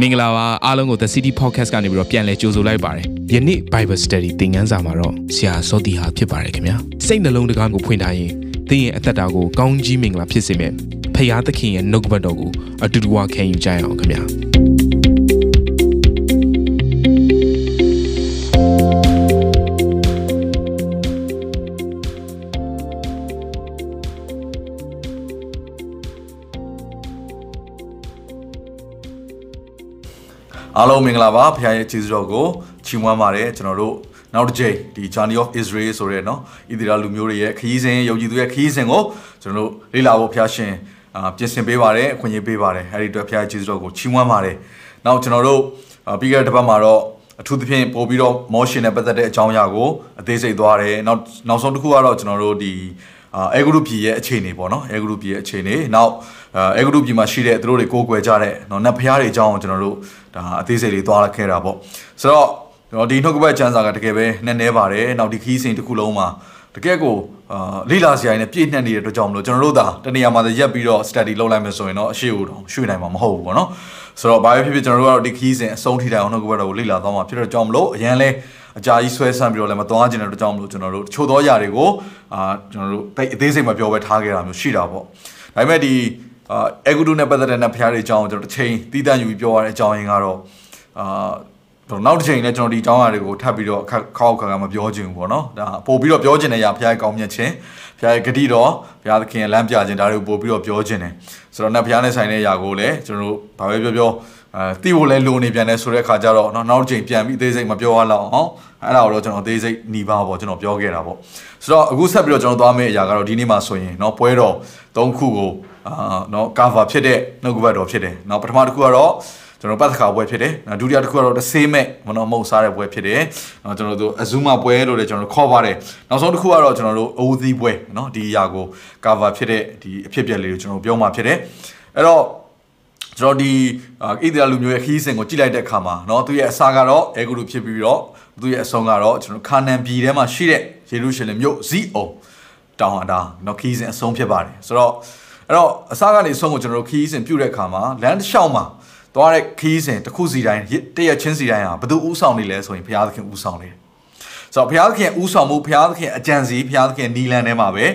မင်္ဂလာပါအားလုံးကို The City Podcast ကနေပြီးတော့ပြန်လည်ကြိုဆိုလိုက်ပါတယ်ယနေ့ Bible Study သင်ခန်းစာမှာတော့ဆရာစောတီဟာဖြစ်ပါတယ်ခင်ဗျာစိတ်နှလုံးတကားကိုဖွင့်ထားရင်သင်ရဲ့အသက်တာကိုကောင်းကြီးမင်္ဂလာဖြစ်စေမယ့်ဖခင်သခင်ရဲ့နှုတ်ကပတ်တော်ကိုအတူတူဝခံယူကြရအောင်ခင်ဗျာ အားလုံးမင်္ဂလာပါဖခင်ရဲ့ကျေးဇူးတော်ကိုချီးမွမ်းပါတယ်ကျွန်တော်တို့နောက်တစ်ကြိမ်ဒီ Journey of Israel ဆိုတဲ့เนาะဣသရေလလူမျိုးတွေရဲ့ခရီးစဉ်ယုံကြည်သူရဲ့ခရီးစဉ်ကိုကျွန်တော်တို့လေ့လာဖို့ဖခင်ရှင်အာပြင်ဆင်ပေးပါတယ်အခွင့်အရေးပေးပါတယ်အဲဒီအတွက်ဖခင်ရဲ့ကျေးဇူးတော်ကိုချီးမွမ်းပါတယ်နောက်ကျွန်တော်တို့ပြီးခဲ့တဲ့တစ်ပတ်မှာတော့အထူးသဖြင့်ပို့ပြီးတော့ motion နဲ့ပတ်သက်တဲ့အကြောင်းအရာကိုအသေးစိတ်သွားတယ်နောက်နောက်ဆုံးတစ်ခုကတော့ကျွန်တော်တို့ဒီ အဲဂရုပြည်ရဲ့အခြေအနေပေါ့နော်အဲဂရုပြည်ရဲ့အခြေအနေနောက်အဲဂရုပြည်မှာရှိတဲ့သူတို့တွေကိုးကွယ်ကြတဲ့နော်နတ်ဖျားတွေအကြောင်းကိုကျွန်တော်တို့ဒါအသေးစိတ်လေးသွားခဲ့တာပေါ့ဆိုတော့ကျွန်တော်ဒီနှုတ်ကပတ်ကျမ်းစာကတကယ်ပဲနည်းနည်းပါတယ်နောက်ဒီခီးစဉ်တစ်ခုလုံးမှာတကယ်ကိုအာလိလာစရာနဲ့ပြည့်နှက်နေတဲ့အတွက်ကြောင့်မလို့ကျွန်တော်တို့သာတနေရာမှာရက်ပြီးတော့ study လုပ်လိုက်မယ်ဆိုရင်တော့အရှိကိုတော့ရွှေ့နိုင်မှာမဟုတ်ဘူးပေါ့နော်ဆိုတော့ဘာပဲဖြစ်ဖြစ်ကျွန်တော်တို့ကတော့ဒီခီးစဉ်အဆုံးထိတိုင်အောင်နှုတ်ကပတ်တော်ကိုလေ့လာသွားမှာဖြစ်တဲ့ကြောင့်မလို့အရင်လဲ အကြာကြီးဆွဲဆန့်ပြီးတော့လည်းမသွားခြင်းတဲ့အကြောင်းမလို့ကျွန်တော်တို့တချို့သောຢာတွေကိုအာကျွန်တော်တို့တိတ်အသေးစိတ်မပြောဘဲထားခဲ့တာမျိုးရှိတာပေါ့ဒါပေမဲ့ဒီအာအဂုတုနဲ့ပတ်သက်တဲ့နတ်ဖျားတွေအကြောင်းကျွန်တော်တစ်ချိန်သီးသန့်ယူပြီးပြောရတဲ့အကြောင်းရင်းကတော့အာတော့နောက်တစ်ချိန်လည်းကျွန်တော်ဒီအကြောင်းအရာတွေကိုထပ်ပြီးတော့အခက်ခေါက်ခါကမပြောချင်ဘူးပေါ့နော်ဒါပို့ပြီးတော့ပြောချင်တဲ့အရာဖျားရဲ့ကောင်းမြတ်ခြင်းဖျားရဲ့ဂတိတော်ဖျားသခင်ရဲ့လမ်းပြခြင်းဒါတွေကိုပို့ပြီးတော့ပြောချင်တယ်ဆိုတော့နတ်ဖျားနဲ့ဆိုင်တဲ့အရာကိုလည်းကျွန်တော်တို့ဘာပဲပြောပြော အဲတီးဖို့လဲလိုနေပြန်တယ်ဆိုတဲ့ခါကျတော့เนาะနောက်တစ်ချိန်ပြန်ပြီးအသေးစိတ်မပြောရလောက်အောင်အဲ့ဒါတော့ကျွန်တော်အသေးစိတ်หนีပါပေါ့ကျွန်တော်ပြောခဲ့တာပေါ့ဆိုတော့အခုဆက်ပြီးတော့ကျွန်တော်သွားမယ့်အရာကတော့ဒီနေ့မှာဆိုရင်เนาะပွဲတော်၃ခုကိုအာเนาะ cover ဖြစ်တဲ့နှုတ်ကပတ်တော်ဖြစ်တယ်เนาะပထမတစ်ခုကတော့ကျွန်တော်ပတ်သက်ခါပွဲဖြစ်တယ်။ဒုတိယတစ်ခုကတော့တဆေးမဲ့မနော်မဟုတ်စားတဲ့ပွဲဖြစ်တယ်။နော်ကျွန်တော်တို့အဇူမာပွဲလို့လည်းကျွန်တော်တို့ခေါ်ပါတယ်။နောက်ဆုံးတစ်ခုကတော့ကျွန်တော်တို့အိုးသီးပွဲနော်ဒီအရာကို cover ဖြစ်တဲ့ဒီအဖြစ်အပျက်လေးကိုကျွန်တော်ပြောမှာဖြစ်တယ်။အဲ့တော့ ကျွန်တော်ဒီဣသရေလလူမျိုးရဲ့ခီးစဉ်ကိုကြည့်လိုက်တဲ့အခါမှာเนาะသူရဲ့အစာကတော့အေဂုရုဖြစ်ပြီးတော့သူရဲ့အဆုံးကတော့ကျွန်တော်ခါနန်ပြည်ထဲမှာရှိတဲ့ယေရုရှလင်မြို့ဇီအုံတောင်အတာเนาะခီးစဉ်အဆုံးဖြစ်ပါတယ်ဆိုတော့အဲ့တော့အစာကနေအဆုံးကိုကျွန်တော်တို့ခီးစဉ်ပြုတ်တဲ့အခါမှာလမ်းတစ်လျှောက်မှာသွားတဲ့ခီးစဉ်တစ်ခုစီတိုင်းတရက်ချင်းစီတိုင်းဟာဘယ်သူဥဆောင်နေလဲဆိုရင်ဘုရားသခင်ဥဆောင်နေတယ်ဆိုတော့ဘုရားသခင်ဥဆောင်မှုဘုရားသခင်အကြံစီဘုရားသခင်နီလန်ထဲမှာပဲ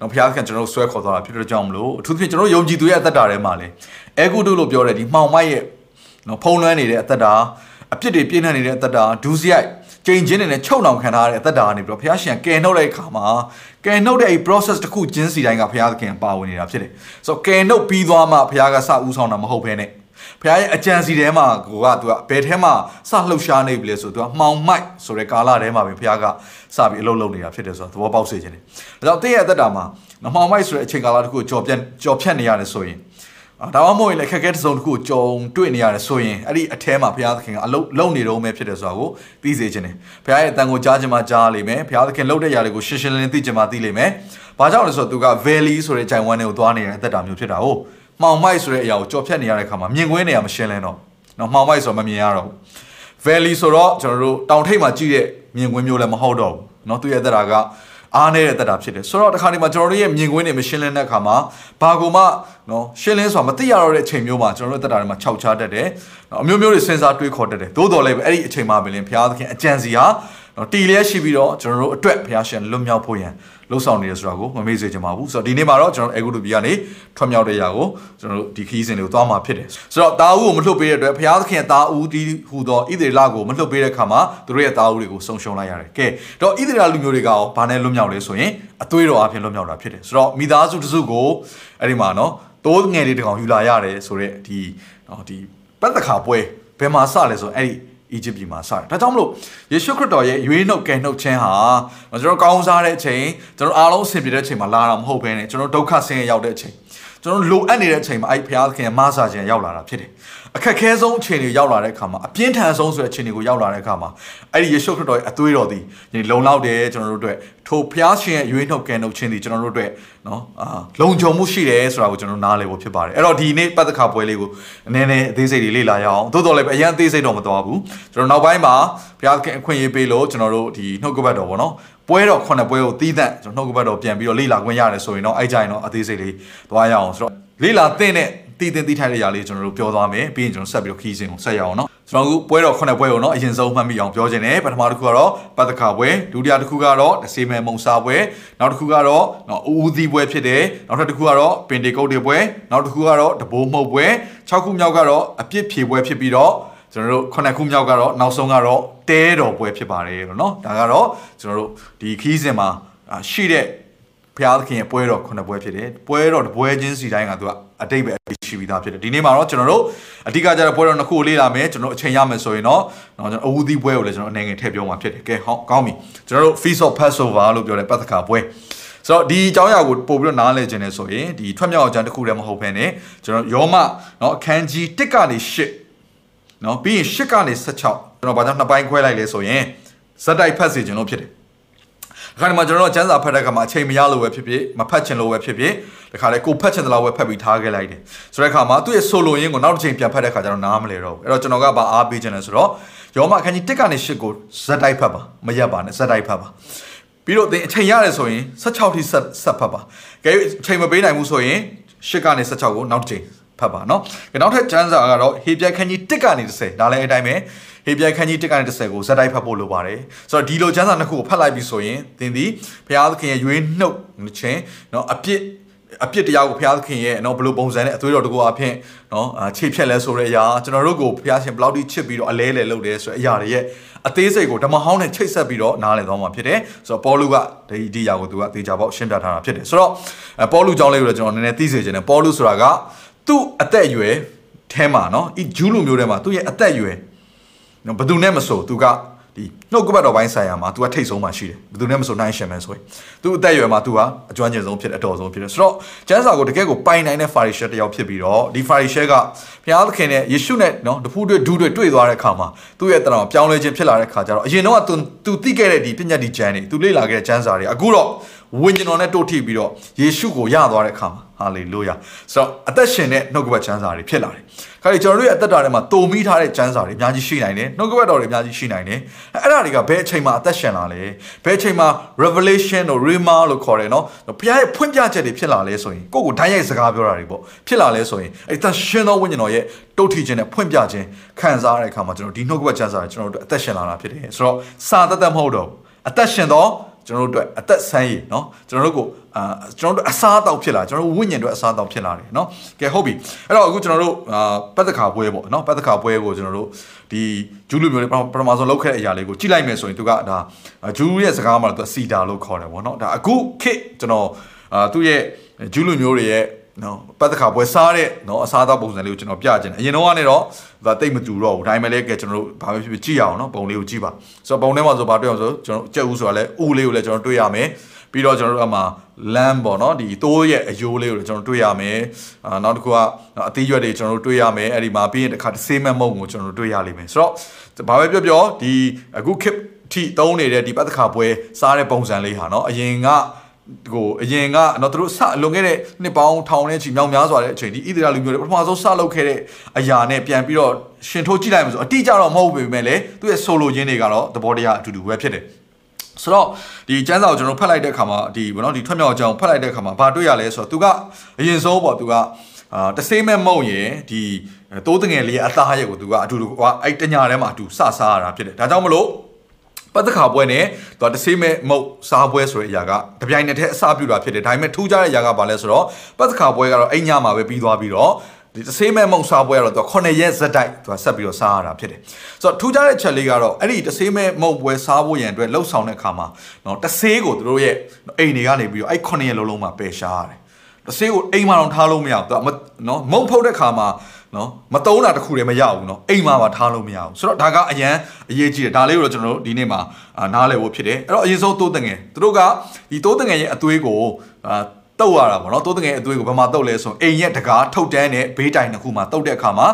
နော်ဘုရားခင်ကျွန်တော်တို့ဆွဲခေါ်သွားတာဖြစ်တဲ့ကြောင့်မလို့အထူးသဖြင့်ကျွန်တော်တို့ယုံကြည်သူရဲ့အသက်တာထဲမှာလေ အဲဂုတုလို့ပြောတဲ့ဒီမှောင်မိုက်ရဲ့နော်ဖုံးလွှမ်းနေတဲ့အသက်တာအပြစ်တွေပြည့်နှက်နေတဲ့အသက်တာဒူးစရိုက်ကြိမ်ချင်းနဲ့ချုပ်နှောင်ခံထားတဲ့အသက်တာကနေပြီးတော့ဘုရားရှင်ကယ်နှုတ်တဲ့အခါမှာကယ်နှုတ်တဲ့အဲ့ process တစ်ခုချင်းစီတိုင်းကဘုရားသခင်ပါဝင်နေတာဖြစ်တယ်ဆိုတော့ကယ်နှုတ်ပြီးသွားမှဘုရားကစဦးဆောင်တာမဟုတ်ဘဲနဲ့ဖခင်ရဲ့အကြံစီထဲမှာကိုကသူကဘယ်ထဲမှာစလှုပ်ရှားနေပြီလဲဆိုသူကမှောင်မိုက်ဆိုတဲ့ကာလထဲမှာပဲဖခင်ကစပြီးအလုပ်လုပ်နေတာဖြစ်တယ်ဆိုတော့သဘောပေါက်စေခြင်းတယ်။ဒါကြောင့်တင်းရဲ့အသက်တာမှာမှောင်မိုက်ဆိုတဲ့အချိန်ကာလတစ်ခုကိုကြော်ပြတ်ကြော်ဖြတ်နေရတယ်ဆိုရင် ဒါမှမဟုတ်ရင်လည်းခက်ခဲတစ်စုံတစ်ခုကိုကြုံတွေ့နေရတယ်ဆိုရင်အဲ့ဒီအထဲမှာဘုရားသခင်ကအလုပ်လုပ်နေတော့မဲဖြစ်တယ်ဆိုတာကိုသိစေခြင်းတယ်ဘုရားရဲ့အတန်ကိုကြားခြင်းမှကြားလိမ့်မယ်ဘုရားသခင်လုပ်တဲ့ຢာတွေကိုရှင်းရှင်းလင်းလင်းသိခြင်းမှသိလိမ့်မယ်ဘာကြောင့်လဲဆိုတော့သူက valley ဆိုတဲ့ဂျိုင်ဝမ်တွေကိုသွားနေတဲ့အသက်တာမျိုးဖြစ်တာဟုတ်မှောင်မိုက်ဆိုတဲ့အရာကိုကြော်ဖြတ်နေရတဲ့အခါမှာမြင်ကွင်းနေရမရှင်းလင်းတော့နော်မှောင်မိုက်ဆိုတော့မမြင်ရတော့ဘူး valley ဆိုတော့ကျွန်တော်တို့တောင်ထိပ်မှာကြည့်တဲ့မြင်ကွင်းမျိုးလည်းမဟုတ်တော့ဘူးနော်သူရဲ့အသက်တာက အားနေတဲ့တက်တာဖြစ်တယ်ဆိုတော့တခါဒီမှာကျွန်တော်တို့ရဲ့မြင်ကွင်းတွေမရှင်းလင်းတဲ့အခါမှာဘာကူမှနော်ရှင်းလင်းဆိုတာမသိရတော့တဲ့အချိန်မျိုးမှာကျွန်တော်တို့တက်တာတွေမှာခြောက်ချတတ်တယ်အမျိုးမျိုးတွေစဉ်းစားတွေးခေါ်တတ်တယ်သို့တော်လည်းပဲအဲ့ဒီအချိန်မှာပဲလင်ဘုရားသခင်အကြံစီဟာ နော်တီလျက်ရှိပြီးတော့ကျွန်တော်တို့အတွက်ဘုရားရှင်လွတ်မြောက်ဖို့ရန်လှုပ်ဆောင်နေတယ်ဆိုတာကိုမမေ့စေချင်ပါဘူးဆိုတော့ဒီနေ့မှာတော့ကျွန်တော်အေဂုတုဘီကနေထွက်မြောက်တဲ့ຢာကိုကျွန်တော်တို့ဒီခီးစဉ်တွေကိုသွားမှာဖြစ်တယ်ဆိုတော့တာဦးကိုမလှုပ်ပေးတဲ့အတွက်ဘုရားသခင်တာဦးဒီဟူသောဣသေလကိုမလှုပ်ပေးတဲ့အခါမှာသူတို့ရဲ့တာဦးတွေကိုဆုံးရှုံးလိုက်ရတယ်ကဲတော့ဣသေလလူမျိုးတွေကရောဘာနဲ့လွတ်မြောက်လဲဆိုရင်အသွေးတော်အဖြစ်လွတ်မြောက်တာဖြစ်တယ်ဆိုတော့မိသားစုတစုကိုအဲ့ဒီမှာနော်တိုးငယ်လေးတကောင်ယူလာရတယ်ဆိုတော့ဒီနော်ဒီပတ်သက်ခါပွဲဘယ်မှာစလဲဆိုအဲ့ဒီ အီဂျစ်ပြည်မှာစတယ်ဒါကြောင့်မလို့ယေရှုခရစ်တော်ရဲ့ရွေးနှုတ်ကယ်နှုတ်ခြင်းဟာကျွန်တော်ကောင်းစားတဲ့အချိန်ကျွန်တော်အားလုံးအဆင်ပြေတဲ့အချိန်မှာလာတာမဟုတ်ဘဲနဲ့ကျွန်တော်ဒုက္ခဆင်းရဲရောက်တဲ့အချိန် ကျွန်တော်လိုအပ်နေတဲ့အချိန်မှာအဲ့ဘုရားသခင်မဆာခြင်းရောက်လာတာဖြစ်တယ်အခက်ခဲဆုံးအချိန်တွေရောက်လာတဲ့အခါမှာအပြင်းထန်ဆုံးဆိုတဲ့အချိန်တွေကိုရောက်လာတဲ့အခါမှာအဲ့ဒီယေရှုခရစ်တော်ရဲ့အသွေးတော်သည်ဒီလုံလောက်တယ်ကျွန်တော်တို့အတွက်ထိုဘုရားရှင်ရဲ့ရွေးနှုတ်ကယ်နှုတ်ခြင်းသည်ကျွန်တော်တို့အတွက်နော်အာလုံခြုံမှုရှိတယ်ဆိုတာကိုကျွန်တော်နားလည်ဖို့ဖြစ်ပါတယ်အဲ့တော့ဒီနေ့ပတ်သက်ခါပွဲလေးကိုအနည်းနည်းအသေးစိတ်လေးလေ့လာရအောင်သို့တော်လည်းအရင်အသေးစိတ်တော့မသွားဘူးကျွန်တော်နောက်ပိုင်းမှာဘုရားခင်အခွင့်အရေးပေးလို့ကျွန်တော်တို့ဒီနှုတ်ကပတ်တော်ပေါ့နော် ပွဲတော်ခုနှစ်ပွဲကိုတီးသန့်ကျွန်တော်နှုတ်ကပတ်တော်ပြန်ပြီးတော့လေ့လာခွင့်ရတယ်ဆိုရင်တော့အဲ့ကြရင်တော့အသေးစိတ်လေးသွားရအောင်ဆိုတော့လေ့လာသင့်တဲ့တည်တင်တည်ထိုင်တဲ့ຢာလေးကျွန်တော်တို့ပြောသွားမယ်ပြီးရင်ကျွန်တော်ဆက်ပြီးတော့ခီးစဉ်ကိုဆက်ရအောင်နော်ကျွန်တော်တို့ပွဲတော်ခုနှစ်ပွဲကိုနော်အရင်ဆုံးမှတ်မိအောင်ပြောခြင်းနဲ့ပထမတစ်ခုကတော့ပတ်သက်ခါပွဲဒုတိယတစ်ခုကတော့ဒစေမဲမုံစာပွဲနောက်တစ်ခုကတော့နော်ဦးဦးသီးပွဲဖြစ်တယ်နောက်ထပ်တစ်ခုကတော့ပင်တေကုတ်တွေပွဲနောက်တစ်ခုကတော့တဘိုးမှုတ်ပွဲ6ခုမြောက်ကတော့အပြစ်ဖြေပွဲဖြစ်ပြီးတော့ ကျွန်တော်တို့ခုနှစ်ခုမြောက်ကတော့နောက်ဆုံးကတော့တဲတော်ပွဲဖြစ်ပါတယ်လို့နော်ဒါကတော့ကျွန်တော်တို့ဒီခီးစဉ်မှာရှိတဲ့ဘုရားသခင်ရဲ့ပွဲတော်ခုနှစ်ပွဲဖြစ်တယ်ပွဲတော်တစ်ပွဲချင်းစီတိုင်းကသူကအတိတ်ပဲရှိပြီးသားဖြစ်တယ်ဒီနေ့မှာတော့ကျွန်တော်တို့အဓိကကျတဲ့ပွဲတော်နှစ်ခုကိုလေ့လာမယ်ကျွန်တော်အချိန်ရမယ်ဆိုရင်တော့ကျွန်တော်အဝူသီးပွဲကိုလည်းကျွန်တော်အနေငယ်ထည့်ပြောမှာဖြစ်တယ်ကဲဟောကောင်းပြီကျွန်တော်တို့ Feast of Passover လို့ပြောတဲ့ပတ်သက်ခါပွဲဆိုတော့ဒီအကြောင်းအရာကိုပို့ပြီးတော့နားလည်ခြင်းနဲ့ဆိုရင်ဒီထွက်မြောက်အကြံတစ်ခုတည်းမဟုတ်ဘဲနဲ့ကျွန်တော်ယောမเนาะအခန်းကြီး1ကနေ8 နော်ပြီးရင်၈ကနေ16ကျွန်တော်ဘာကြောင့်နှစ်ပိုင်းခွဲလိုက်လဲဆိုရင်ဇက်တိုက်ဖတ်စီခြင်းလို့ဖြစ်တယ်ခါဒီမှာကျွန်တော်တို့ကျန်းစာဖတ်တဲ့ကမှာအချိန်မရလို့ပဲဖြစ်ဖြစ်မဖတ်ချင်လို့ပဲဖြစ်ဖြစ်တခါလေကိုဖတ်ချင်သလားပဲဖတ်ပြီးထားခဲ့လိုက်တယ်ဆိုတဲ့ခါမှာသူ့ရဲ့ဆိုလိုရင်းကိုနောက်တစ်ချိန်ပြန်ဖတ်တဲ့ခါကျတော့နားမလဲတော့ဘူးအဲ့တော့ကျွန်တော်ကဘာအားပေးချင်လဲဆိုတော့ယောမအခန်းကြီး1ကနေ8ကိုဇက်တိုက်ဖတ်ပါမရက်ပါနဲ့ဇက်တိုက်ဖတ်ပါပြီးတော့သင်အချိန်ရတယ်ဆိုရင်16ထိဆက်ဖတ်ပါကဲအချိန်မပေးနိုင်ဘူးဆိုရင်8ကနေ16ကိုနောက်တစ်ချိန် ဖတ်ပါနော်။နောက်ထပ်ကျမ်းစာကတော့ဟေပြိုင်ခန်းကြီး1ကနေ30ဒါလည်းအတိုင်းပဲဟေပြိုင်ခန်းကြီး1ကနေ30ကိုဇက်တိုက်ဖတ်ဖို့လိုပါတယ်။ဆိုတော့ဒီလိုကျမ်းစာနှစ်ခုကိုဖတ်လိုက်ပြီဆိုရင်သင်ဒီဘုရားသခင်ရဲ့ရွေးနှုတ်ခြင်းနော်အပြစ်အပြစ်တရားကိုဘုရားသခင်ရဲ့နော်ဘလို့ပုံစံနဲ့အသွေးတော်တကူအဖြစ်နော်ခြေဖြက်လဲဆိုတဲ့အရာကျွန်တော်တို့ကိုဘုရားရှင်ဘလောက်ထိချစ်ပြီးတော့အလဲလဲလုပ်တယ်ဆိုတဲ့အရာတွေရဲ့အသေးစိတ်ကိုဓမ္မဟောင်းနဲ့ချိတ်ဆက်ပြီးတော့နားလည်သွားမှာဖြစ်တယ်ဆိုတော့ပေါလုကဒီဒီအရာကိုသူကသေချာပေါက်ရှင်းပြထားတာဖြစ်တယ်ဆိုတော့ပေါလုကြောင်းလေးကိုလည်းကျွန်တော်နည်းနည်းသိစေချင်တယ်ပေါလုဆိုတာက သူ့အသက်အရွယ်ထဲမှာနော်ဤဂျူးလူမျိုးထဲမှာသူ့ရဲ့အသက်အရွယ်နော်ဘယ်သူနဲ့မဆိုသူကဒီနှုတ်ကပတ်တော်ပိုင်းဆိုင်ရာမှာ तू ကထိတ်ဆုံးမှရှိတယ်ဘယ်သူနဲ့မဆိုနိုင်ရှင်မယ်ဆိုရင် तू အသက်အရွယ်မှာ तू ကအကျွမ်းကျင်ဆုံးဖြစ်တယ်အတော်ဆုံးဖြစ်တယ်ဆိုတော့ကျမ်းစာကိုတကယ်ကိုပိုင်နိုင်တဲ့ Pharisee တယောက်ဖြစ်ပြီးတော့ဒီ Pharisee ကဘုရားသခင်နဲ့ယေရှုနဲ့နော်တဖူးတွေ့ဒူးတွေ့တွေ့သွားတဲ့အခါမှာသူ့ရဲ့တဏှာပြောင်းလဲခြင်းဖြစ်လာတဲ့အခါကျတော့အရင်တော့ तू तू သိခဲ့တဲ့ဒီပညာဒီကျမ်းတွေ तू လေ့လာခဲ့တဲ့ကျမ်းစာတွေအခုတော့ဝိညာဉ်တော်နဲ့တို့ထိပ်ပြီးတော့ယေရှုကိုရသွားတဲ့အခါမှာ ဟာလေလုယာဆိုတော့အသက်ရှင်တဲ့နှုတ်ကပတ်ကျမ်းစာတွေဖြစ်လာတယ်ခါဒီကျွန်တော်တို့ရဲ့အသက်တာထဲမှာတုံမိထားတဲ့ကျမ်းစာတွေအများကြီးရှိနိုင်တယ်နှုတ်ကပတ်တော်တွေအများကြီးရှိနိုင်တယ်အဲ့ဒါတွေကဘယ်အချိန်မှာအသက်ရှင်လာလဲဘယ်အချိန်မှာ revelation တို့ rhema လို့ခေါ်တယ်နော်ဘုရားရဲ့ဖွင့်ပြချက်တွေဖြစ်လာလဲဆိုရင်ကိုယ့်ကိုဓာတ်ရိုက်စကားပြောတာတွေပေါ့ဖြစ်လာလဲဆိုရင်အဲ့သက်ရှင်သောဝိညာဉ်တော်ရဲ့တုတ်ထီခြင်းနဲ့ဖွင့်ပြခြင်းခံစားရတဲ့အခါမှာကျွန်တော်ဒီနှုတ်ကပတ်ကျမ်းစာတွေကျွန်တော်တို့အသက်ရှင်လာတာဖြစ်တယ်ဆိုတော့စာသက်သက်မဟုတ်တော့အသက်ရှင်သော ကျွန်တော်တို့အတွက်အသက်ဆန်းရည်เนาะကျွန်တော်တို့ကိုအာကျွန်တော်တို့အစားအသောက်ဖြစ်လာကျွန်တော်တို့ဝိညာဉ်တွေအစားအသောက်ဖြစ်လာတယ်เนาะကဲဟုတ်ပြီအဲ့တော့အခုကျွန်တော်တို့အာပတ်သက်ခါပွဲပေါ့เนาะပတ်သက်ခါပွဲကိုကျွန်တော်တို့ဒီဂျူးလူမျိုးတွေပထမဆုံးလောက်ခဲ့တဲ့အရာလေးကိုကြည့်လိုက်မယ်ဆိုရင်သူကဒါဂျူးရဲ့စကားမှာတော့သူစီတာလို့ခေါ်တယ်ပေါ့เนาะဒါအခုခေတ်ကျွန်တော်အာသူ့ရဲ့ဂျူးလူမျိုးတွေရဲ့ နော်ပတ်သက်ခါပွဲစားတဲ့နော်အစားအသောက်ပုံစံလေးကိုကျွန်တော်ပြချင်တယ်အရင်တော့ကနေတော့ဒါတိတ်မတူတော့ဘူးဒါပေမဲ့လည်းကဲကျွန်တော်တို့ဘာပဲဖြစ်ဖြစ်ကြည့်ရအောင်နော်ပုံလေးကိုကြည့်ပါဆိုတော့ပုံထဲမှာဆိုဘာတွေ့အောင်ဆိုကျွန်တော်ကြက်ဦးဆိုတာလည်းဦးလေးကိုလည်းကျွန်တော်တွေ့ရမယ်ပြီးတော့ကျွန်တော်တို့အမှလမ်းပေါ့နော်ဒီတိုးရဲ့အယိုးလေးကိုလည်းကျွန်တော်တွေ့ရမယ်အာနောက်တစ်ခုကအသီးရွက်တွေကျွန်တော်တို့တွေ့ရမယ်အဲ့ဒီမှာပြီးရင်တစ်ခါဆေးမမုံကိုကျွန်တော်တို့တွေ့ရလိမ့်မယ်ဆိုတော့ဘာပဲပြောပြောဒီအခုခေတ်ထိသုံးနေတဲ့ဒီပတ်သက်ခါပွဲစားတဲ့ပုံစံလေးဟာနော်အရင်က ကိုအရင်ကတော့သူတို့စလွန်ခဲ့တဲ့နှစ်ပေါင်းထောင်နဲ့ချီမြောင်များစွာတဲ့အချိန်ဒီဣသရေလလူမျိုးတွေပထမဆုံးစလုပ်ခဲ့တဲ့အရာနဲ့ပြန်ပြီးတော့ရှင်ထိုးကြည့်လိုက်မှာဆိုအတိအကျတော့မဟုတ်ပေမဲ့လည်းသူရဲ့ဆိုလိုရင်းတွေကတော့သဘောတရားအတူတူပဲဖြစ်တယ်ဆိုတော့ဒီကျမ်းစာကိုကျွန်တော်ဖတ်လိုက်တဲ့အခါမှာဒီဘောနော်ဒီထွက်မြောက်အကြောင်းဖတ်လိုက်တဲ့အခါမှာဘာတွေ့ရလဲဆိုတော့သူကအရင်ဆုံးပေါ့သူကအာတဆေးမဲ့မုံရင်ဒီတိုးတငယ်လေးအသားရက်ကိုသူကအတူတူအဲ့တညာထဲမှာအတူစစားရတာဖြစ်တယ်ဒါကြောင့်မလို့ ပတ်သက်ခါပွဲနဲ့သူတဆေးမဲ့မုတ်စားပွဲဆိုတဲ့အရာကတပြိုင်နက်တည်းအစပြုတာဖြစ်တယ်ဒါပေမဲ့ထူးခြားတဲ့အရာကဘာလဲဆိုတော့ပတ်သက်ခါပွဲကတော့အိမ်ညမှာပဲပြီးသွားပြီးတော့ဒီတဆေးမဲ့မုံစားပွဲကတော့သူ9ရက်ဇက်တိုက်သူဆက်ပြီးတော့စားရတာဖြစ်တယ်ဆိုတော့ထူးခြားတဲ့ချက်လေးကတော့အဲ့ဒီတဆေးမဲ့မုံပွဲစားဖို့ရန်အတွက်လှုပ်ဆောင်တဲ့အခါမှာနော်တဆေးကိုသူတို့ရဲ့အိမ်တွေကနေပြီးတော့အဲ့9ရက်လုံးလုံးမှာပယ်ရှားရတယ်တဆေးကိုအိမ်မှာတော့ထားလို့မရဘူးသူကနော်မုံဖုတ်တဲ့ခါမှာ နော်မတုံးတာတခုတည်းမရဘူးနော်အိမ်မှာပါထားလို့မရဘူးဆိုတော့ဒါကအရန်အရေးကြီးတယ်ဒါလေးကိုတော့ကျွန်တော်တို့ဒီနေ့မှာနားလည်ဖို့ဖြစ်တယ်အဲ့တော့အရင်ဆုံးတိုးတငယ်သူတို့ကဒီတိုးတငယ်ရဲ့အသွေးကိုအာ တုတ်ရတာပေါ့နော်တိုးတငယ်အသွေးကိုဘယ်မှာတုတ်လဲဆိုရင်အိမ်ရဲ့တကားထုတ်တန်းနဲ့ဘေးတိုင်တစ်ခုမှာတုတ်တဲ့အခါမှာ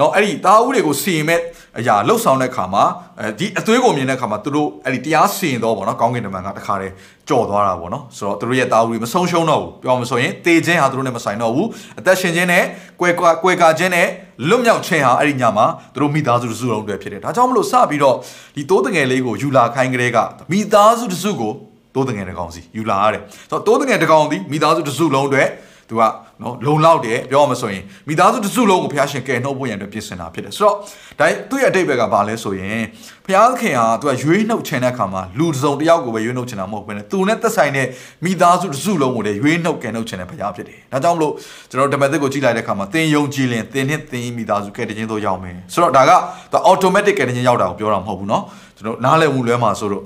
နော်အဲ့ဒီတာဦးတွေကိုစီရင်မဲ့အရာလှုပ်ဆောင်တဲ့အခါမှာအဲဒီအသွေးကိုမြင်တဲ့အခါမှာသူတို့အဲ့ဒီတရားစီရင်တော့ပေါ့နော်ကောင်းကင်တမန်ကတခါတည်းကြော်သွားတာပေါ့နော်ဆိုတော့သူတို့ရဲ့တာဦးတွေမဆုံးရှုံးတော့ဘူးပြောမှဆိုရင်တေခြင်းဟာသူတို့နဲ့မဆိုင်တော့ဘူးအသက်ရှင်ခြင်းနဲ့ကွယ်ကွယ်ကာခြင်းနဲ့လွတ်မြောက်ခြင်းဟာအဲ့ဒီညမှာသူတို့မိသားစုတစုလုံးတွေဖြစ်တယ်ဒါကြောင့်မလို့စပြီးတော့ဒီတိုးတငယ်လေးကိုယူလာခိုင်းကလေးကမိသားစုတစုကို တိုးတငယ်တကောင်စီယူလာရတယ်ဆိုတော့တိုးတငယ်တကောင်စီမိသားစုတစုလုံးတွေ သူကနော်လုံလောက်တယ်ပြောရမဆိုရင်မိသားစုတစ်စုလုံးကိုဘုရားရှင်ကယ်နှုတ်ဖို့ရန်အတွက်ပြင်ဆင်တာဖြစ်တယ်ဆိုတော့ဒါသူ့ရဲ့အတိတ်ဘက်ကဘာလဲဆိုရင်ဘုရားခင်ဟာသူကရွေးနှုတ်ချင်တဲ့အခါမှာလူတစ်စုံတစ်ယောက်ကိုပဲရွေးနှုတ်ချင်တာမဟုတ်ဘဲနဲ့သူနဲ့သက်ဆိုင်တဲ့မိသားစုတစ်စုလုံးကိုလည်းရွေးနှုတ်ကယ်နှုတ်ချင်တဲ့ဘုရားဖြစ်တယ်ဒါကြောင့်မလို့ကျွန်တော်ဓမ္မသစ်ကိုကြည့်လိုက်တဲ့အခါမှာသင်ယုံကြည်ရင်သင်နဲ့သင်မိသားစုကယ်တင်ခြင်းတို့ရောက်မယ်ဆိုတော့ဒါကသူ automatic ကယ်တင်ခြင်းရောက်တာကိုပြောတာမဟုတ်ဘူးเนาะကျွန်တော်နားလည်မှုလွဲမှာဆိုတော့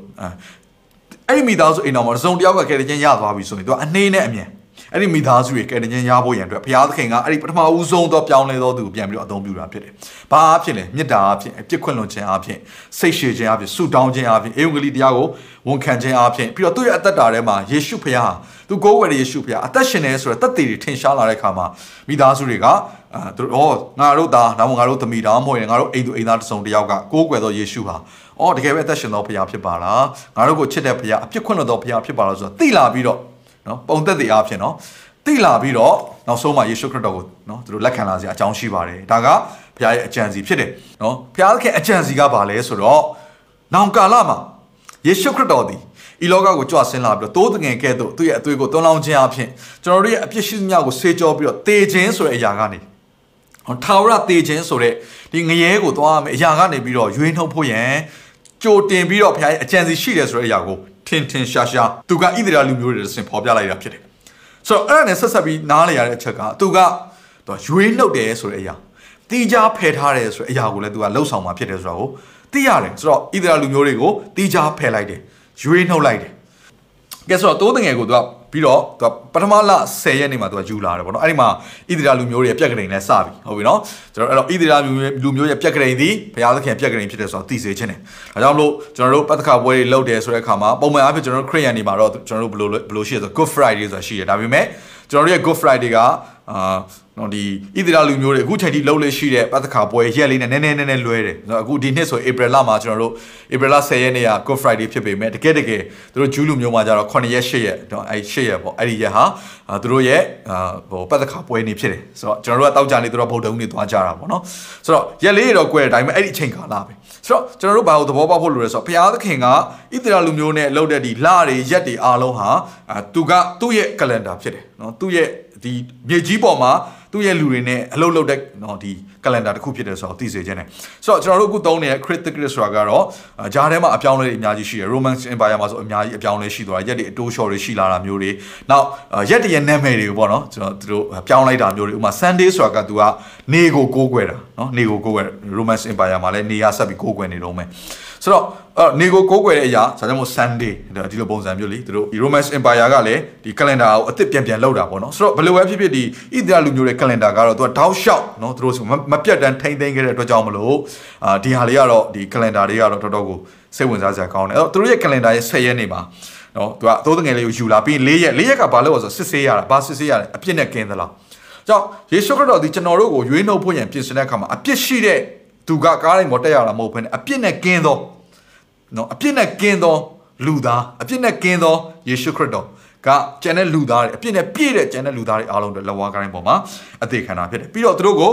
အဲ့ဒီမိသားစုအိမ်တော်မှာတစ်စုံတစ်ယောက်ကကယ်တင်ခြင်းရသွားပြီဆိုရင်သူကအနှေးနဲ့အမြင်အဲ့ဒီမိသားစုရဲ့ကယ်တင်ခြင်းရဖို့ရန်အတွက်ဘုရားသခင်ကအဲ့ဒီပထမဦးဆုံးသောပြောင်းလဲသောသူကိုပြန်ပြီးတော့အသုံးပြုတာဖြစ်တယ်။ဘာအဖြစ်လဲမေတ္တာအဖြစ်အပြစ်ခွင့်လွန်ခြင်းအဖြစ်စိတ်ရှည်ခြင်းအဖြစ်ဆုတောင်းခြင်းအဖြစ်အေဝံဂေလိတရားကိုဝန်ခံခြင်းအဖြစ်ပြီးတော့သူ့ရဲ့အသက်တာထဲမှာယေရှုဖခင်ဟာသူကိုးဝယ်တဲ့ယေရှုဖခင်အသက်ရှင်နေဆိုတဲ့တသက်တွေထင်ရှားလာတဲ့အခါမှာမိသားစုတွေကအာသူတို့ဩငါတို့သားနောက်ငါတို့သမီးတော်မဟုတ်ရင်ငါတို့အိမ်သူအိမ်သားတစ်စုံတစ်ယောက်ကကိုးကွယ်သောယေရှုဟာ အော်တကယ်ပဲအသက်ရှင်သောဖခင်ဖြစ်ပါလားငါတို့ကိုချစ်တဲ့ဖခင်အပြစ်ခွင့်လွန်သောဖခင်ဖြစ်ပါလားဆိုတော့သိလာပြီးတော့နော်ပုံသက်တဲ့အဖြစ်နော်သိလာပြီးတော့နောက်ဆုံးမှာယေရှုခရစ်တော်ကိုနော်သူတို့လက်ခံလာစရာအကြောင်းရှိပါတယ်ဒါကဘုရားရဲ့အကြံစီဖြစ်တယ်နော်ဘုရားခင်အကြံစီကဘာလဲဆိုတော့နောင်ကာလမှာယေရှုခရစ်တော်သည်ဤလောကကိုကြွဆင်းလာပြီးတော့တိုးတငယ်ကဲ့သို့သူ့ရဲ့အသွေးကိုသွန်းလောင်းခြင်းအဖြစ်ကျွန်တော်တို့ရဲ့အပြစ်ရှိသမျှကိုဆေးကြောပြီးတော့တေခြင်းဆိုတဲ့အရာကနေဟောထာဝရတေခြင်းဆိုတဲ့ဒီငရဲကိုသွားမယ်အရာကနေပြီးတော့ရွေးနှုတ်ဖို့ရန် ကြိုတင်ပြီးတော့ဘုရားရဲ့အကြံစီရှိတယ်ဆိုတဲ့အရာကိုထင်ထင်ရှားရှားသူကဣသရေလလူမျိုးတွေဆင်ဖော်ပြလိုက်တာဖြစ်တယ်ဆိုတော့အဲ့ဒါနဲ့ဆက်ဆက်ပြီးနားလည်ရတဲ့အချက်ကသူကသူရွေးနှုတ်တယ်ဆိုတဲ့အရာတီးခြားဖယ်ထားတယ်ဆိုတဲ့အရာကိုလည်းသူကလှုပ်ဆောင်มาဖြစ်တယ်ဆိုတော့သိရတယ်ဆိုတော့ဣသရေလလူမျိုးတွေကိုတီးခြားဖယ်လိုက်တယ်ရွေးနှုတ်လိုက်တယ်ကဲဆိုတော့တိုးတငယ်ကိုသူက ပြီးတော့သူကပထမလ10ရက်နေ့မှာသူကယူလာတယ်ပေါ့နော်အဲ့ဒီမှာဣသရေလလူမျိုးတွေရဲ့ပြက်ကလေးနဲ့စပြီဟုတ်ပြီနော်ကျွန်တော်အဲ့တော့ဣသရေလလူမျိုးရဲ့ပြက်ကလေးသည်ဘုရားသခင်ပြက်ကလေးဖြစ်တယ်ဆိုတော့သိစေခြင်းတယ်ဒါကြောင့်မလို့ကျွန်တော်တို့ပတ်သက်ခါပွဲတွေလုပ်တယ်ဆိုတဲ့အခါမှာပုံမှန်အားဖြင့်ကျွန်တော်တို့ခရစ်ယာန်တွေမှာတော့ကျွန်တော်တို့ဘယ်လိုဘယ်လိုရှိရဆို Good Friday ဆိုတာရှိတယ်ဒါပေမဲ့ကျွန်တော်တို့ရဲ့ Good Friday ကအာ နော်ဒီဣသရေလလူမျိုးတွေအခုချိန်ထိလှုပ်လေရှိတဲ့ပတ်သက်ခါပွဲရက်လေးနဲ့နည်းနည်းနည်းနည်းလွဲတယ်အခုဒီနှစ်ဆို April လမှာကျွန်တော်တို့ April လ10ရက်နေ့က Good Friday ဖြစ်ပေမဲ့တကယ်တကယ်သူတို့ဂျူးလူမျိုးမှာကျတော့9ရက်10ရက်တော့အဲ10ရက်ပေါ့အဲ့ဒီရက်ဟာသူတို့ရဲ့ဟိုပတ်သက်ခါပွဲနေဖြစ်တယ်ဆိုတော့ကျွန်တော်တို့ကတောက်ကြနေသူတို့ဗုဒ္ဓဦးနေသွားကြတာပေါ့နော်ဆိုတော့ရက်လေးတော့ကွဲတယ်ဒါပေမဲ့အဲ့ဒီအချိန်ကာလပဲဆိုတော့ကျွန်တော်တို့ဘာလို့သဘောပေါက်ဖို့လိုလဲဆိုတော့ဘုရားသခင်ကဣသရေလလူမျိုးနဲ့လှုပ်တဲ့ဒီလတွေရက်တွေအားလုံးဟာသူကသူ့ရဲ့ calendar ဖြစ်တယ်နော်သူ့ရဲ့ ဒီမြေကြီးပေါ်မှာသူ့ရဲ့လူတွေနဲ့အလုပ်လုပ်တဲ့နော်ဒီ calendar တစ်ခုဖြစ်တယ်ဆိုတော့သိစေခြင်းနဲ့ဆိုတော့ကျွန်တော်တို့အခုသုံးနေတဲ့ critical ဆိုတာကတော့ဂျားထဲမှာအပြောင်းလဲတွေအများကြီးရှိတယ် Roman Empire မှာဆိုအများကြီးအပြောင်းလဲရှိသွားရက်တွေအတိုးလျှော်တွေရှိလာတာမျိုးတွေနောက်ရက်တရဲ့နာမည်တွေပေါ့နော်ကျွန်တော်တို့ပြောင်းလိုက်တာမျိုးတွေဥပမာ Sunday ဆိုတာကသူကနေကိုကိုးကွယ်တာနော်နေကိုကိုးကွယ် Roman Empire မှာလည်းနေရဆက်ပြီးကိုးကွယ်နေတော့မယ် ဆိုတော့အဲ့နေကိုကိုးကွယ်တဲ့အရာဒါကြောင့်မို့ Sunday ဒီလိုပုံစံမျိုးလေသူတို့ဒီ Roman Empire ကလည်းဒီ calendar ကိုအသစ်ပြန်ပြန်လုပ်တာပေါ့နော်ဆိုတော့ဘယ်လိုပဲဖြစ်ဖြစ်ဒီဣသရေလလူမျိုးတွေ calendar ကတော့သူကတောက်လျှောက်နော်သူတို့မပြတ်တမ်းထိမ့်သိမ်းခဲ့တဲ့အတွက်ကြောင့်မလို့အာဒီဟာလေးကတော့ဒီ calendar တွေကတော့တော်တော်ကိုစိတ်ဝင်စားစရာကောင်းတယ်အဲ့တော့သူတို့ရဲ့ calendar ရဲ့10ရက်နေမှာနော်သူကသိုးတငယ်လေးကိုယူလာပြီး၄ရက်၄ရက်ကဘာလို့လဲဆိုစစ်ဆေးရတာဘာစစ်ဆေးရလဲအပြစ်နဲ့ကင်းသလားကြောင့်ယေရှုခရစ်တော်ဒီကျွန်တော်တို့ကိုရွေးနှုတ်ဖို့ရန်ပြင်ဆင်တဲ့အခါမှာအပြစ်ရှိတဲ့ သူကကားတိုင်းပေါ်တက်ရတာမဟုတ်ဘဲနဲ့အပြစ်နဲ့ကင်းသောနော်အပြစ်နဲ့ကင်းသောလူသားအပြစ်နဲ့ကင်းသောယေရှုခရစ်တော်ကကျန်တဲ့လူသားတွေအပြစ်နဲ့ပြည့်တဲ့ကျန်တဲ့လူသားတွေအားလုံးတွေလက်ဝါးကိုင်းပေါ်မှာအသေးခံတာဖြစ်တယ်ပြီးတော့သူတို့ကို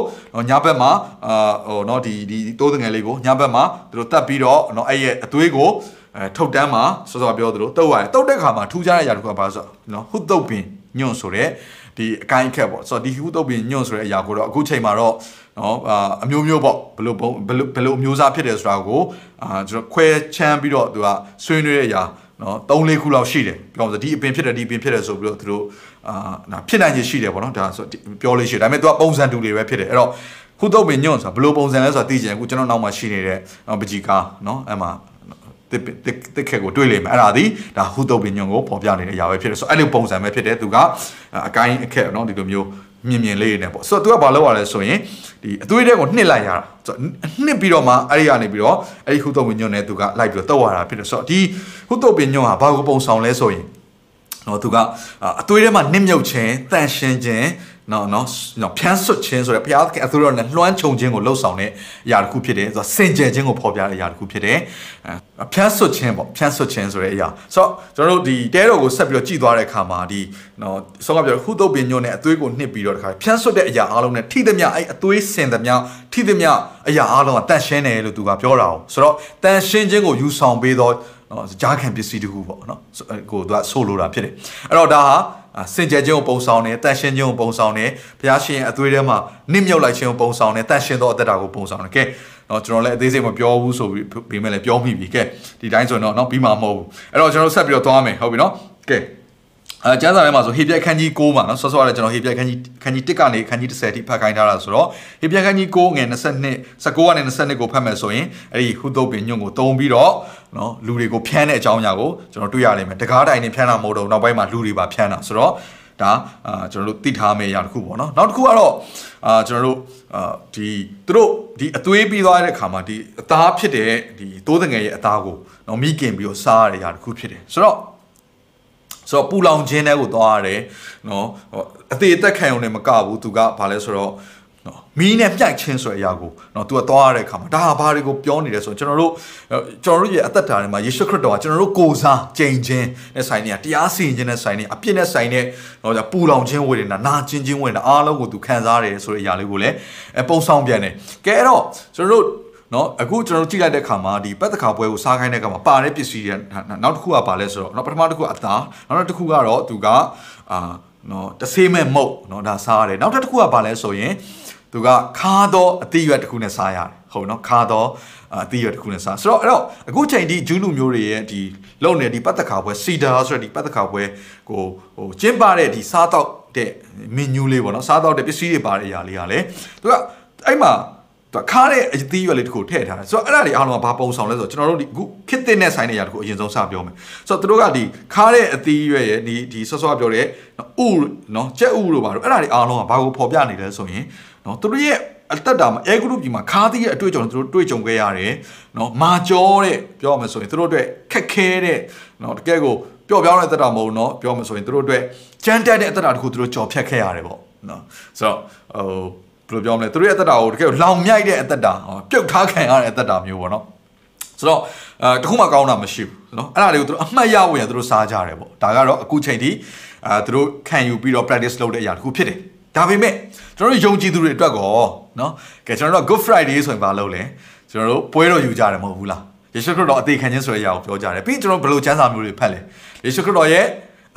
ညာဘက်မှာအာဟိုနော်ဒီဒီတိုးငယ်လေးကိုညာဘက်မှာသူတို့တတ်ပြီးတော့နော်အဲ့ရဲ့အသွေးကိုထုတ်တန်းမှာစောစောပြောသလိုတုတ်ရတယ်တုတ်တဲ့ခါမှာထူးခြားတဲ့အရာတစ်ခုကဘာဆိုတော့နော်ဟုတ်တုတ်ပင်ညွန့်ဆိုတဲ့ဒီအကိုင်းခက်ပေါ့ဆိုတော့ဒီဟုတ်တုတ်ပင်ညွန့်ဆိုတဲ့အရာကိုတော့အခုချိန်မှာတော့ နော်အာအမျိုးမျိုးပေါ့ဘလို့ဘလို့ဘလို့အမျိုးအစားဖြစ်တယ်ဆိုတာကိုအာကျွန်တော်ခွဲချမ်းပြီးတော့သူကဆွေးနွေးတဲ့အရာနော်၃၄ခုလောက်ရှိတယ်ပြောဆိုဒီအပင်ဖြစ်တယ်ဒီအပင်ဖြစ်တယ်ဆိုပြီးတော့သူတို့အာဖြစ်နိုင်ခြင်းရှိတယ်ပေါ့နော်ဒါဆိုပြောလို့ရှိတယ်ဒါပေမဲ့သူကပုံစံတူတွေပဲဖြစ်တယ်အဲ့တော့ခုတော့ပင်ညွန့်ဆိုတာဘယ်လိုပုံစံလဲဆိုတာသိချင်အခုကျွန်တော်နောက်မှာရှိနေတဲ့ပကြီးကားနော်အဲ့မှာတစ်တစ်ခက်ကိုတွေးလိမ့်မယ်အဲ့ဒါဒီဒါဟုတုတ်ပင်ညွန့်ကိုပေါ်ပြနေတဲ့အရာပဲဖြစ်တယ်ဆိုအဲ့လိုပုံစံပဲဖြစ်တယ်သူကအကိုင်းအခက်နော်ဒီလိုမျိုး မြင်မြင်လေးနေပေါ့ဆိုတော့ तू ကဘာလုပ်ရလဲဆိုရင်ဒီအသွေးတဲ့ကိုနှစ်လိုက်ရတာဆိုတော့နှစ်ပြီးတော့မှအဲ့ဒီကနေပြီးတော့အဲ့ဒီဟုတုတ်ပင်ညွန့်နဲ့ तू ကလိုက်ပြီးတော့တောက်ရတာဖြစ်တယ်ဆိုတော့ဒီဟုတုတ်ပင်ညွန့်ဟာဘာကိုပုံဆောင်လဲဆိုရင်နော်သူကအသွေးထဲမှာနစ်မြုပ်ခြင်းတန်ရှင်းခြင်း နော်နော်နော်ဖြန်းဆွတ်ခြင်းဆိုတဲ့ဘုရားသခင်အသွေးတော်နဲ့လွှမ်းခြုံခြင်းကိုလှုပ်ဆောင်တဲ့အရာတစ်ခုဖြစ်တယ်ဆိုတော့စင်ကြယ်ခြင်းကိုဖော်ပြတဲ့အရာတစ်ခုဖြစ်တယ်အဲဖြန်းဆွတ်ခြင်းပေါ့ဖြန်းဆွတ်ခြင်းဆိုတဲ့အရာဆိုတော့ကျွန်တော်တို့ဒီတဲတော်ကိုဆက်ပြီးတော့ကြည်သွားတဲ့အခါမှာဒီနော်ဆောကပြောခုတုတ်ပင်ညွန့်နဲ့အသွေးကိုနှစ်ပြီးတော့တခါဖြန်းဆွတ်တဲ့အရာအားလုံးနဲ့ထိသမျှအဲ့အသွေးစင်သမျှထိသမျှအရာအားလုံးကတန့်ရှင်းတယ်လို့သူကပြောတာ哦ဆိုတော့တန့်ရှင်းခြင်းကိုယူဆောင်ပေးတော့နော်ဂျားခံပစ္စည်းတခုပေါ့နော်ကိုသူကဆိုလိုတာဖြစ်တယ်အဲ့တော့ဒါဟာ စင်ကြယ်ခြင်းကိုပုံဆောင်တယ်တန်ရှင်းခြင်းကိုပုံဆောင်တယ်ဘုရားရှင်အသွေးထဲမှာနစ်မြုပ်လိုက်ခြင်းကိုပုံဆောင်တယ်တန်ရှင်းသောအသက်တာကိုပုံဆောင်တယ်ကဲနော်ကျွန်တော်လည်းအသေးစိတ်မပြောဘူးဆိုပြီးပြီးမဲ့လည်းပြောမိပြီကဲဒီတိုင်းဆိုရင်တော့နော်ပြီးမှာမဟုတ်ဘူးအဲ့တော့ကျွန်တော်ဆက်ပြီးတော့သွားမယ်ဟုတ်ပြီနော်ကဲ အဲကျမ်းစာထဲမှာဆိုဟေပြက်ခန်းကြီး6မှာနော်ဆော့ဆော့ရတဲ့ကျွန်တော်ဟေပြက်ခန်းကြီးခန်းကြီး1ကနေခန်းကြီး10ထိဖတ်ခိုင်းထားတာဆိုတော့ဟေပြက်ခန်းကြီး6ငယ်22 19ကနေ22ကိုဖတ်မယ်ဆိုရင်အဲ့ဒီဟုသုတ်ပင်ညွန့်ကိုတုံးပြီးတော့နော်လူတွေကိုဖျန်းတဲ့အကြောင်းအရာကိုကျွန်တော်တွေ့ရလိမ့်မယ်တကားတိုင်နဲ့ဖျန်းတာမဟုတ်တော့နောက်ပိုင်းမှာလူတွေပါဖျန်းတာဆိုတော့ဒါအာကျွန်တော်တို့သိထားမယ့်အရာတစ်ခုပေါ့နော်နောက်တစ်ခုကတော့အာကျွန်တော်တို့အာဒီသူတို့ဒီအသွေးပြီးသွားတဲ့အခါမှာဒီအသားဖြစ်တဲ့ဒီသိုးတငယ်ရဲ့အသားကိုနော်မိခင်ပြီးတော့စားရတဲ့အရာတစ်ခုဖြစ်တယ်ဆိုတော့ ဆိုတော့ပူလောင်ခြင်းတဲ့ကိုသွားရတယ်နော်အသေးအသက်ခံရုံနဲ့မကဘူးသူကဘာလဲဆိုတော့နော်မီးနဲ့ပြိုက်ချင်းဆိုတဲ့အရာကိုနော်သူကသွားရတဲ့အခါမှာဒါဟာဘာတွေကိုပြောနေတယ်ဆိုတော့ကျွန်တော်တို့ကျွန်တော်တို့ရဲ့အသက်တာထဲမှာယေရှုခရစ်တော်ကကျွန်တော်တို့ကိုယ်စားကြိမ်ချင်းနဲ့ဆိုင်နေတာတရားစီရင်ခြင်းနဲ့ဆိုင်နေအပြစ်နဲ့ဆိုင်တဲ့တော့ပူလောင်ခြင်းဝေဒနာနာကျင်ခြင်းဝေဒနာအားလုံးကိုသူခံစားရတယ်ဆိုတဲ့အရာလေးကိုလည်းပုံဆောင်ပြန်တယ်ကဲအဲ့တော့ကျွန်တော်တို့ နော်အခုကျွန်တော်တို့ကြည့်လိုက်တဲ့အခါမှာဒီပတ်သက်ခါပွဲကိုစားခိုင်းတဲ့အခါမှာပါတဲ့ပစ္စည်းတွေနောက်တစ်ခုကပါလဲဆိုတော့နော်ပထမတစ်ခုကအသားနောက်တစ်ခုကတော့သူကအာနော်တဆေးမဲ့မုတ်နော်ဒါစားရတယ်နောက်တစ်ခုကပါလဲဆိုရင်သူကခါတော့အတိရွက်တစ်ခုနဲ့စားရတယ်ဟုတ်နော်ခါတော့အတိရွက်တစ်ခုနဲ့စားဆိုတော့အဲ့တော့အခုချိန်ဒီဂျူးလူမျိုးတွေရဲ့ဒီလုံနေဒီပတ်သက်ခါပွဲစီဒါဆိုတဲ့ဒီပတ်သက်ခါပွဲကိုဟိုကျင်းပတဲ့ဒီစားတော့တဲ့မင်နူးလေးပေါ့နော်စားတော့တဲ့ပစ္စည်းတွေပါတဲ့အရာလေးကလည်းသူကအဲ့မှာ သူခါတဲ့အသီးရွက်လေးတခုထည့်ထားတယ်ဆိုတော့အဲ့ဒါတွေအားလုံးကဘာပုံဆောင်လဲဆိုတော့ကျွန်တော်တို့ဒီအခုခစ်တဲ့နဲ့ဆိုင်တဲ့ຢာတခုအရင်ဆုံးစပြောမယ်ဆိုတော့သူတို့ကဒီခါတဲ့အသီးရွက်ရဲ့ဒီဒီဆော့ဆော့ပြောတဲ့ဥနော်ကြက်ဥတို့ဘာလို့အဲ့ဒါတွေအားလုံးကဘာကိုဖော်ပြနေလဲဆိုရင်နော်သူတို့ရဲ့အသက်တာမှာအဲဂရုပြည်မှာခါသီးရဲ့အတွေ့အကြုံသူတို့တွေ့ကြုံခဲ့ရတယ်နော်မာကျော်တဲ့ပြောရမယ်ဆိုရင်သူတို့အတွက်ခက်ခဲတဲ့နော်တကယ်ကိုပျော့ပြောင်းတဲ့အသက်တာမဟုတ်နော်ပြောမယ်ဆိုရင်သူတို့အတွက်ကြမ်းတက်တဲ့အသက်တာတခုသူတို့ကြော်ဖြတ်ခဲ့ရတယ်ပေါ့နော်ဆိုတော့ဟို ဘယ်လိုပြောမလဲသူတို့ရဲ့အသက်တာကိုတကယ်လောင်မြိုက်တဲ့အသက်တာပြုတ်ထားခံရတဲ့အသက်တာမျိုးပေါ့နော်ဆိုတော့အဲတခုမှကောင်းတာမရှိဘူးနော်အဲ့ဒါတွေကိုသူတို့အမှတ်ရဝင်ရသူတို့စားကြတယ်ပေါ့ဒါကတော့အခုချိန်ထိအဲသူတို့ခံယူပြီးတော့ practice လုပ်တဲ့အရာတခုဖြစ်တယ်ဒါပေမဲ့ကျွန်တော်တို့ယုံကြည်သူတွေအတွက်ကောနော်ကဲကျွန်တော်တို့ Good Friday ဆိုရင်ဘာလုပ်လဲကျွန်တော်တို့ပွဲတော်ယူကြတယ်မဟုတ်ဘူးလားယေရှုခရစ်တော်အသေးခံခြင်းဆိုတဲ့အရာကိုပြောကြတယ်ပြီးကျွန်တော်ဘယ်လိုချမ်းသာမျိုးတွေဖတ်လဲယေရှုခရစ်တော်ရဲ့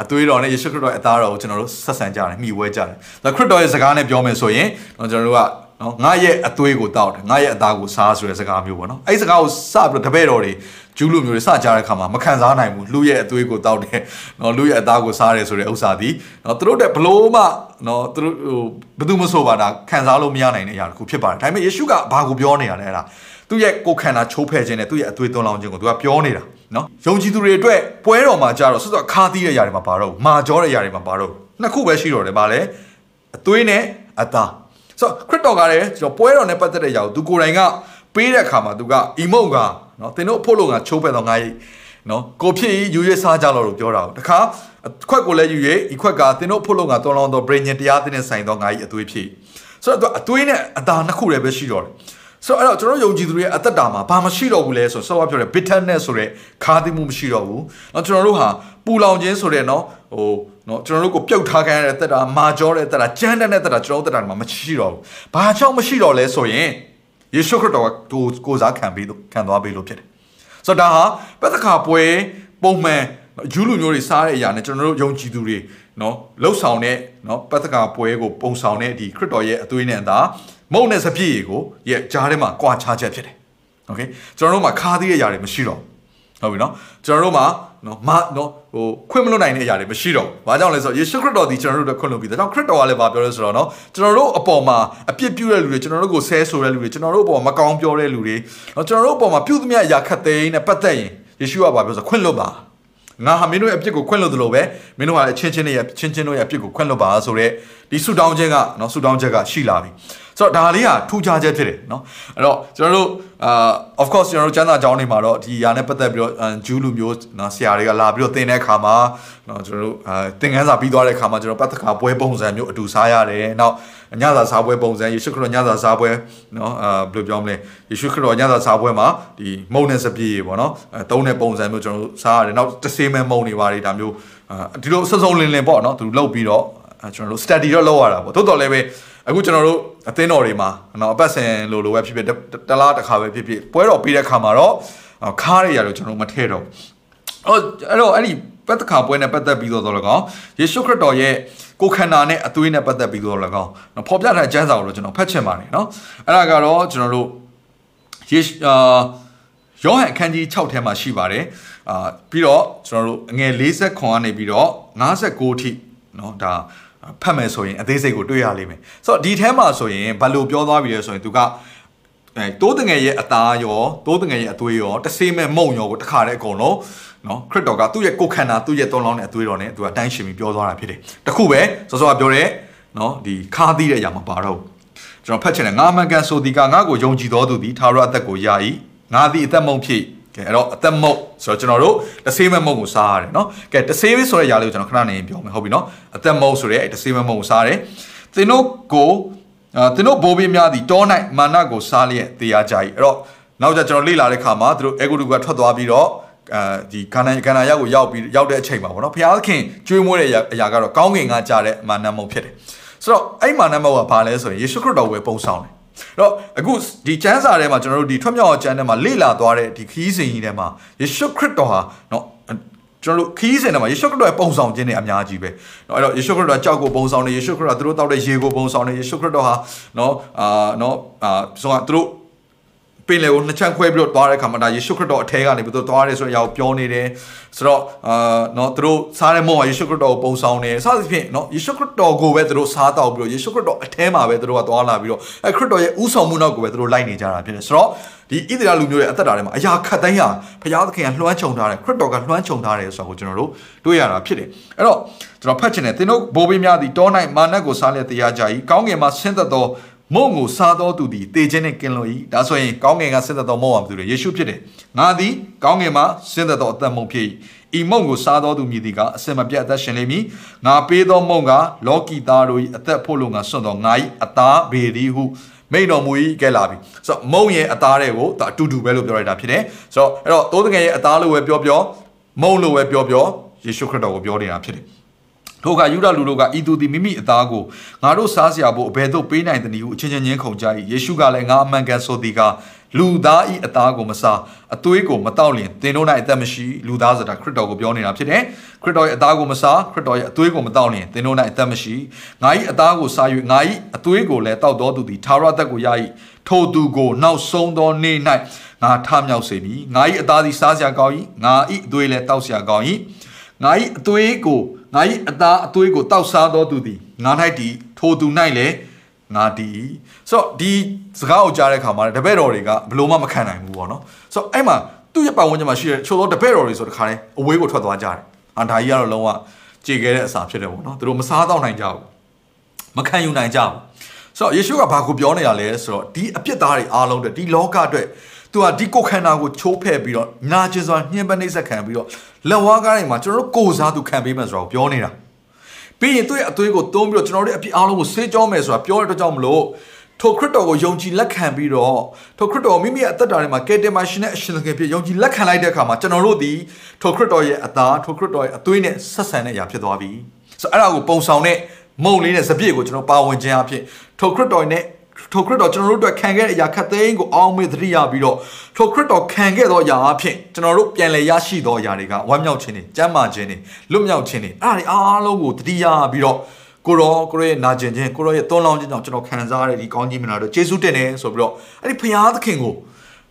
အသွေးတော်နဲ့ယေရှုခရစ်တော်ရဲ့အသားတော်ကိုကျွန်တော်တို့ဆက်ဆံကြတယ်မိဝဲကြတယ်ဒါခရစ်တော်ရဲ့စကားနဲ့ပြောမယ်ဆိုရင်ကျွန်တော်တို့ကနော်ငါရဲ့အသွေးကိုတောက်တယ်ငါရဲ့အသားကိုစားဆိုတဲ့စကားမျိုးပေါ့နော်အဲ့ဒီစကားကိုစပြီးတော့တပည့်တော်တွေဂျူးလူမျိုးတွေစကြတဲ့ခါမှာမခံစားနိုင်ဘူးလူရဲ့အသွေးကိုတောက်တယ်နော်လူရဲ့အသားကိုစားတယ်ဆိုတဲ့ဥစ္စာဒီနော်သူတို့တဲ့ဘလို့မှနော်သူတို့ဟိုဘယ်သူမဆိုပါတာခံစားလို့မရနိုင်တဲ့အရာတစ်ခုဖြစ်ပါတယ်ဒါပေမဲ့ယေရှုကဘာကိုပြောနေရလဲအဲ့ဒါသူ့ရဲ့ကိုယ်ခန္ဓာချိုးဖဲ့ခြင်းနဲ့သူ့ရဲ့အသွေးသွန်းလောင်းခြင်းကိုသူကပြောနေတာ နော်ယုံကြည်သူတွေအတွက်ပွဲတော်မှာကြတော့ဆွတ်ဆွတ်ခါသီးတဲ့ຢာတွေမှာပါတော့မာကြောတဲ့ຢာတွေမှာပါတော့နှစ်ခုပဲရှိတော့တယ်ဗာလဲအသွေးနဲ့အသားဆိုခရစ်တော်ကလည်းကျွန်တော်ပွဲတော်နဲ့ပတ်သက်တဲ့ຢာကိုသူကိုယ်တိုင်ကပေးတဲ့အခါမှာသူကအီမုတ်ကနော်သင်တို့အဖို့လို့ကချိုးဖဲ့တော့ငါရဲ့နော်ကိုဖြစ်ယူရစားကြလို့လို့ပြောတာကိုတခါခွက်ကိုလည်းယူရဤခွက်ကသင်တို့အဖို့လို့ကတော်လောင်းတော့ brain တရားသင်နဲ့ဆိုင်တော့ငါရဲ့အသွေးဖြစ်ဆိုတော့အသွေးနဲ့အသားနှစ်ခုလည်းပဲရှိတော့တယ် ဆိုတော့အဲ့တော့ကျွန်တော်ယုံကြည်သူတွေရဲ့အသက်တာမှာဘာမှရှိတော့ဘူးလဲဆိုတော့ဆော့ပြောတဲ့ bitterness ဆိုတဲ့ခါးသိမှုမရှိတော့ဘူး။နော်ကျွန်တော်တို့ဟာပူလောင်ခြင်းဆိုတဲ့နော်ဟိုနော်ကျွန်တော်တို့ကိုပြုတ်ထားခံရတဲ့သက်တာမာကြောတဲ့သက်တာကြမ်းတဲ့သက်တာကျွန်တော်တို့သက်တာမှာမရှိတော့ဘူး။ဘာကြောင့်မရှိတော့လဲဆိုရင်ယေရှုခရစ်တော်ကကိုကိုစားခံပြီးခံသွားပြီးလို့ဖြစ်တယ်။ဆိုတော့ဒါဟာပသက်ခါပွဲပုံမှန်ယူလူမျိုးတွေစားတဲ့အရာနဲ့ကျွန်တော်တို့ယုံကြည်သူတွေနော်လှုပ်ဆောင်တဲ့နော်ပသက်ခါပွဲကိုပုံဆောင်တဲ့ဒီခရစ်တော်ရဲ့အသွေးနဲ့အသာ မုံနဲ့စပြည့်ကိုရဲ့ကြားထဲမှာကွာခြားချက်ဖြစ်တယ်โอเคကျွန်တော်တို့မှာခါးသေးတဲ့အရာတွေမရှိတော့ဟုတ်ပြီနော်ကျွန်တော်တို့မှာနော်မနော်ဟိုခွင့်မလွတ်နိုင်တဲ့အရာတွေမရှိတော့ဘာကြောင့်လဲဆိုတော့ယေရှုခရစ်တော်ဒီကျွန်တော်တို့အတွက်ခွင့်လွတ်ပြီးဒါကြောင့်ခရစ်တော်ကလည်းဗာပြောလဲဆိုတော့နော်ကျွန်တော်တို့အပေါ်မှာအပြစ်ပြုတဲ့လူတွေကျွန်တော်တို့ကိုဆဲဆိုတဲ့လူတွေကျွန်တော်တို့အပေါ်မှာမကောင်းပြောတဲ့လူတွေနော်ကျွန်တော်တို့အပေါ်မှာပြုသမျှအရာခတ်သိမ်းနဲ့ပတ်သက်ရင်ယေရှုကဗာပြောဆိုခွင့်လွတ်ပါငါဟာမင်းတို့ရဲ့အပြစ်ကိုခွင့်လွတ်သလိုပဲမင်းတို့ဟာအချင်းချင်းတွေရဲ့ချင်းချင်းတို့ရဲ့အပြစ်ကိုခွင့်လွတ်ပါဆိုတော့ဒီဆူတောင်းခြင်းကနော်ဆူတောင်းချက်ကရှိလာပြီ ဆိုတော့ဒါလေးကထူးခြားချက်ဖြစ်တယ်เนาะအဲ့တော့ကျွန်တော်တို့အာ of course ကျွန်တော်တို့ကျမ်းစာကြောင်းတွေမှာတော့ဒီຢာနဲ့ပတ်သက်ပြီးတော့ဂျူးလူမျိုးเนาะဆရာတွေကလာပြီးတော့သင်တဲ့အခါမှာเนาะကျွန်တော်တို့အာသင်ခန်းစာပြီးသွားတဲ့အခါမှာကျွန်တော်ပတ်သက်ခါပွဲပုံစံမျိုးအတူစားရတယ်နောက်ညစာစားပွဲပုံစံယေရှုခရစ်ညစာစားပွဲเนาะအာဘယ်လိုပြောမလဲယေရှုခရစ်ညစာစားပွဲမှာဒီမုံနဲ့စပြည့်ရေပေါ့เนาะအဲသုံးတဲ့ပုံစံမျိုးကျွန်တော်တို့စားရတယ်နောက်တဆေးမဲမုံတွေပါတယ်ဒါမျိုးအာဒီလိုစုံစုံလင်လင်ပေါ့เนาะသူလုတ်ပြီးတော့ကျွန်တော်တို့ study တော့လုပ်ရတာပေါ့တိုးတော်လည်းပဲ အခုကျွန်တော်တို့အသင်းတော်တွေမှာနော်အပတ်စဉ်လိုလိုပဲဖြစ်ဖြစ်တလားတစ်ခါပဲဖြစ်ဖြစ်ပွဲတော်ပြီးတဲ့ခါမှာတော့ခါးရရတော့ကျွန်တော်မထည့်တော့အဲ့တော့အဲ့ဒီပတ်သက်ခါပွဲနဲ့ပတ်သက်ပြီးတော့တော့လကောင်ယေရှုခရစ်တော်ရဲ့ကိုခန္ဓာနဲ့အသွေးနဲ့ပတ်သက်ပြီးတော့လကောင်နော်ဖော်ပြထားကျမ်းစာကိုတော့ကျွန်တော်ဖတ်ချင်ပါတယ်နော်အဲ့ဒါကတော့ကျွန်တော်တို့ယေအာယောဟန်အခန်းကြီး6ထဲမှာရှိပါတယ်အာပြီးတော့ကျွန်တော်တို့အငယ်40ခွန်ကနေပြီးတော့59အထိနော်ဒါ ဖတ်မယ်ဆိုရင်အသေးစိတ်ကိုတွေ့ရလိမ့်မယ်ဆိုတော့ဒီထဲမှာဆိုရင်ဘယ်လိုပြောသွားပြီလဲဆိုရင်သူကအဲတိုးတငယ်ရဲ့အသားရောတိုးတငယ်ရဲ့အသွေးရောတဆေးမဲ့မုံရောကိုတခါတည်းအကုန်လုံးနော်ခရစ်တော်ကသူ့ရဲ့ကိုယ်ခန္ဓာသူ့ရဲ့သွန်လောင်းတဲ့အသွေးတော်နဲ့သူကအတိုင်းရှင်ပြီးပြောသွားတာဖြစ်တယ်တခုပဲစောစောကပြောတဲ့နော်ဒီခါသီးတဲ့အရာမပါတော့ဘူးကျွန်တော်ဖတ်ချင်တယ်ငါမှန်ကန်ဆိုဒီကငါ့ကိုယုံကြည်တော်သူသည်သာရအသက်ကိုယာ၏ငါသည်အသက်မုံဖြစ် ကဲအဲ့တော့အသက်မုံဆိုတော့ကျွန်တော်တို့တဆေးမဲ့မုံကိုစားရတယ်နော်ကဲတဆေးဆိုတဲ့ຢာလေးကိုကျွန်တော်ခဏနေပြောမယ်ဟုတ်ပြီနော်အသက်မုံဆိုတဲ့တဆေးမဲ့မုံကိုစားရတယ်သင်တို့ကိုအာသင်တို့ဘိုးဘေးများသည်တော၌မာနကိုစားလျက်တရားကြ၏အဲ့တော့နောက်ကျကျွန်တော်လေ့လာတဲ့ခါမှာသူတို့အေဂုတုကထွက်သွားပြီးတော့အဲဒီကာနန်ကာနာရောက်ကိုရောက်ပြီးရောက်တဲ့အချိန်မှာပေါ့နော်ဘုရားသခင်ကျွေးမွေးတဲ့အရာကတော့ကောင်းကင်ကကြားတဲ့မာနမုံဖြစ်တယ်ဆိုတော့အဲ့မာနမုံကဘာလဲဆိုရင်ယေရှုခရစ်တော်ကိုပုံဆောင်တယ် တော့အခုဒီကျမ်းစာထဲမှာကျွန်တော်တို့ဒီထွတ်မြောက်အောင်ကျမ်းထဲမှာလေ့လာသွားတဲ့ဒီခီးစဉ်ကြီးထဲမှာယေရှုခရစ်တော်ဟာเนาะကျွန်တော်တို့ခီးစဉ်ထဲမှာယေရှုခရစ်တော်ရဲ့ပုံဆောင်ခြင်းတွေအများကြီးပဲเนาะအဲ့တော့ယေရှုခရစ်တော်ကြောက်ကိုပုံဆောင်တယ်ယေရှုခရစ်တော်သူတို့တောက်တဲ့ရေကိုပုံဆောင်တယ်ယေရှုခရစ်တော်ဟာเนาะအာเนาะအာဆိုတော့သူတို့ ပင်လယ်ကိုနှစ်ချမ်းခွဲပြီးတော့သွားတဲ့ခါမှာဒါယေရှုခရစ်တော်အထဲကနေပြီးတော့သွားတယ်ဆိုတဲ့အရာကိုပြောနေတယ်ဆိုတော့အာနော်သူတို့စားတဲ့မုံကယေရှုခရစ်တော်ကိုပုံဆောင်နေစသဖြင့်နော်ယေရှုခရစ်တော်ကိုပဲသူတို့စားတော့ပြီးတော့ယေရှုခရစ်တော်အထဲမှာပဲသူတို့ကသွားလာပြီးတော့အဲခရစ်တော်ရဲ့ဥဆောင်မှုနောက်ကိုပဲသူတို့လိုက်နေကြတာဖြစ်တယ်ဆိုတော့ဒီဣသရေလလူမျိုးရဲ့အသက်တာထဲမှာအရာခတ်တိုင်းဟာဘုရားသခင်ကလွှမ်းခြုံထားတယ်ခရစ်တော်ကလွှမ်းခြုံထားတယ်ဆိုတာကိုကျွန်တော်တို့တွေ့ရတာဖြစ်တယ်အဲ့တော့ကျွန်တော်ဖတ်ချင်တယ်သင်တို့ဘိုးဘေးများသည်တော၌မာနတ်ကိုစားလျက်တရားကြ၏ကောင်းငင်မှာဆင်းသက်သော မုံကိုစားတော်သူသည်တေခြင်းနဲ့ကင်းလို့၏ဒါဆိုရင်ကောင်းငင်ကဆင်းသက်တော်မုံအောင်သူတွေယေရှုဖြစ်တယ်ငါသည်ကောင်းငင်မှာဆင်းသက်တော်အသက်မုံဖြစ်၏ဤမုံကိုစားတော်သူမြည်သည်ကအစင်မပြတ်အသက်ရှင်လိမ့်မည်ငါပေးသောမုံကလောကီသားတို့၏အသက်ဖို့လို့ငါဆွတ်တော်ငါ၏အသားဘေဒီဟုမိန်တော်မူ၏ကဲလာပြီဆိုတော့မုံရဲ့အသားတွေကိုဒါအတူတူပဲလို့ပြောရတာဖြစ်တယ်ဆိုတော့အဲ့တော့တိုးတငယ်ရဲ့အသားလို့ပဲပြောပြောမုံလို့ပဲပြောပြောယေရှုခရစ်တော်ကိုပြောနေတာဖြစ်တယ် ထိုကယူဒလူတို့ကဤသူသည်မိမိအသားကိုငါတို့စားစရာဖို့အဘယ်သို့ပေးနိုင်သနည်းဟုအချင်းချင်းချင်းခုန်ကြ၏ယေရှုကလည်းငါအမှန်ကန်ဆိုသည်ကလူသားဤအသားကိုမစားအသွေးကိုမတောက်လျင်သင်တို့၌အသက်မရှိလူသားဆိုတာခရစ်တော်ကိုပြောနေတာဖြစ်တယ်ခရစ်တော်ရဲ့အသားကိုမစားခရစ်တော်ရဲ့အသွေးကိုမတောက်လျင်သင်တို့၌အသက်မရှိငါ၏အသားကိုစား၍ငါ၏အသွေးကိုလည်းတောက်တော်သူသည်သာရအသက်ကိုရ၏ထိုသူကိုနောက်ဆုံးသောနေ့၌ငါထမြောက်စေမည်ငါ၏အသားသည်စားစရာကောင်း၏ငါ၏အသွေးလည်းတောက်စရာကောင်း၏ငါ၏အသွေးကို ငါ၏အသားအသွေးကိုတောက်စားသောသူသည်ငါ၌တည်ထိုသူ၌လည်းငါတည်ဆိုတော့ဒီစကားကိုကြားတဲ့အခါမှာတပည့်တော်တွေကဘလို့မှမခံနိုင်ဘူးပေါ့နော်ဆိုတော့အဲ့မှာသူ့ရဲ့ပတ်ဝန်းကျင်မှာရှိတဲ့ချို့သောတပည့်တော်တွေဆိုတခါတည်းအဝေးကိုထွက်သွားကြတယ်ဟာဒါကြီးကတော့လုံးဝကြေခဲ့တဲ့အစာဖြစ်တယ်ပေါ့နော်သူတို့မစားတော့နိုင်ကြဘူးမခံယူနိုင်ကြဘူးဆိုတော့ယေရှုကဘာကိုပြောနေရလဲဆိုတော့ဒီအပြစ်သားတွေအားလုံးအတွက်ဒီလောကအတွက် သူကဒီကိုခန္ဓာကိုချိုးဖဲ့ပြီးတော့နာကျင်စွာညှဉ်းပန်းနှိပ်စက်ခံပြီးတော့လက်ဝါးကားတွေမှာကျွန်တော်တို့ကိုစားသူခံပေးမယ်ဆိုတော့ပြောနေတာပြီးရင်သူ့ရဲ့အသွေးကိုသုံးပြီးတော့ကျွန်တော်တို့အပြစ်အားလုံးကိုဆေးကြောမယ်ဆိုတာပြောတဲ့အတွက်ကြောင့်မလို့ထိုခရစ်တော်ကိုယုံကြည်လက်ခံပြီးတော့ထိုခရစ်တော်မိမိရဲ့အသက်တာထဲမှာကယ်တင်ပါရှင်တဲ့အရှင်သခင်ဖြစ်ယုံကြည်လက်ခံလိုက်တဲ့အခါမှာကျွန်တော်တို့ဒီထိုခရစ်တော်ရဲ့အသားထိုခရစ်တော်ရဲ့အသွေးနဲ့ဆက်ဆံတဲ့အရာဖြစ်သွားပြီဆိုတော့အဲ့ဒါကိုပုံဆောင်တဲ့မုံလေးနဲ့စပြည့်ကိုကျွန်တော်ပါဝင်ခြင်းအဖြစ်ထိုခရစ်တော်နဲ့ ထိုခရစ်တော်ကျွန်တော်တို့အတွက်ခံခဲ့တဲ့အရာခတ်သိမ်းကိုအောင်းမေ့သတိရပြီးတော့ထိုခရစ်တော်ခံခဲ့သောအရာအဖြစ်ကျွန်တော်တို့ပြန်လည်ရရှိသောအရာတွေကဝမ်းမြောက်ခြင်းတွေကျမ်းမာခြင်းတွေလွတ်မြောက်ခြင်းတွေအဲ့ဒါတွေအားလုံးကိုသတိရပြီးတော့ကိုရောကိုရောရဲ့နာကျင်ခြင်းကိုရောရဲ့သွန်လောင်းခြင်းကြောင့်ကျွန်တော်ခံစားရတဲ့ဒီကောင်းကြီးမင်္ဂလာတို့ယေရှုတင်တယ်ဆိုပြီးတော့အဲ့ဒီဖခင်သခင်ကို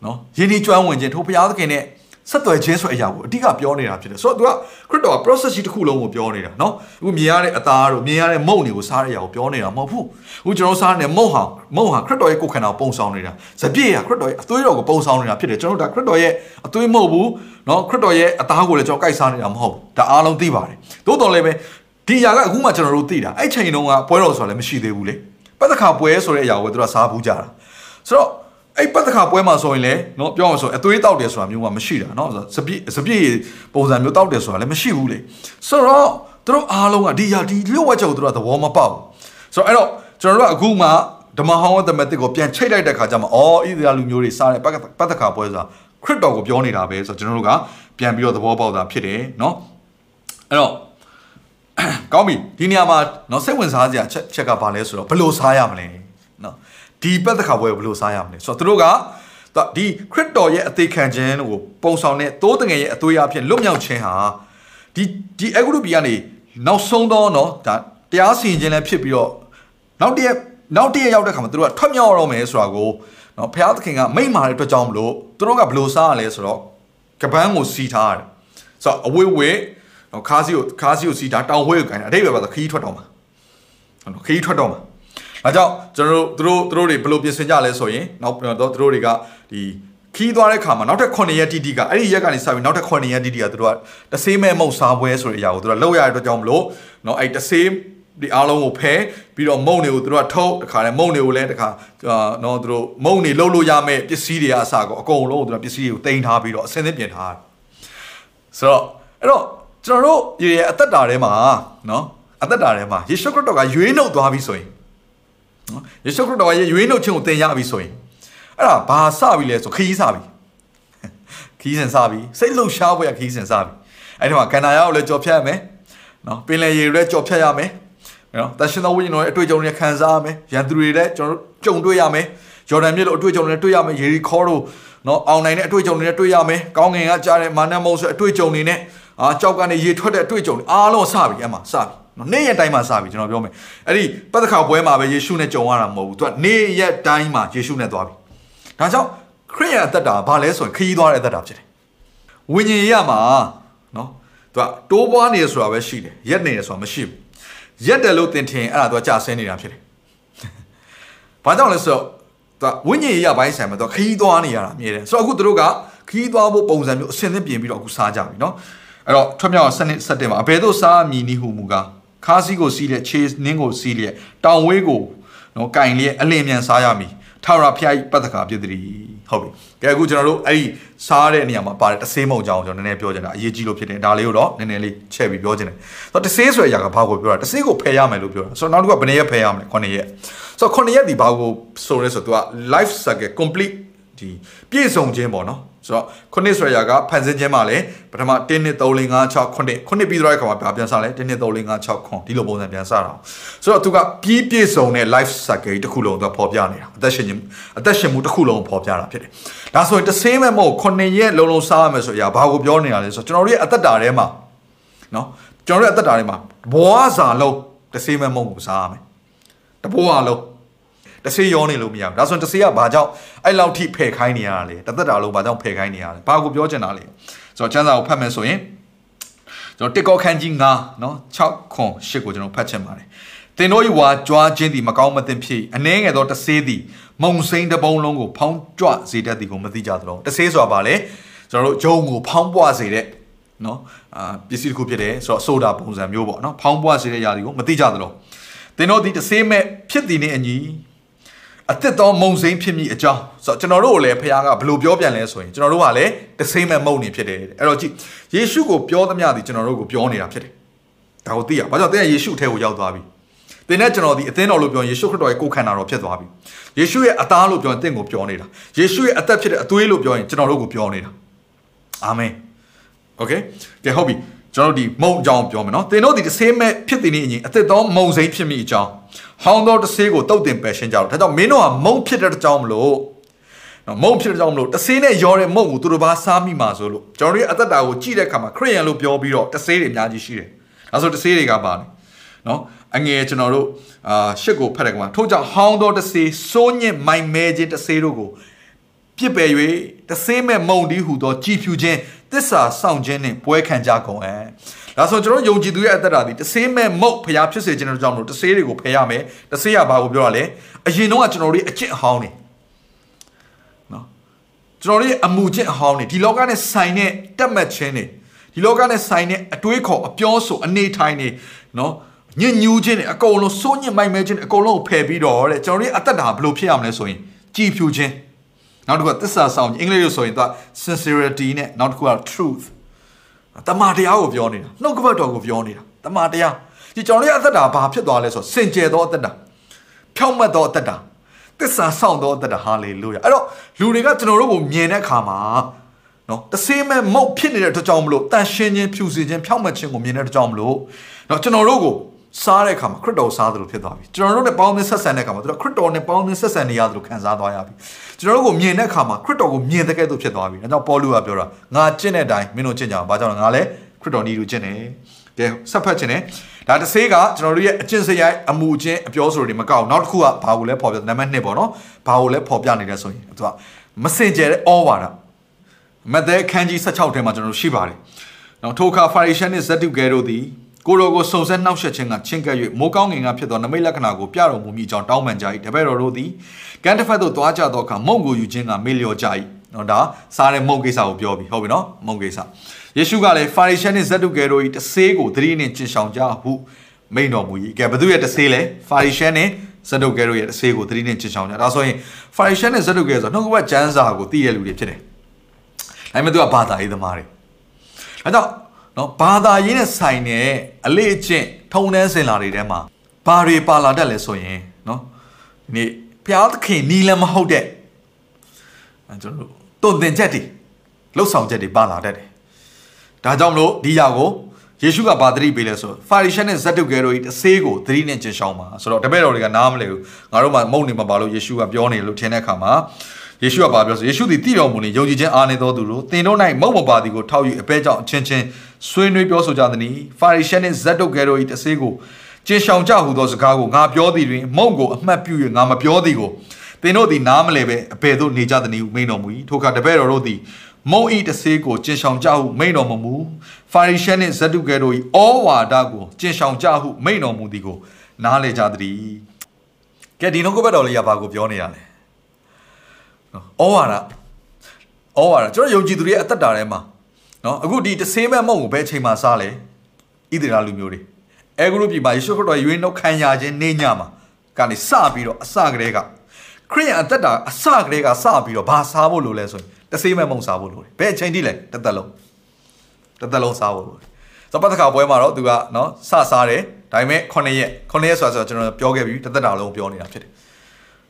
နော်ယဉ်ဒီကျွမ်းဝင်ခြင်းထိုဖခင်သခင်နဲ့ ဆက်သွယ်ခြင်းဆိုတဲ့အရာကိုအဓိကပြောနေတာဖြစ်တယ်ဆိုတော့ तू ကခရစ်တော်က process ကြီးတစ်ခုလုံးကိုပြောနေတာเนาะအခုမြင်ရတဲ့အသားတို့မြင်ရတဲ့မုံတွေကိုစားတဲ့အရာကိုပြောနေတာမဟုတ်ဘူးအခုကျွန်တော်စားနေတဲ့မုံဟာမုံဟာခရစ်တော်ရဲ့ကိုယ်ခန္ဓာကိုပုံဆောင်နေတာစပြည့်ရခရစ်တော်ရဲ့အသွေးတော်ကိုပုံဆောင်နေတာဖြစ်တယ်ကျွန်တော်တို့ဒါခရစ်တော်ရဲ့အသွေးမဟုတ်ဘူးเนาะခရစ်တော်ရဲ့အသားကိုလည်းကျွန်တော်ကိုက်စားနေတာမဟုတ်ဘူးဒါအားလုံးသိပါတယ်သို့တော်လည်းပဲဒီအရာကအခုမှကျွန်တော်တို့သိတာအဲ့ချိန်တုန်းကပွဲတော်ဆိုတာလည်းမရှိသေးဘူးလေပတ်သက်ခါပွဲဆိုတဲ့အရာကိုသူကစားဘူးကြတာဆိုတော့ အဲ့ပတ်သက်ခါပွဲမှာဆိုရင်လည်းเนาะပြောအောင်ဆိုအသွေးတောက်တယ်ဆိုတာမျိုးမှမရှိတာเนาะစပြည့်စပြည့်ပုံစံမျိုးတောက်တယ်ဆိုတာလည်းမရှိဘူးလေဆိုတော့သူတို့အားလုံးကဒီရာဒီလျှို့ဝှက်ချက်ကိုသူတို့ကသဘောမပေါက်ဆိုတော့အဲ့တော့ကျွန်တော်တို့ကအခုမှဓမ္မဟောင်းဝတ်သမက်တစ်ကိုပြန်ချိတ်လိုက်တဲ့ခါကျမှအော်ဣသရေလလူမျိုးတွေစားတဲ့ပတ်သက်ခါပွဲဆိုတာခရစ်တော်ကိုပြောနေတာပဲဆိုတော့ကျွန်တော်တို့ကပြန်ပြီးတော့သဘောပေါက်တာဖြစ်တယ်เนาะအဲ့တော့ကောင်းပြီဒီနေရာမှာเนาะစိတ်ဝင်စားစရာချက်ချက်ကဘာလဲဆိုတော့ဘယ်လိုစားရမလဲเนาะ ဒီပတ်သက်ခါပွဲကိုဘယ်လိုစားရမလဲဆိုတော့သူတို့ကဒီခရစ်တော်ရဲ့အသေးခံခြင်းကိုပုံဆောင်တဲ့သိုးတငယ်ရဲ့အသွေးအဖြစ်လွတ်မြောက်ခြင်းဟာဒီ ဒီဒီအဂရုပီကနေနောက်ဆုံးတော့เนาะဒါတရားစီရင်ခြင်းလည်းဖြစ်ပြီးတော့နောက်တည့်နောက်တည့်ရောက်တဲ့ခါမှာသူတို့ကထွက်မြောက်တော့မယ်ဆိုတာကိုเนาะဘုရားသခင်ကမိန့်မာတဲ့အတွက်ကြောင့်မလို့သူတို့ကဘလို့စားရလဲဆိုတော့ကပန်းကိုစီးထားရတယ်ဆိုတော့အဝေးဝေးเนาะခါးစီကိုခါးစီကိုစီးတာတောင်ဝဲကိုကိုင်းတာအတိတ်ပဲပါခီးထွက်တော့မှာเนาะခီးထွက်တော့မှာ အဲကြောင့်ကျွန်တော်တို့သူတို့သူတို့တွေဘယ်လိုပြင်ဆင်ကြလဲဆိုရင်နောက်တော့သူတို့တွေကဒီခီးသွားတဲ့ခါမှာနောက်ထပ်9ရက်တိတိကအဲ့ဒီရက်ကနေစပြီးနောက်ထပ်9ရက်တိတိကသူတို့ကတဆေးမဲ့မုတ်စားပွဲဆိုတဲ့အရာကိုသူတို့လောက်ရတဲ့အတွက်ကြောင့်မလို့เนาะအဲ့တဆေးဒီအားလုံးကိုဖဲပြီးတော့မုံတွေကိုသူတို့ကထုတ်တခါလဲမုံတွေကိုလည်းတခါအာနော်သူတို့မုံတွေလှုပ်လို့ရမယ့်ပစ္စည်းတွေအစားကိုအကုန်လုံးသူတို့ပစ္စည်းတွေကိုတင်ထားပြီးတော့အစင်းသင်းပြင်ထားတယ်ဆိုတော့အဲ့တော့ကျွန်တော်တို့ရဲ့အသက်တာထဲမှာနော်အသက်တာထဲမှာယေရှုခရစ်တော်ကရွေးနှုတ်သွားပြီဆိုရင် နော်ယေရှုခရစ်တော်ရဲ့ရွေးနှုတ်ခြင်းကိုသင်ရပြီဆိုရင်အဲ့ဒါဘာစပြီလဲဆိုခရီးစပြီခရီးစဉ်စပြီစိတ်လှုပ်ရှားဖို့ရခရီးစဉ်စပြီအဲ့ဒီမှာကန္နာယာကိုလည်းကြော်ဖြတ်ရမယ်နော်ပင်လယ်ရေကိုလည်းကြော်ဖြတ်ရမယ်နော်တရှင်တော်ဝိညာဉ်တော်ရဲ့အတွေ့အကြုံတွေခံစားရမယ်ရန်သူတွေလည်းကျွန်တော်တို့ကြုံတွေ့ရမယ်ဂျော်ဒန်မြစ်လိုအတွေ့အကြုံတွေတွေ့ရမယ်ယေရီခေါတို့နော်အောင်နိုင်တဲ့အတွေ့အကြုံတွေနဲ့တွေ့ရမယ်ကောင်းငင်ကကြားတဲ့မာနမုံဆိုအတွေ့အကြုံတွေနဲ့အာကြောက်ကနေရေထွက်တဲ့အတွေ့အကြုံတွေအားလုံးစပြီအမှစပြီ နော်နေ့ရက်တိုင်းမှာစပြီကျွန်တော်ပြောမယ်အဲ့ဒီပတ်သက်ခါပွဲမှာပဲယေရှုနဲ့ကြုံရတာမဟုတ်ဘူးသူကနေ့ရက်တိုင်းမှာယေရှုနဲ့သွားပြီဒါကြောင့်ခရစ်ယာန်အသက်တာဘာလဲဆိုရင်ခရီးသွားတဲ့အသက်တာဖြစ်တယ်ဝိညာဉ်ရမှာနော်သူကတိုးပွားနေရဆိုတာပဲရှိတယ်ရက်နေရဆိုတာမရှိဘူးရက်တယ်လို့သင်ထင်အဲ့ဒါသူကကြာဆင်းနေတာဖြစ်တယ်။ဘာကြောင့်လဲဆိုတော့သူကဝိညာဉ်ရေးရပိုင်းဆိုင်မှာသူကခီးသွားနေရတာမြင်တယ်။ဆိုတော့အခုသူတို့ကခီးသွားဖို့ပုံစံမျိုးအစင်းသင်းပြင်ပြီးတော့အခုစားကြပြီနော်။အဲ့တော့ထွက်မြောက်စနစ်စက်တင်မှာအဘယ်သို့စားမည်နည်းဟုမူကား ခါးစီးကိုစီးလက်ခြေနင်းကိုစီးလက်တောင်ဝေးကိုနော်ကင်လျက်အလင်းမြန်စားရမည်ထာဝရဘုရား၏ပတ်သက်ကာဖြစ်သည်ဟုတ်ပြီကဲအခုကျွန်တော်တို့အဲ့ဒီစားတဲ့နေရာမှာပါတယ်တဆေးမုံကြောင်ကျွန်တော်နည်းနည်းပြောချင်တာအရေးကြီးလို့ဖြစ်တယ်ဒါလေးကိုတော့နည်းနည်းလေးချဲ့ပြီးပြောချင်တယ်ဆိုတော့တဆေးဆိုတဲ့အရာကဘာကိုပြောတာတဆေးကိုဖယ်ရမယ်လို့ပြောတာဆိုတော့နောက်တစ်ခုကဘယ်နှစ်ရက်ဖယ်ရမလဲ9ရက်ဆိုတော့9ရက်ဒီဘာကိုဆိုရဲဆိုတော့ तू က life cycle complete ဒီပြည့်စုံခြင်းပေါ့နော် ဆိုတော့ခုနှစ်ဆိုရကဖန်ဆင်းခြင်းမှာလည်းပထမ1 2 3 4 5 6ခုနှစ်ခုနှစ်ပြီးတော့တဲ့အခါမှာပြန်စားလဲ1 2 3 4 5 6ခုဒီလိုပုံစံပြန်စားတာဆိုတော့သူကပြီးပြည့်စုံတဲ့ life cycle တစ်ခုလုံးသူကပေါ်ပြနေတာအသက်ရှင်ခြင်းအသက်ရှင်မှုတစ်ခုလုံးပေါ်ပြတာဖြစ်တယ်ဒါဆိုရင်တစ်ဆေးမဲ့မဟုတ်ခုနှစ်ရက်လုံးလုံးစားရမယ်ဆိုရဘာကိုပြောနေတာလဲဆိုတော့ကျွန်တော်တို့ရဲ့အသက်တာထဲမှာနော်ကျွန်တော်တို့ရဲ့အသက်တာထဲမှာဘဝစာလုံးတစ်ဆေးမဲ့မဟုတ်ကိုစားရမယ်တဘဝလုံး တဆေးရောနေလို့မရဘူးဒါဆိုရင်တဆေးကဘာကြောင့်အဲ့လောက်ထိဖယ်ခိုင်းနေရတာလဲတသက်တာလုံးဘာကြောင့်ဖယ်ခိုင်းနေရလဲဘာကိုပြောချင်တာလဲဆိုတော့ကျမ်းစာကိုဖတ်မယ်ဆိုရင်ကျွန်တော်တစ်ကောခန်းကြီး9เนาะ6ခွန်8ကိုကျွန်တော်ဖတ်ချင်ပါတယ်သင်တို့၏ဝါကြွားခြင်းသည်မကောင်းမသင့်ဖြစ်အနှဲငယ်သောတဆေးသည်မုံစိမ့်တစ်ပုံလုံးကိုဖောင်းကြွစေတတ်သည်ကိုမသိကြသလိုတဆေးဆိုတာဘာလဲကျွန်တော်တို့ဂျုံကိုဖောင်းပွားစေတဲ့နော်အာပစ္စည်းတစ်ခုဖြစ်တယ်ဆိုတော့ဆိုဒါပုံစံမျိုးပေါ့နော်ဖောင်းပွားစေတဲ့ຢာတွေကိုမသိကြသလိုသင်တို့ဒီတဆေးမဲ့ဖြစ်သည်နှင့်အညီ အသက်သောမုံစိမ့်ဖြစ်မိအကြောင်းဆိုတော့ကျွန်တော်တို့ကိုလည်းဖခင်ကဘလို့ပြောပြန်လဲဆိုရင်ကျွန်တော်တို့ကလည်းတဆေးမဲ့မုံနေဖြစ်တယ်အဲ့တော့ကြည့်ယေရှုကိုပြောသမျှသည်ကျွန်တော်တို့ကိုပြောနေတာဖြစ်တယ်ဒါကိုသိရဘာကြောင့်တဲ့ယေရှုထဲကိုရောက်သွားပြီသင်နဲ့ကျွန်တော်ဒီအသင်းတော်လို့ပြောရင်ယေရှုခရစ်တော်ရဲ့ကိုယ်ခန္ဓာတော်ဖြစ်သွားပြီယေရှုရဲ့အသားလို့ပြောရင်သင်ကိုပြောနေတာယေရှုရဲ့အသက်ဖြစ်တဲ့အသွေးလို့ပြောရင်ကျွန်တော်တို့ကိုပြောနေတာအာမင်โอเคကဲဟုတ်ပြီကျွန်တော်တို့ဒီမုံအကြောင်းပြောမယ်နော်သင်တို့ဒီတဆေးမဲ့ဖြစ်တဲ့နေ့အရင်အသက်သောမုံစိမ့်ဖြစ်မိအကြောင်း ဟောင်းသောတဆေးကိုတုတ်တင်ပယ်ရှင်းကြတော့ဒါကြောင့်မင်းတို့ကမုံဖြစ်တဲ့အကြောင်းမလို့နော်မုံဖြစ်တဲ့အကြောင်းမလို့တဆေးနဲ့ရောတဲ့မုံကိုသူတို့ဘာစားမိမှာဆိုလို့ကျွန်တော်တို့ရဲ့အသက်တာကိုကြည့်တဲ့အခါမှာခရိယန်လို့ပြောပြီးတော့တဆေးတွေအများကြီးရှိတယ်ဒါဆိုတဆေးတွေကပါလဲနော်အငယ်ကျွန်တော်တို့အာရှစ်ကိုဖတ်တဲ့ကမှာထို့ကြောင့်ဟောင်းသောတဆေးစိုးညစ်မိုင်မဲခြင်းတဆေးတို့ကိုပြစ်ပယ်၍တဆေးမဲ့မုံဒီဟုသောကြည်ဖြူခြင်းတစ္ဆာဆောင်ခြင်းနှင့်ပွဲခံကြကုန်အဲ ဒါဆိုကျွန်တော်ယုံကြည်သူရဲ့အသက်တာဒီတဆေးမဲ့မုတ်ဖျားဖြစ်စေခြင်းတို့ကြောင့်မလို့တဆေးတွေကိုဖယ်ရမယ်တဆေးရဘာကိုပြောရလဲအရင်တော့ကကျွန်တော်တို့အကျင့်အဟောင်းနေနော်ကျွန်တော်တို့ရဲ့အမှုကျင့်အဟောင်းနေဒီလောကနဲ့ဆိုင်တဲ့တက်မှတ်ခြင်းနေဒီလောကနဲ့ဆိုင်တဲ့အတွေးခေါ်အပြောဆိုအနေထိုင်နေနော်ညဉ့်ညူးခြင်းနဲ့အကုန်လုံးစိုးညစ်မိုက်မဲခြင်းအကုန်လုံးကိုဖယ်ပြီးတော့တဲ့ကျွန်တော်တို့ရဲ့အသက်တာဘယ်လိုဖြစ်ရမလဲဆိုရင်ကြည်ဖြူခြင်းနောက်တစ်ခုကသစ္စာဆောင်ခြင်းအင်္ဂလိပ်လိုဆိုရင်သူက sincerity နဲ့နောက်တစ်ခုက truth တမန်တရားကိုပြောနေတာနှုတ်ကပတ်တော်ကိုပြောနေတာတမန်တရားဒီကျွန်တော်ရဲ့အသက်တာဘာဖြစ်သွားလဲဆိုစင်ကြယ်သောအသက်တာဖြောင့်မတ်သောအသက်တာသစ္စာဆောင်သောအသက်တာဟာလေလုယာအဲ့တော့လူတွေကကျွန်တော်တို့ကိုမြင်တဲ့အခါမှာနော်တဆေးမဲ့မုတ်ဖြစ်နေတဲ့အတွက်ကြောင့်မလို့တန်ရှင်းခြင်းဖြူစင်ခြင်းဖြောင့်မတ်ခြင်းကိုမြင်တဲ့အတွက်ကြောင့်မလို့နော်ကျွန်တော်တို့ကို စားတဲ့အခါမှာခရစ်တော်စားသလိုဖြစ်သွားပြီကျွန်တော်တို့နဲ့ပေါင်းသင်းဆက်ဆံတဲ့အခါမှာသူတို့ခရစ်တော်နဲ့ပေါင်းသင်းဆက်ဆံနေရသလိုခံစားသွားရပြီကျွန်တော်တို့ကိုမြင်တဲ့အခါမှာခရစ်တော်ကိုမြင်တဲ့ကဲ့သို့ဖြစ်သွားပြီဒါကြောင့်ပေါလုကပြောတာငါကျင့်တဲ့အတိုင်းမင်းတို့ကျင့်ကြအောင်ဘာကြောင့်လဲငါလည်းခရခရစ်တော်နီလူကျင့်တယ်ကဲဆက်ဖတ်ခြင်းနဲ့ဒါတစ်ဆေးကကျွန်တော်တို့ရဲ့အကျင့်စရိုက်အမှုအကျင့်အပြောဆိုတွေမကောက်နောက်တစ်ခုကဘာကိုလဲပေါ်ပြနံပါတ်1ပေါ့နော်ဘာကိုလဲပေါ်ပြနေလဲဆိုရင်သူကမစင်ကြဲတဲ့ဩဝါဒမဿဲခန်းကြီး16ထဲမှာကျွန်တော်တို့ရှိပါတယ်နောက်ထိုအခါဖာရိရှဲနှင့်ဇဒ္ဒုကဲတို့သည် ကိုရောကိုစုံစက်နှောက်ယှက်ခြင်းကချင်းကပ်၍မိုးကောင်းငင်ကဖြစ်သောနမိတ်လက္ခဏာကိုပြတော်မူမိကြောင်းတောင်းပန်ကြ၏တပည့်တော်တို့သည်ကန်တဖတ်သို့သွားကြသောအခါမုံကိုယူခြင်းကမေ့လျော်ကြ၏နော်ဒါစားတဲ့မုံကိစ္စကိုပြောပြီးဟုတ်ပြီနော်မုံကိစ္စယေရှုကလည်းဖာရိရှဲနှင့်ဇဒ္ဒုကဲတို့၏တဆေးကိုသတိနှင့်ကျင့်ဆောင်ကြဟုမိန်တော်မူ၏ကဲဘသူရဲ့တဆေးလဲဖာရိရှဲနှင့်ဇဒ္ဒုကဲတို့ရဲ့တဆေးကိုသတိနှင့်ကျင့်ဆောင်ကြဒါဆိုရင်ဖာရိရှဲနှင့်ဇဒ္ဒုကဲဆိုနှုတ်ကပတ်ကျမ်းစာကိုသိတဲ့လူတွေဖြစ်တယ်ဒါပေမဲ့သူကဘာသာရေးသမားတွေအဲတော့ နော်ဘာသာရေးနဲ့ဆိုင်တဲ့အလေးအကျင့်ထုံနှန်းစင်လာတွေထဲမှာဘာတွေပါလာတတ်လဲဆိုရင်နော်ဒီနေ့ဘုရားသခင်နီလမဟုတ်တဲ့အဲကျွန်တော်တို့တုံသင်ချက်တွေလှုပ်ဆောင်ချက်တွေပါလာတတ်တယ်ဒါကြောင့်မလို့ဒီຢာကိုယေရှုကဘာသတိပေးလဲဆိုဖာရိရှဲနဲ့ဇက်တုကဲတို့ဤတဆေးကိုသတိနဲ့ကျင်ရှောင်းပါဆိုတော့တပည့်တော်တွေကနားမလဲဘူးငါတို့မှမုံနေမှာပါလို့ယေရှုကပြောနေလို့ထင်တဲ့အခါမှာယေရှုကဘာပြောဆိုယေရှုသည်တည်တော်မူနေယုံကြည်ခြင်းအားနေသောသူတို့သင်တို့၌မုံမပါသည်ကိုထောက်ယူအပဲကြောင့်အချင်းချင်း ဆွေးနွေးပြောဆိုကြသည်။ဖာရိရှဲနှင့်ဇက်တုကဲတို့၏တဆေးကိုကျင်ဆောင်ကြဟုသောစကားကိုငါပြောသည်တွင်မုံကိုအမှတ်ပြု၍ငါမပြောသည်ကိုသင်တို့သည်နားမလဲပဲအဘယ်သို့နေကြသနည်းဟုမိန်တော်မူ၏ထိုအခါတပည့်တော်တို့သည်မုံဤတဆေးကိုကျင်ဆောင်ကြဟုမိန်တော်မမူဖာရိရှဲနှင့်ဇက်တုကဲတို့၏ဩဝါဒကိုကျင်ဆောင်ကြဟုမိန်တော်မူသည်ကိုနားလေကြသည်ကဲဒီနှုတ်ကပတ်တော်လေးကဘာကိုပြောနေရလဲဩဝါဒဩဝါဒကျွန်တော်ယုံကြည်သူတွေရဲ့အသက်တာထဲမှာ နော်အခုဒီတဆေးမဲ့မုံကိုဘယ်အချိန်မှစားလဲဣသရေလလူမျိုးတွေအဲဂရုပြည်မှာယေရှုခရစ်တော်ရွေးနှုတ်ခံရခြင်းနေညမှာကနေစပြီးတော့အစကတည်းကခရိယန်အသက်တာအစကတည်းကစပြီးတော့ဘာစားဖို့လိုလဲဆိုရင်တဆေးမဲ့မုံစားဖို့လိုတယ်ဘယ်အချိန်ထိလဲတစ်သက်လုံးတစ်သက်လုံးစားဖို့လိုတယ်စပတ်တစ်ခါပွဲမှာတော့သူကနော်စစားတယ်ဒါပေမဲ့9ရက်9ရက်ဆိုတာဆိုတော့ကျွန်တော်ပြောခဲ့ပြီးတစ်သက်တာလုံးပြောနေတာဖြစ်တယ်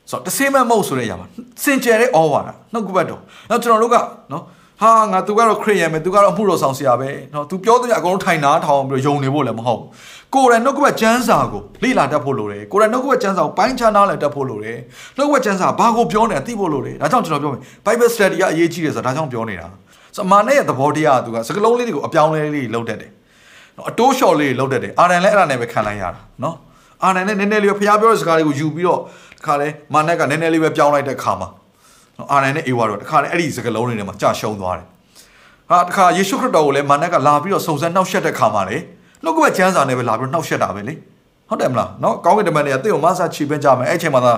ဆိုတော့တဆေးမဲ့မုံဆိုတဲ့အရာမှာစင်ကြယ်တဲ့ဩဝါဒနှုတ်ကပတ်တော်နောက်ကျွန်တော်တို့ကနော် ဟာငါသူကတော့ခရစ်ယာန်ပဲသူကတော့အမှုတော်ဆောင်ဆရာပဲเนาะသူပြောတဲ့အကုန်လုံးထိုင်နာထောင်ပြီးတော့ယုံနေဖို့လည်းမဟုတ်ဘူးကိုယ်တိုင်နှုတ်ကပတ်ကျမ်းစာကိုလေ့လာတတ်ဖို့လိုတယ်ကိုယ်တိုင်နှုတ်ကပတ်ကျမ်းစာကိုပိုင်းခြားနားလည်တတ်ဖို့လိုတယ်နှုတ်ကပတ်ကျမ်းစာဘာကိုပြောနေတာသိဖို့လိုတယ်ဒါကြောင့်ကျွန်တော်ပြောမယ် Bible study ကအရေးကြီးတယ်ဆိုတာဒါကြောင့်ပြောနေတာဆိုအမှန်နဲ့သဘောတရားကသူကစကလုံးလေးတွေကိုအပြောင်းလဲလေးလုပ်တတ်တယ်เนาะအတိုးလျှော်လေးလုပ်တတ်တယ်အာရန်လည်းအဲ့ဒါနဲ့ပဲခံလိုက်ရတာเนาะအာရန်နဲ့နည်းနည်းလေးပဲဖျားပြောတဲ့စကားတွေကိုယူပြီးတော့တခါလဲမာနက်ကနည်းနည်းလေးပဲပြောင်းလိုက်တဲ့ခါမှာ နော်အာနန်နဲ့အေဝါတို့တခါနဲ့အဲ့ဒီစကလုံးတွေထဲမှာကြာရှုံးသွားတယ်ဟာတခါယေရှုခရစ်တော်ကိုလည်းမာနက်ကလာပြီးတော့စုံစမ်းနှောက်ယှက်တဲ့ခါမှာလေနှုတ်ကပတ်ကျမ်းစာနဲ့ပဲလာပြီးတော့နှောက်ယှက်တာပဲလေဟုတ်တယ်မလားနော်ကောင်းကင်တမန်တွေကတင့်ကိုမဆာချီပင်းကြမယ်အဲ့အချိန်မှာသာ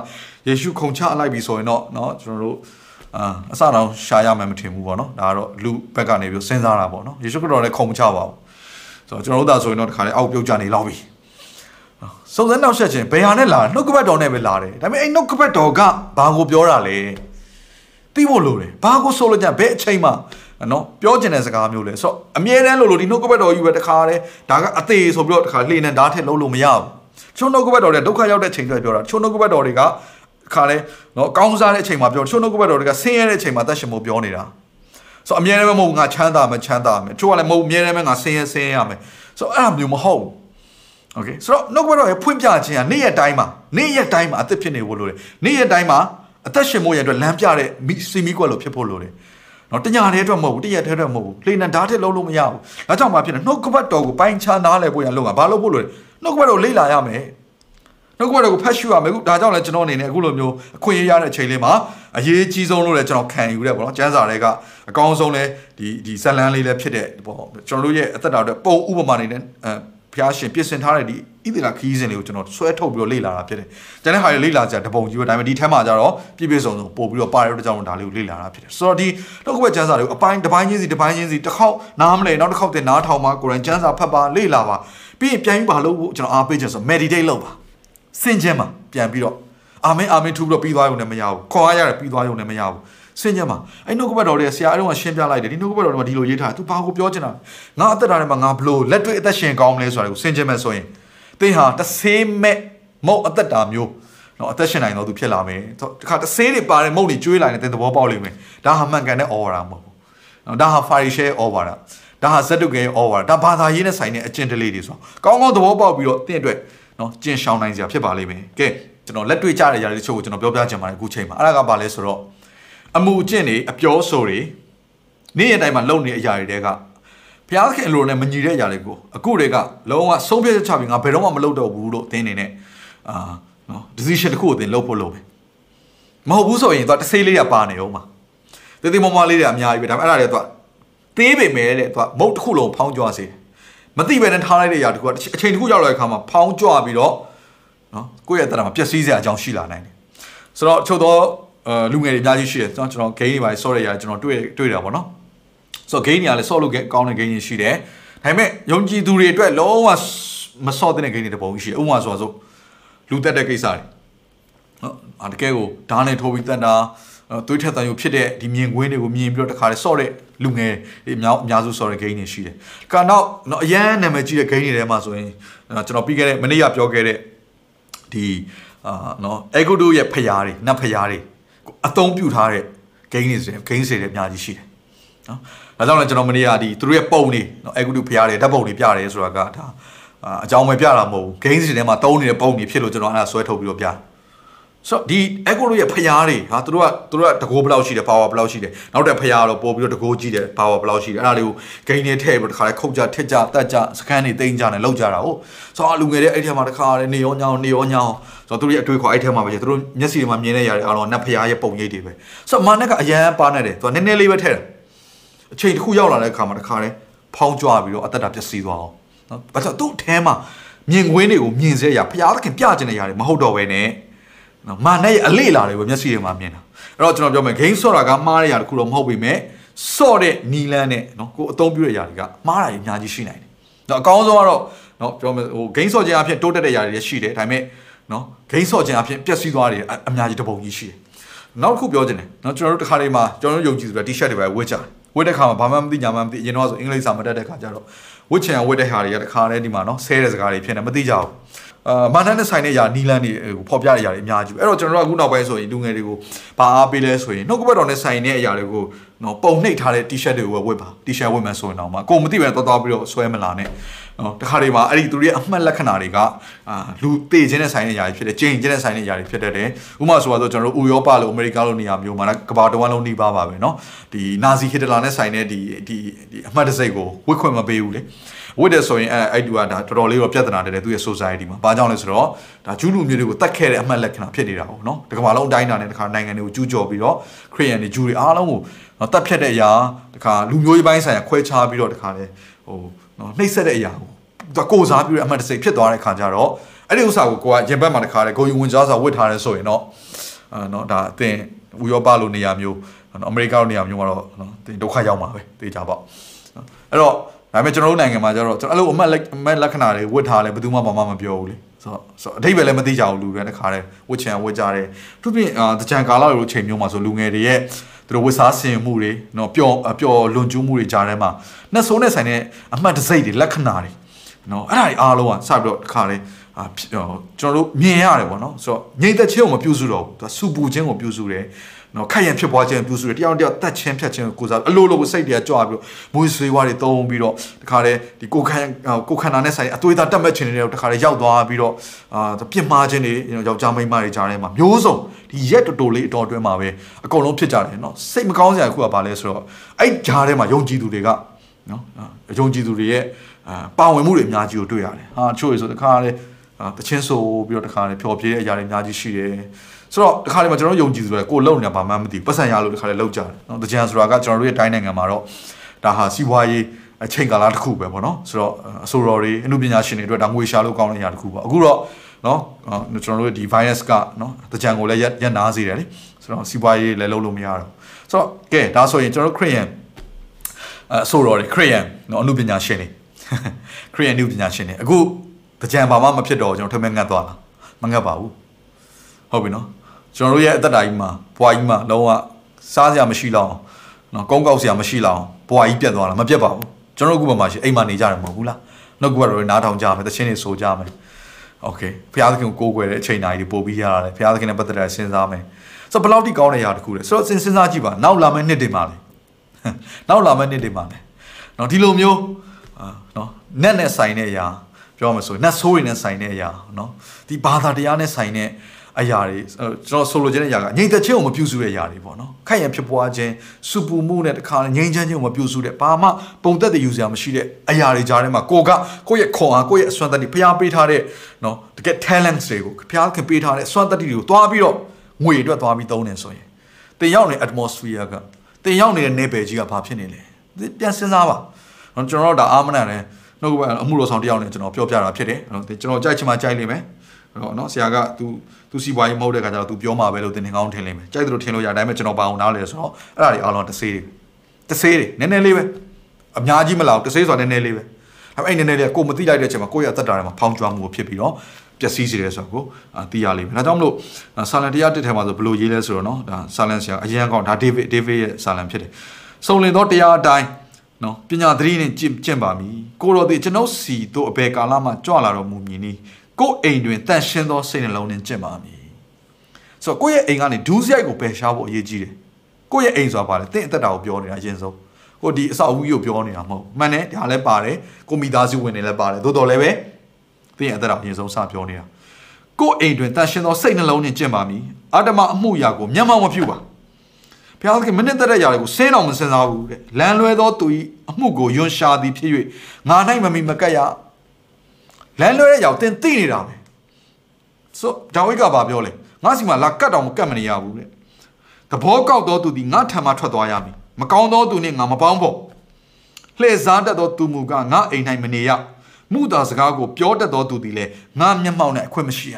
ယေရှုခုံချလိုက်ပြီဆိုရင်တော့နော်ကျွန်တော်တို့အာအစတော့ရှာရမယ်မထင်ဘူးပေါ့နော်ဒါကတော့လူဘက်ကနေပြီးစဉ်းစားတာပေါ့နော်ယေရှုခရစ်တော်လည်းခုံချပါဘူးဆိုတော့ကျွန်တော်တို့သာဆိုရင်တော့တခါလေအောက်ပြုတ်ကြနေလောက်ပြီစုံစမ်းနောက်ဆက်ခြင်းဘယ်ဟာနဲ့လာနှုတ်ကပတ်တော်နဲ့ပဲလာတယ်ဒါပေမဲ့အဲ့နှုတ်ကပတ်တော်ကဘာကိုပြောတာလဲ သိဖို့လိုတယ်ဘာကိုဆိုလို့ကြဘယ်အချိန်မှနော်ပြောကျင်တဲ့စကားမျိုးလဲဆိုတော့အမြဲတမ်းလို့လို့ဒီနှုတ်ကပတ်တော်ကြီးပဲတခါတည်းဒါကအသေးဆိုပြီးတော့တခါလှေနဲ့ဓာတ်ထက်လုံးလို့မရဘူးချုံနှုတ်ကပတ်တော်တွေဒုက္ခရောက်တဲ့ချိန်တွေပြောတာချုံနှုတ်ကပတ်တော်တွေကခါလဲနော်ကောင်းစားတဲ့အချိန်မှာပြောချုံနှုတ်ကပတ်တော်တွေကဆင်းရဲတဲ့အချိန်မှာတတ်ရှင်မို့ပြောနေတာဆိုအမြဲတမ်းမဟုတ်ငါချမ်းသာမယ်ချမ်းသာမယ်ချို့ကလည်းမဟုတ်အမြဲတမ်းငါဆင်းရဲဆင်းရဲရမယ်ဆိုအဲ့လိုမျိုးမဟုတ်ဘူးโอเคဆိုတော့နှုတ်ကပတ်တော်ရဲ့ဖွင့်ပြခြင်းကနေ့ရက်တိုင်းမှာနေ့ရက်တိုင်းမှာအသက်ဖြစ်နေဖို့လိုတယ်နေ့ရက်တိုင်းမှာ အသက်ရှင်ဖို့ရအတွက်လမ်းပြတဲ့စီမီကွက်လို့ဖြစ်ဖို့လိုတယ်နော်တညာတဲ့အတွက်မဟုတ်ဘူးတရက်တဲ့အတွက်မဟုတ်ဘူးလေနံဓာတ်ထက်လုံးလို့မရဘူးဒါကြောင့်မှဖြစ်တယ်နှုတ်ကပတ်တော်ကိုပိုင်းခြားနားလည်ဖို့ရလုံးကဘာလို့ဖို့လို့လဲနှုတ်ကပတ်တော်လေ့လာရမယ်နှုတ်ကပတ်တော်ကိုဖတ်ရှုရမယ်အခုဒါကြောင့်လည်းကျွန်တော်အနေနဲ့အခုလိုမျိုးအခွင့်အရေးရတဲ့အချိန်လေးမှာအရေးကြီးဆုံးလို့လည်းကျွန်တော်ခံယူရဲပေါ့နော်ကျမ်းစာတွေကအကောင်းဆုံးလဲဒီဒီဇလန်းလေးလည်းဖြစ်တဲ့ပေါ့ကျွန်တော်တို့ရဲ့အသက်တာအတွက်ပုံဥပမာနေနဲ့အဲ ဖျားရှင်ပြင်ဆင်ထားတဲ့ဒီဣသရေလခီးစဉ်လေးကိုကျွန်တော်ဆွဲထုတ်ပြီးတော့လေ့လာတာဖြစ်တယ်။ကျန်တဲ့ဟာတွေလေ့လာကြတပုံကြီးပဲဒါပေမဲ့ဒီထဲမှာကျတော့ပြည့်ပြည့်စုံစုံပို့ပြီးတော့ပါရတဲ့ကြောင့်ဒါလေးကိုလေ့လာတာဖြစ်တယ်။ဆိုတော့ဒီနှုတ်ကပတ်ကျမ်းစာတွေကိုအပိုင်းတစ်ပိုင်းချင်းစီတစ်ပိုင်းချင်းစီတစ်ခေါက်နားမလဲနောက်တစ်ခေါက်တင်နားထောင်ပါကိုယ်တိုင်ကျမ်းစာဖတ်ပါလေ့လာပါပြီးရင်ပြန်ပြီးပါလို့ကျွန်တော်အားပေးခြင်းဆို meditate လုပ်ပါစင်ခြင်းမှာပြန်ပြီးတော့အာမင်အာမင်ထူပြီးတော့ပြီးသွားရုံနဲ့မရဘူးခေါ်ရရတယ်ပြီးသွားရုံနဲ့မရဘူး စင်ကြမှာအဲ့နှုတ်ကပတ်တော်တွေဆရာအဲ့တော့ရှင်းပြလိုက်တယ်ဒီနှုတ်ကပတ်တော်တွေမှာဒီလိုရေးထားတယ် तू ဘာကိုပြောချင်တာငါအသက်တာထဲမှာငါဘလို့လက်တွေ့အသက်ရှင်ကောင်းမလဲဆိုတာကိုစင်ကြမဲ့ဆိုရင်သင်ဟာတဆေးမဲ့မုတ်အသက်တာမျိုးနော်အသက်ရှင်နိုင်တော့သူဖြစ်လာမယ်တခါတဆေးတွေပါတယ်မုတ်တွေကျွေးလာရင်သင်သဘောပေါက်လိမ့်မယ်ဒါဟာမှန်ကန်တဲ့အော်ဝါဒမဟုတ်ဘူးနော်ဒါဟာဖာရီရှဲအော်ဝါဒဒါဟာဇက်တုကဲအော်ဝါဒဒါဘာသာရေးနဲ့ဆိုင်တဲ့အကျင့်တလေးတွေဆိုကောင်းကောင်းသဘောပေါက်ပြီးတော့သင်အတွက်နော်ကျင်ရှောင်နိုင်စရာဖြစ်ပါလိမ့်မယ်ကဲကျွန်တော်လက်တွေ့ကြတဲ့ຢာတွေတချို့ကိုကျွန်တော်ပြောပြချင်ပါတယ်အခုချိန်မှာအဲ့ဒါကဘာလဲဆိုတော့ အမှုအကျင့်တွေအပြောဆိုတွေနေ့ရက်တိုင်းမှာလုပ်နေတဲ့အရာတွေတဲကဘုရားသခင်အလိုနဲ့မညီတဲ့အရာတွေကိုအခုတွေကလုံးဝဆုံးဖြတ်ချက်ချပြီးငါဘယ်တော့မှမလုပ်တော့ဘူးလို့သင်နေနဲ့အာနော် decision တစ်ခုကိုသင်လုပ်ဖို့လုပ်ပဲမဟုတ်ဘူးဆိုရင်သူကတစ်စိလေးရပါနေအောင်ပါတေးသေးမမလေးတွေအများကြီးပဲဒါပေမဲ့အဲ့ဒါတွေသူကသေးပေမဲ့တဲ့သူကမုတ်တစ်ခုလုံးဖောင်းကြွစေတယ်မသိပဲနဲ့ထားလိုက်တဲ့အရာတခုကအချိန်တစ်ခုရောက်လာတဲ့အခါမှာဖောင်းကြွပြီးတော့နော်ကိုယ့်ရဲ့တရမှာပျက်စီးစရာအကြောင်းရှိလာနိုင်တယ်ဆိုတော့ချုပ်တော့ အဲလူငယ်တွေအများကြီးရှိတယ်ကျွန်တော်ကျွန်တော် game တွေပါဆော့ရရကျွန်တော်တွေ့တွေ့တာပေါ့နော်ဆိုတော့ game တွေကလည်းဆော့လို့ကောင်းတဲ့ game တွေရှိတယ်ဒါပေမဲ့ယုံကြည်သူတွေအတွက်လုံးဝမဆော့တဲ့ game တွေတပုံရှိတယ်ဥပမာဆိုတော့လူတက်တဲ့ကိစ္စတွေနော်အတကယ်ကိုဓာတ်နဲ့ထိုးပြီးတက်တာသွေးထက်တန်ရုပ်ဖြစ်တဲ့ဒီမြင်ကွင်းတွေကိုမြင်ပြီးတော့တခါလေဆော့တဲ့လူငယ်တွေအများအများစုဆော့တဲ့ game တွေရှိတယ်။ကာနောက်နော်အရန်နာမည်ကြီးတဲ့ game တွေထဲမှာဆိုရင်ကျွန်တော်ပြီးခဲ့တဲ့မနေ့ကပြောခဲ့တဲ့ဒီအာနော်အေဂုဒိုရဲ့ဖျားတွေနတ်ဖျားတွေ အသုံးပြုထားတဲ့ game တွေဆိုရင် game တွေအများကြီးရှိတယ်နော်ဒါကြောင့်လည်းကျွန်တော်မနေ့ကဒီသူတို့ရဲ့ပုံတွေနော်အေဂုဒိုဖျားတွေဓာတ်ပုံတွေပြတယ်ဆိုတာကဒါအကြောင်းပဲပြတာမဟုတ်ဘူး game တွေထဲမှာတုံးနေတဲ့ပုံတွေဖြစ်လို့ကျွန်တော်အဲ့ဒါဆွဲထုတ်ပြီးတော့ပြတယ် ဆိုတော့ဒီ echo တို့ရဲ့ဖျားတွေဟာသူတို့ကသူတို့ကတကိုးဘယ်လောက်ရှိတယ် power ဘယ်လောက်ရှိတယ်နောက်တဲ့ဖျားတော့ပို့ပြီးတော့တကိုးကြီးတယ် power ဘယ်လောက်ရှိတယ်အဲ့ဒါလေးကို gain နဲ့ထည့်ပြီးတော့တခါလဲခုတ်ကြထက်ကြတက်ကြစကန်တွေတိမ့်ကြနဲ့လောက်ကြတာဟုတ်ဆိုတော့လူငယ်တွေအဲ့ထဲမှာတခါလဲနေရောညောင်းနေရောညောင်းဆိုတော့သူတို့ရဲ့အတွေ့အခေါ်အဲ့ထဲမှာပဲသူတို့မျက်စိတွေမှာမြင်နေရတယ်အားလုံးနတ်ဖျားရဲ့ပုံရိပ်တွေပဲဆိုတော့မာနက်ကအရန်ပါနေတယ်သူကနည်းနည်းလေးပဲထည့်တယ်အချိန်တစ်ခုရောက်လာတဲ့အခါမှာတခါလဲဖောင်းကြွပြီးတော့အသက်တာပျက်စီးသွားအောင်နော်ဘာလို့သူ့အထဲမှာမြင်ကွင်းတွေကိုမြင်စေရဖျားသခင်ပြကျင်နေရတယ်မဟုတ်တော့ပဲနဲ့ နော်မာနဲ့အလေလာတယ်ပဲမျက်စိတွေမှာမြင်တာအဲ့တော့ကျွန်တော်ပြောမယ်ဂိမ်းဆော့တာကမှားတဲ့အရာတခုတော့မဟုတ်ပေမဲ့ဆော့တဲ့နီလန်းနဲ့နော်ကိုအသုံးပြုတဲ့အရာတွေကမှားတာကြီးအများကြီးရှိနိုင်တယ်နော်အကောင်းဆုံးကတော့နော်ပြောမယ်ဟိုဂိမ်းဆော့ခြင်းအဖြစ်တိုးတက်တဲ့အရာတွေလည်းရှိတယ်ဒါပေမဲ့နော်ဂိမ်းဆော့ခြင်းအဖြစ်ပျက်စီးသွားတယ်အများကြီးတပုံကြီးရှိတယ်နောက်တစ်ခုပြောချင်တယ်နော်ကျွန်တော်တို့တစ်ခါတည်းမှာကျွန်တော်တို့ယုံကြည်ဆိုတာ T-shirt တွေပဲဝတ်ကြတယ်ဝတ်တဲ့ခါမှာဘာမှမသိညာမှမသိအရင်တော့ဆိုအင်္ဂလိပ်စာမတတ်တဲ့ခါကျတော့ဝတ်ချင်အောင်ဝတ်တဲ့ခါတွေကတစ်ခါတည်းဒီမှာနော်ဆဲတဲ့စကားတွေဖြစ်နေမသိကြဘူး အာမာနနဲ့ဆိုင်တဲ့ຢာနီလန်းတွေကိုဖော်ပြတဲ့ຢာတွေအများကြီးပဲအဲ့တော့ကျွန်တော်တို့အခုနောက်ပိုင်းဆိုရင်လူငယ်တွေကိုဘာအားပေးလဲဆိုရင်နှုတ်ကပတ်တော်နဲ့ဆိုင်တဲ့အရာတွေကိုနော်ပုံနှိပ်ထားတဲ့ T-shirt တွေကိုဝတ်ပါ T-shirt ဝတ်မယ်ဆိုရင်တော့မှကိုမသိပဲတော်တော်ပြီးတော့ဆွဲမလာနဲ့နော်တခါတွေမှာအဲ့ဒီသူတို့ရဲ့အမှတ်လက္ခဏာတွေကအာလူသေခြင်းနဲ့ဆိုင်တဲ့ຢာတွေဖြစ်တယ်ကျိန်ခြင်းနဲ့ဆိုင်တဲ့ຢာတွေဖြစ်တတ်တယ်ဥပမာဆိုတော့ကျွန်တော်တို့ဥရောပလိုအမေရိကလိုနေရာမျိုးမှာကဘာတဝမ်းလုံးနှိပါပါပဲနော်ဒီနာဇီဟစ်တလာနဲ့ဆိုင်တဲ့ဒီဒီဒီအမှတ်တစိုက်ကိုဝတ်ခွင့်မပေးဘူးလေ ဝတ်တယ်ဆိုရင်အဲအဲ့သူကဒါတော်တော်လေးတော့ပြဿနာတက်တယ်သူရဲ့ society မှာဘာကြောင့်လဲဆိုတော့ဒါကျူးလူမျိုးတွေကိုတတ်ခဲ့တဲ့အမှတ်လက္ခဏာဖြစ်နေတာပေါ့နော်တကမ္ဘာလုံးအတိုင်းအတာနဲ့တခါနိုင်ငံတွေကိုကျူးကျော်ပြီးတော့ခရီးယန်တွေဂျူးတွေအားလုံးကိုနော်တတ်ဖြတ်တဲ့အရာတခါလူမျိုးရေးပိုင်းဆိုင်ရာခွဲခြားပြီးတော့တခါလေဟိုနော်နှိပ်စက်တဲ့အရာကိုသူကကိုစားပြီးတော့အမှတ်တစိဖြစ်သွားတဲ့ခါကျတော့အဲ့ဒီဥစ္စာကိုကိုကရင်ဘက်မှာတခါလေကိုယူဝင်ကြားစာဝတ်ထားတယ်ဆိုရင်တော့အာနော်ဒါအတင်ဥရောပလိုနေရာမျိုးအမေရိကလိုနေရာမျိုးကတော့နော်တင်ဒုက္ခရောက်မှာပဲတေချာပေါ့အဲ့တော့ ဒါပေမဲ့ကျွန်တော်တို့နိုင်ငံမှာကျတော့ကျွန်တော်အဲ့လိုအမှတ်အမှတ်လက္ခဏာတွေဝတ်ထားလဲဘယ်သူမှဘာမှမပြောဘူးလေဆိုတော့ဆိုအထိပ္ပယ်လည်းမသိကြဘူးလူတွေတခါတည်းဝတ်ချင်ဝတ်ကြတယ်သူပြင်အာတကြံကာလလိုချိန်မျိုးမှာဆိုလူငယ်တွေရဲ့သူတို့ဝတ်စားဆင်မှုတွေနော်ပျော်ပျော်လွန်ကျူးမှုတွေကြားထဲမှာနှဆိုးနဲ့ဆိုင်တဲ့အမှတ်တစိတ်တွေလက္ခဏာတွေနော်အဲ့ဒါတွေအားလုံးကစပြီးတော့တခါတည်းအာကျွန်တော်တို့မြင်ရတယ်ပေါ့နော်ဆိုတော့ငြိမ်သက်ခြင်းကိုမပြုစုတော့ဘူးသူကစူပူခြင်းကိုပြုစုတယ် နော်ခက်ရန်ဖြစ်ပွားခြင်းပြုစုတယ်တယောက်တယောက်တတ်ချင်းဖြတ်ခြင်းကိုစားအလိုလိုကိုစိတ်တွေကကြွားပြီးတော့မွေးဆွေးဝါးတွေတုံးပြီးတော့တခါတည်းဒီကိုခန့်ကိုခန္ဓာနဲ့ဆိုင်အသွေးသားတက်မဲ့ခြင်းတွေတခါတည်းရောက်သွားပြီးတော့အာပြစ်မှားခြင်းတွေယောက်ျားမိန်းမတွေကြားထဲမှာမျိုးစုံဒီရက်တော်တော်လေးအတော်အတွင်းမှာပဲအကုန်လုံးဖြစ်ကြတယ်နော်စိတ်မကောင်းစရာတစ်ခုကဘာလဲဆိုတော့အဲ့ကြားထဲမှာယုံကြည်သူတွေကနော်ယုံကြည်သူတွေရဲ့အာပါဝင်မှုတွေအများကြီးကိုတွေ့ရတယ်ဟာချို့ရဆိုတခါတည်းတချင်းဆိုပြီးတော့တခါတည်းဖျော်ဖြေတဲ့အရာတွေအများကြီးရှိတယ် ဆိုတော့တခါလေမှာကျွန်တော်ယုံကြည်သူတွေကိုလုံနေတာဘာမှမသိပတ်စံရလို့တခါလေလောက်ကြတယ်နော်တကြံဆိုတာကကျွန်တော်တို့ရဲ့တိုင်းနိုင်ငံမှာတော့ဒါဟာစီးပွားရေးအချိန်ကာလတစ်ခုပဲပေါ့နော်ဆိုတော့အဆိုတော်တွေအမှုပညာရှင်တွေအတွက်ဒါငွေရှာလို့ကောင်းတဲ့အရာတစ်ခုပေါ့အခုတော့နော်ကျွန်တော်တို့ဒီ virus ကနော်တကြံကိုလည်းရက်နာစေတယ်လေဆိုတော့စီးပွားရေးလည်းလုပ်လို့မရတော့ဆိုတော့ကဲဒါဆိုရင်ကျွန်တော်တို့ခရစ်ယာန်အဆိုတော်တွေခရစ်ယာန်နော်အမှုပညာရှင်တွေခရစ်ယာန်အမှုပညာရှင်တွေအခုတကြံဘာမှမဖြစ်တော့ကျွန်တော်ထမင်းငတ်သွားလားမငတ်ပါဘူးဟုတ်ပြီနော် ကျွန်တော်တို့ရဲ့အသက်တာကြီးမှာဘွားကြီးမှာလုံးဝစားစရာမရှိလောက်အောင်နော်ကုန်းကောက်စရာမရှိလောက်အောင်ဘွားကြီးပြတ်သွားတာမပြတ်ပါဘူးကျွန်တော်တို့အခုမှရှိအိမ်မှာနေကြတယ်မဟုတ်ဘူးလားနှုတ်ကပတ်တော်နားထောင်ကြမယ်တခြင်းတွေဆိုကြမယ်โอเคဘုရားသခင်ကိုကိုးကွယ်တဲ့အချိန်တိုင်းတွေပို့ပြီးရတာလေဘုရားသခင်နဲ့ပတ်သက်တဲ့စဉ်းစားမယ်ဆိုတော့ဘယ်လောက်ထိကောင်းတဲ့ຢာတခုလဲဆိုတော့စဉ်းစားကြည့်ပါနောက်လာမယ့်နှစ်တွေမှာလေနောက်လာမယ့်နှစ်တွေမှာလေနော်ဒီလိုမျိုးနော်နက်နဲ့ဆိုင်တဲ့အရာပြောမှဆိုနတ်ဆိုးတွေနဲ့ဆိုင်တဲ့အရာနော်ဒီဘာသာတရားနဲ့ဆိုင်တဲ့ အရာတွေကျွန်တော်ဆိုလိုချင်တဲ့အရာကငြိမ်သက်ခြင်းကိုမပြုစုတဲ့အရာတွေပေါ့နော်ခိုက်ရန်ဖြစ်ပွားခြင်းစူပူမှုနဲ့တခါငြိမ်ချမ်းခြင်းကိုမပြုစုတဲ့ဘာမှပုံသက်တဲ့ယူစရာမရှိတဲ့အရာတွေကြားထဲမှာကိုကကိုယ့်ရဲ့ခွန်အားကိုယ့်ရဲ့အစွမ်းတတ္တိဖျားပေးထားတဲ့နော်တကယ် talents တွေကိုဖျားခင်ပေးထားတဲ့အစွမ်းတတ္တိတွေကိုတွားပြီးတော့ငွေအတွက်သွားပြီးသုံးနေဆိုရင်တင်ရောက်နေတဲ့ atmosphere ကတင်ရောက်နေတဲ့နေပယ်ကြီးကဘာဖြစ်နေလဲပြန်စဉ်းစားပါကျွန်တော်တို့ဒါအာမနာနဲ့နှုတ်ကအမှုတော်ဆောင်တယောက်နဲ့ကျွန်တော်ပြောပြတာဖြစ်တယ်ကျွန်တော်ကြိုက်ချင်မှကြိုက်လိမ့်မယ် တော့နော်ဆရာက तू तू စီပွားရေးမဟုတ်တဲ့ခါကျတော့ तू ပြောမှာပဲလို့တင်နေကောင်းထင်လိမ့်မယ်ကြိုက်တယ်လို့ထင်လို့ရဒါပေမဲ့ကျွန်တော်ပါအောင်နားလဲဆိုတော့အဲ့ဒါတွေအားလုံးတဆေးတွေတဆေးတွေနည်းနည်းလေးပဲအများကြီးမလောက်တဆေးဆိုတာနည်းနည်းလေးပဲဒါပေမဲ့အဲ့နည်းနည်းလေးကိုမသိလိုက်တဲ့အချိန်မှာကိုယ့်ရဲ့အသက်တာထဲမှာဖောင်းကြွားမှုဖြစ်ပြီးတော့ပျက်စီးစေတယ်ဆိုတော့ကိုသိရလိမ့်မယ်ဒါကြောင့်မလို့ဆာလန်တရားတစ်ထဲမှာဆိုဘယ်လိုရေးလဲဆိုတော့နော်ဒါဆာလန်ဆရာအရန်ကောင်းဒါဒေးဗစ်ဒေးဗစ်ရဲ့ဆာလန်ဖြစ်တယ်စုံလင်သောတရားအတိုင်းနော်ပညာသတိနဲ့ကျင့်ကျင့်ပါမည်ကိုတော်သည်ကျွန်ုပ်စီတို့အဘယ်ကာလမှကြွလာတော်မူမည်နည်း ကိုယ်အိမ်တွင်တန့်ရှင်းသောစိတ်နှလုံးနဲ့ကျင့်ပါမည်ဆိုတော့ကိုယ့်ရဲ့အိမ်ကနေဒူးစရိုက်ကိုပယ်ရှားဖို့အရေးကြီးတယ်ကိုယ့်ရဲ့အိမ်ဆိုတာပါလေတင့်အသက်တာကိုပြောနေတာအရင်ဆုံးကိုဒီအဆောက်အဦကိုပြောနေတာမဟုတ်မှန်တယ်ဒါလည်းပါတယ်ကိုမိသားစုဝင်တွေလည်းပါတယ်သို့တော်လည်းပဲတင့်အသက်တာအရင်ဆုံးစပြောနေတာကိုယ်အိမ်တွင်တန့်ရှင်းသောစိတ်နှလုံးနဲ့ကျင့်ပါမည်အာတမအမှုရာကိုမျက်မှောက်မပြုပါဘုရားသခင်မနစ်သက်တဲ့ຢာတွေကိုစင်းတော်မစင်စားဘူးတဲ့လမ်းလွဲသောသူ၏အမှုကိုယွန်းရှာသည်ဖြစ်၍ငါ၌မမီမကက်ရ လမ်းလွဲတဲ့ရောက်တင်သိနေတာပဲဆိုဒါဝိဒ်ကဘာပြောလဲငါစီမှာလာကတ်တော်မကတ်မနေရဘူးတဲ့သဘောကောက်သောသူသည်ငါထံမှထွက်သွားရမည်မကောင်းသောသူနှင့်ငါမပေါင်းဖို့လှည့်စားတတ်သောသူမူကငါအိမ်၌မနေရမှုသာစကားကိုပြောတတ်သောသူသည်လည်းငါမျက်မှောက်နဲ့အခွင့်မရှိရ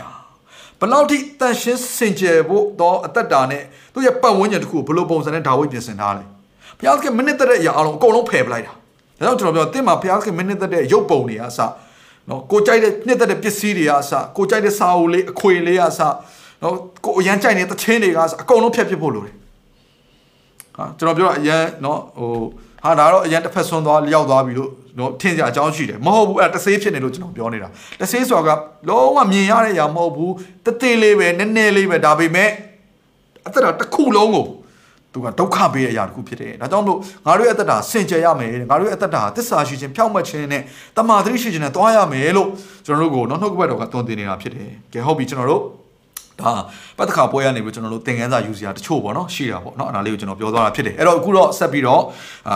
ဘလောက်ထိတန်ရှင်းစင်ကြယ်ဖို့တော့အသက်တာနဲ့သူရဲ့ပတ်ဝန်းကျင်တစ်ခုကိုဘလို့ပုံစံနဲ့ဒါဝိဒ်ပြင်ဆင်ထားလဲဘုရားသခင်မိနစ်သက်တဲ့အရာအလုံးအကုန်လုံးဖယ်ပလိုက်တာဒါကြောင့်ကျွန်တော်ပြောတင်းမှာဘုရားသခင်မိနစ်သက်တဲ့ရုပ်ပုံတွေအစ နော်ကိုကြိုက်တဲ့နှစ်သက်တဲ့ပစ္စည်းတွေကအစကိုကြိုက်တဲ့စာအုပ်လေးအခွေလေးကအစနော်ကိုအရန်ကြိုက်နေတဲ့သချင်းတွေကအစအကုန်လုံးဖျက်ပစ်ဖို့လိုတယ်ဟာကျွန်တော်ပြောတာအရန်နော်ဟိုဟာဒါတော့အရန်တစ်ဖက်ဆွန်းသွားလျောက်သွားပြီလို့နော်ထင်ကြအကြောင်းရှိတယ်မဟုတ်ဘူးအဲ့တဆေးဖြစ်နေလို့ကျွန်တော်ပြောနေတာတဆေးဆိုတာကလုံးဝမြင်ရတဲ့အရာမဟုတ်ဘူးတသေးလေးပဲနည်းနည်းလေးပဲဒါပေမဲ့အသက်တာတစ်ခုလုံးကို သူကဒုက္ခပေးတဲ့အရာတစ်ခုဖြစ်တယ်။ဒါကြောင့်မို့ငါတို့ရဲ့အသက်တာစင်ကြယ်ရမယ်တဲ့။ငါတို့ရဲ့အသက်တာသစ္စာရှိခြင်းဖြောင့်မတ်ခြင်းနဲ့တမာတိရှိခြင်းနဲ့တွားရမယ်လို့ကျွန်တော်တို့ကိုနော်နှုတ်ကပတ်တော်ကသွန်သင်နေတာဖြစ်တယ်။ကဲဟုတ်ပြီကျွန်တော်တို့ဒါပတ်သက်ခါပွဲရနေပြီးကျွန်တော်တို့သင်ခန်းစာယူစရာတချို့ပေါ့နော်ရှိတာပေါ့နော်အဲ့ဒါလေးကိုကျွန်တော်ပြောသွားတာဖြစ်တယ်အဲ့တော့အခုတော့ဆက်ပြီးတော့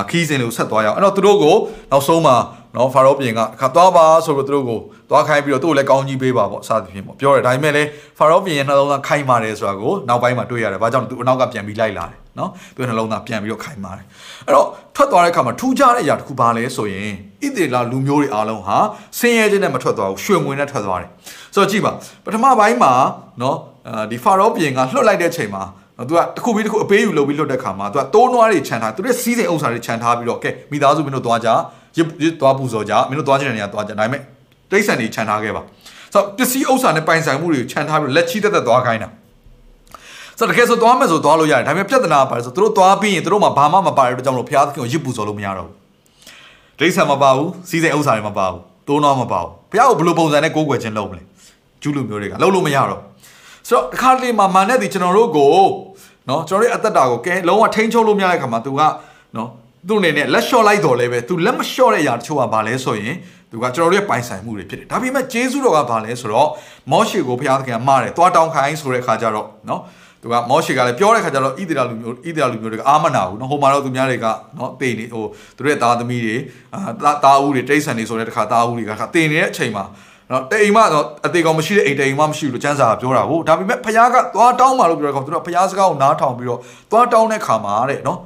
ခီးစဉ်လေးကိုဆက်သွားရအောင်အဲ့တော့သူတို့ကိုနောက်ဆုံးမှာ နော်ဖာရောပြင်ကအခါသွားပါဆိုပြီးသူတို့ကိုသွားခိုင်းပြီးတော့သူ့ကိုလည်းကောင်းကြီးပေးပါပေါ့စသဖြင့်ပေါ့ပြောတယ်ဒါပေမဲ့လည်းဖာရောပြင်ရဲ့နှလုံးသားခိုင်းပါတယ်ဆိုတာကိုနောက်ပိုင်းမှာတွေ့ရတယ်ဘာကြောင့်သူအနောက်ကပြန်ပြီးလိုက်လာတယ်နော်သူ့နှလုံးသားပြန်ပြီးတော့ခိုင်းပါတယ်အဲ့တော့ထွက်သွားတဲ့အခါမှာထူးခြားတဲ့အရာတစ်ခုပါလဲဆိုရင်ဣသေလလူမျိုးတွေအားလုံးဟာဆင်းရဲခြင်းနဲ့မထွက်သွားဘူးရွှေငွေနဲ့ထွက်သွားတယ်ဆိုတော့ကြည့်ပါပထမပိုင်းမှာနော်ဒီဖာရောပြင်ကလွှတ်လိုက်တဲ့ချိန်မှာသူကတစ်ခုပြီးတစ်ခုအပေးယူလုပ်ပြီးလွတ်တဲ့ခါမှာသူကတိုးနွားတွေခြံထားသူတို့စီးစိမ်ဥစ္စာတွေခြံထားပြီးတော့ကဲမိသားစုမင်းတို့သွားကြ ရစ်ရစ်သွားပူဇော်ကြမင်းတို့သွားချင်တဲ့နေရာသွားကြဒါပေမဲ့တိတ်ဆန်တွေခြံထားခဲ့ပါဆိုတော့ပစ္စည်းဥစ္စာနဲ့ပိုင်ဆိုင်မှုတွေခြံထားပြီးလက်ချီတက်တက်သွားခိုင်းတာဆိုတော့တကယ်ဆိုသွားမယ်ဆိုသွားလို့ရတယ်ဒါပေမဲ့ပြဿနာပါတယ်ဆိုသူတို့သွားပြီးရင်သူတို့မှဘာမှမပါတဲ့အတွက်ကြောင့်မလို့ဘုရားသခင်ကိုရစ်ပူဇော်လို့မရတော့ဘူးဒိဋ္ဌာမပါဘူးစီးစိမ်ဥစ္စာတွေမပါဘူးတိုးနွားမပါဘူးဘုရားကိုဘယ်လိုပုံစံနဲ့ကိုးကွယ်ခြင်းလုပ်မလဲကျူးလူမျိုးတွေကလုပ်လို့မရတော့ဆိုတော့တစ်ခါတလေမှာမာနဲ့ဒီကျွန်တော်တို့ကိုနော်ကျွန်တော်တို့အသက်တာကိုကဲလုံးဝထိန်းချုပ်လို့မရတဲ့ခါမှာ तू ကနော် သူ့အနေနဲ့လက်လျှော့လိုက်တော်လဲပဲ तू လက်မလျှော့တဲ့အရာတချို့ကဘာလဲဆိုရင် तू ကကျွန်တော်တို့ရဲ့ပိုင်ဆိုင်မှုတွေဖြစ်တယ်ဒါပေမဲ့ဂျေဇုတော်ကဘာလဲဆိုတော့မောရှေကိုဘုရားသခင်ကမှားတယ်သွားတောင်းခိုင်းဆိုတဲ့ခါကျတော့နော်သူကမောရှေကလည်းပြောတဲ့ခါကျတော့ဣသရေလလူမျိုးဣသရေလလူမျိုးတွေကအာမနာဘူးနော်ဟိုမှာတော့သူများတွေကနော်တေနေဟိုသူတို့ရဲ့သားသမီးတွေအာသားဦးတွေတိတ်ဆန်နေဆိုတဲ့တခါသားဦးတွေကခါတေနေတဲ့အချိန်မှာနော်တိမ်မတော့အသေးကောင်မရှိတဲ့အိမ်တိမ်မမရှိဘူးလို့ကျမ်းစာကပြောတာဟုတ်ဒါပေမဲ့ဖခင်ကသွားတောင်းပါလို့ပြောတဲ့ကောင်သူတို့ဖခင်စကားကိုနားထောင်ပြီးတော့သွားတောင်းတဲ့ခါမှာတဲ့နော်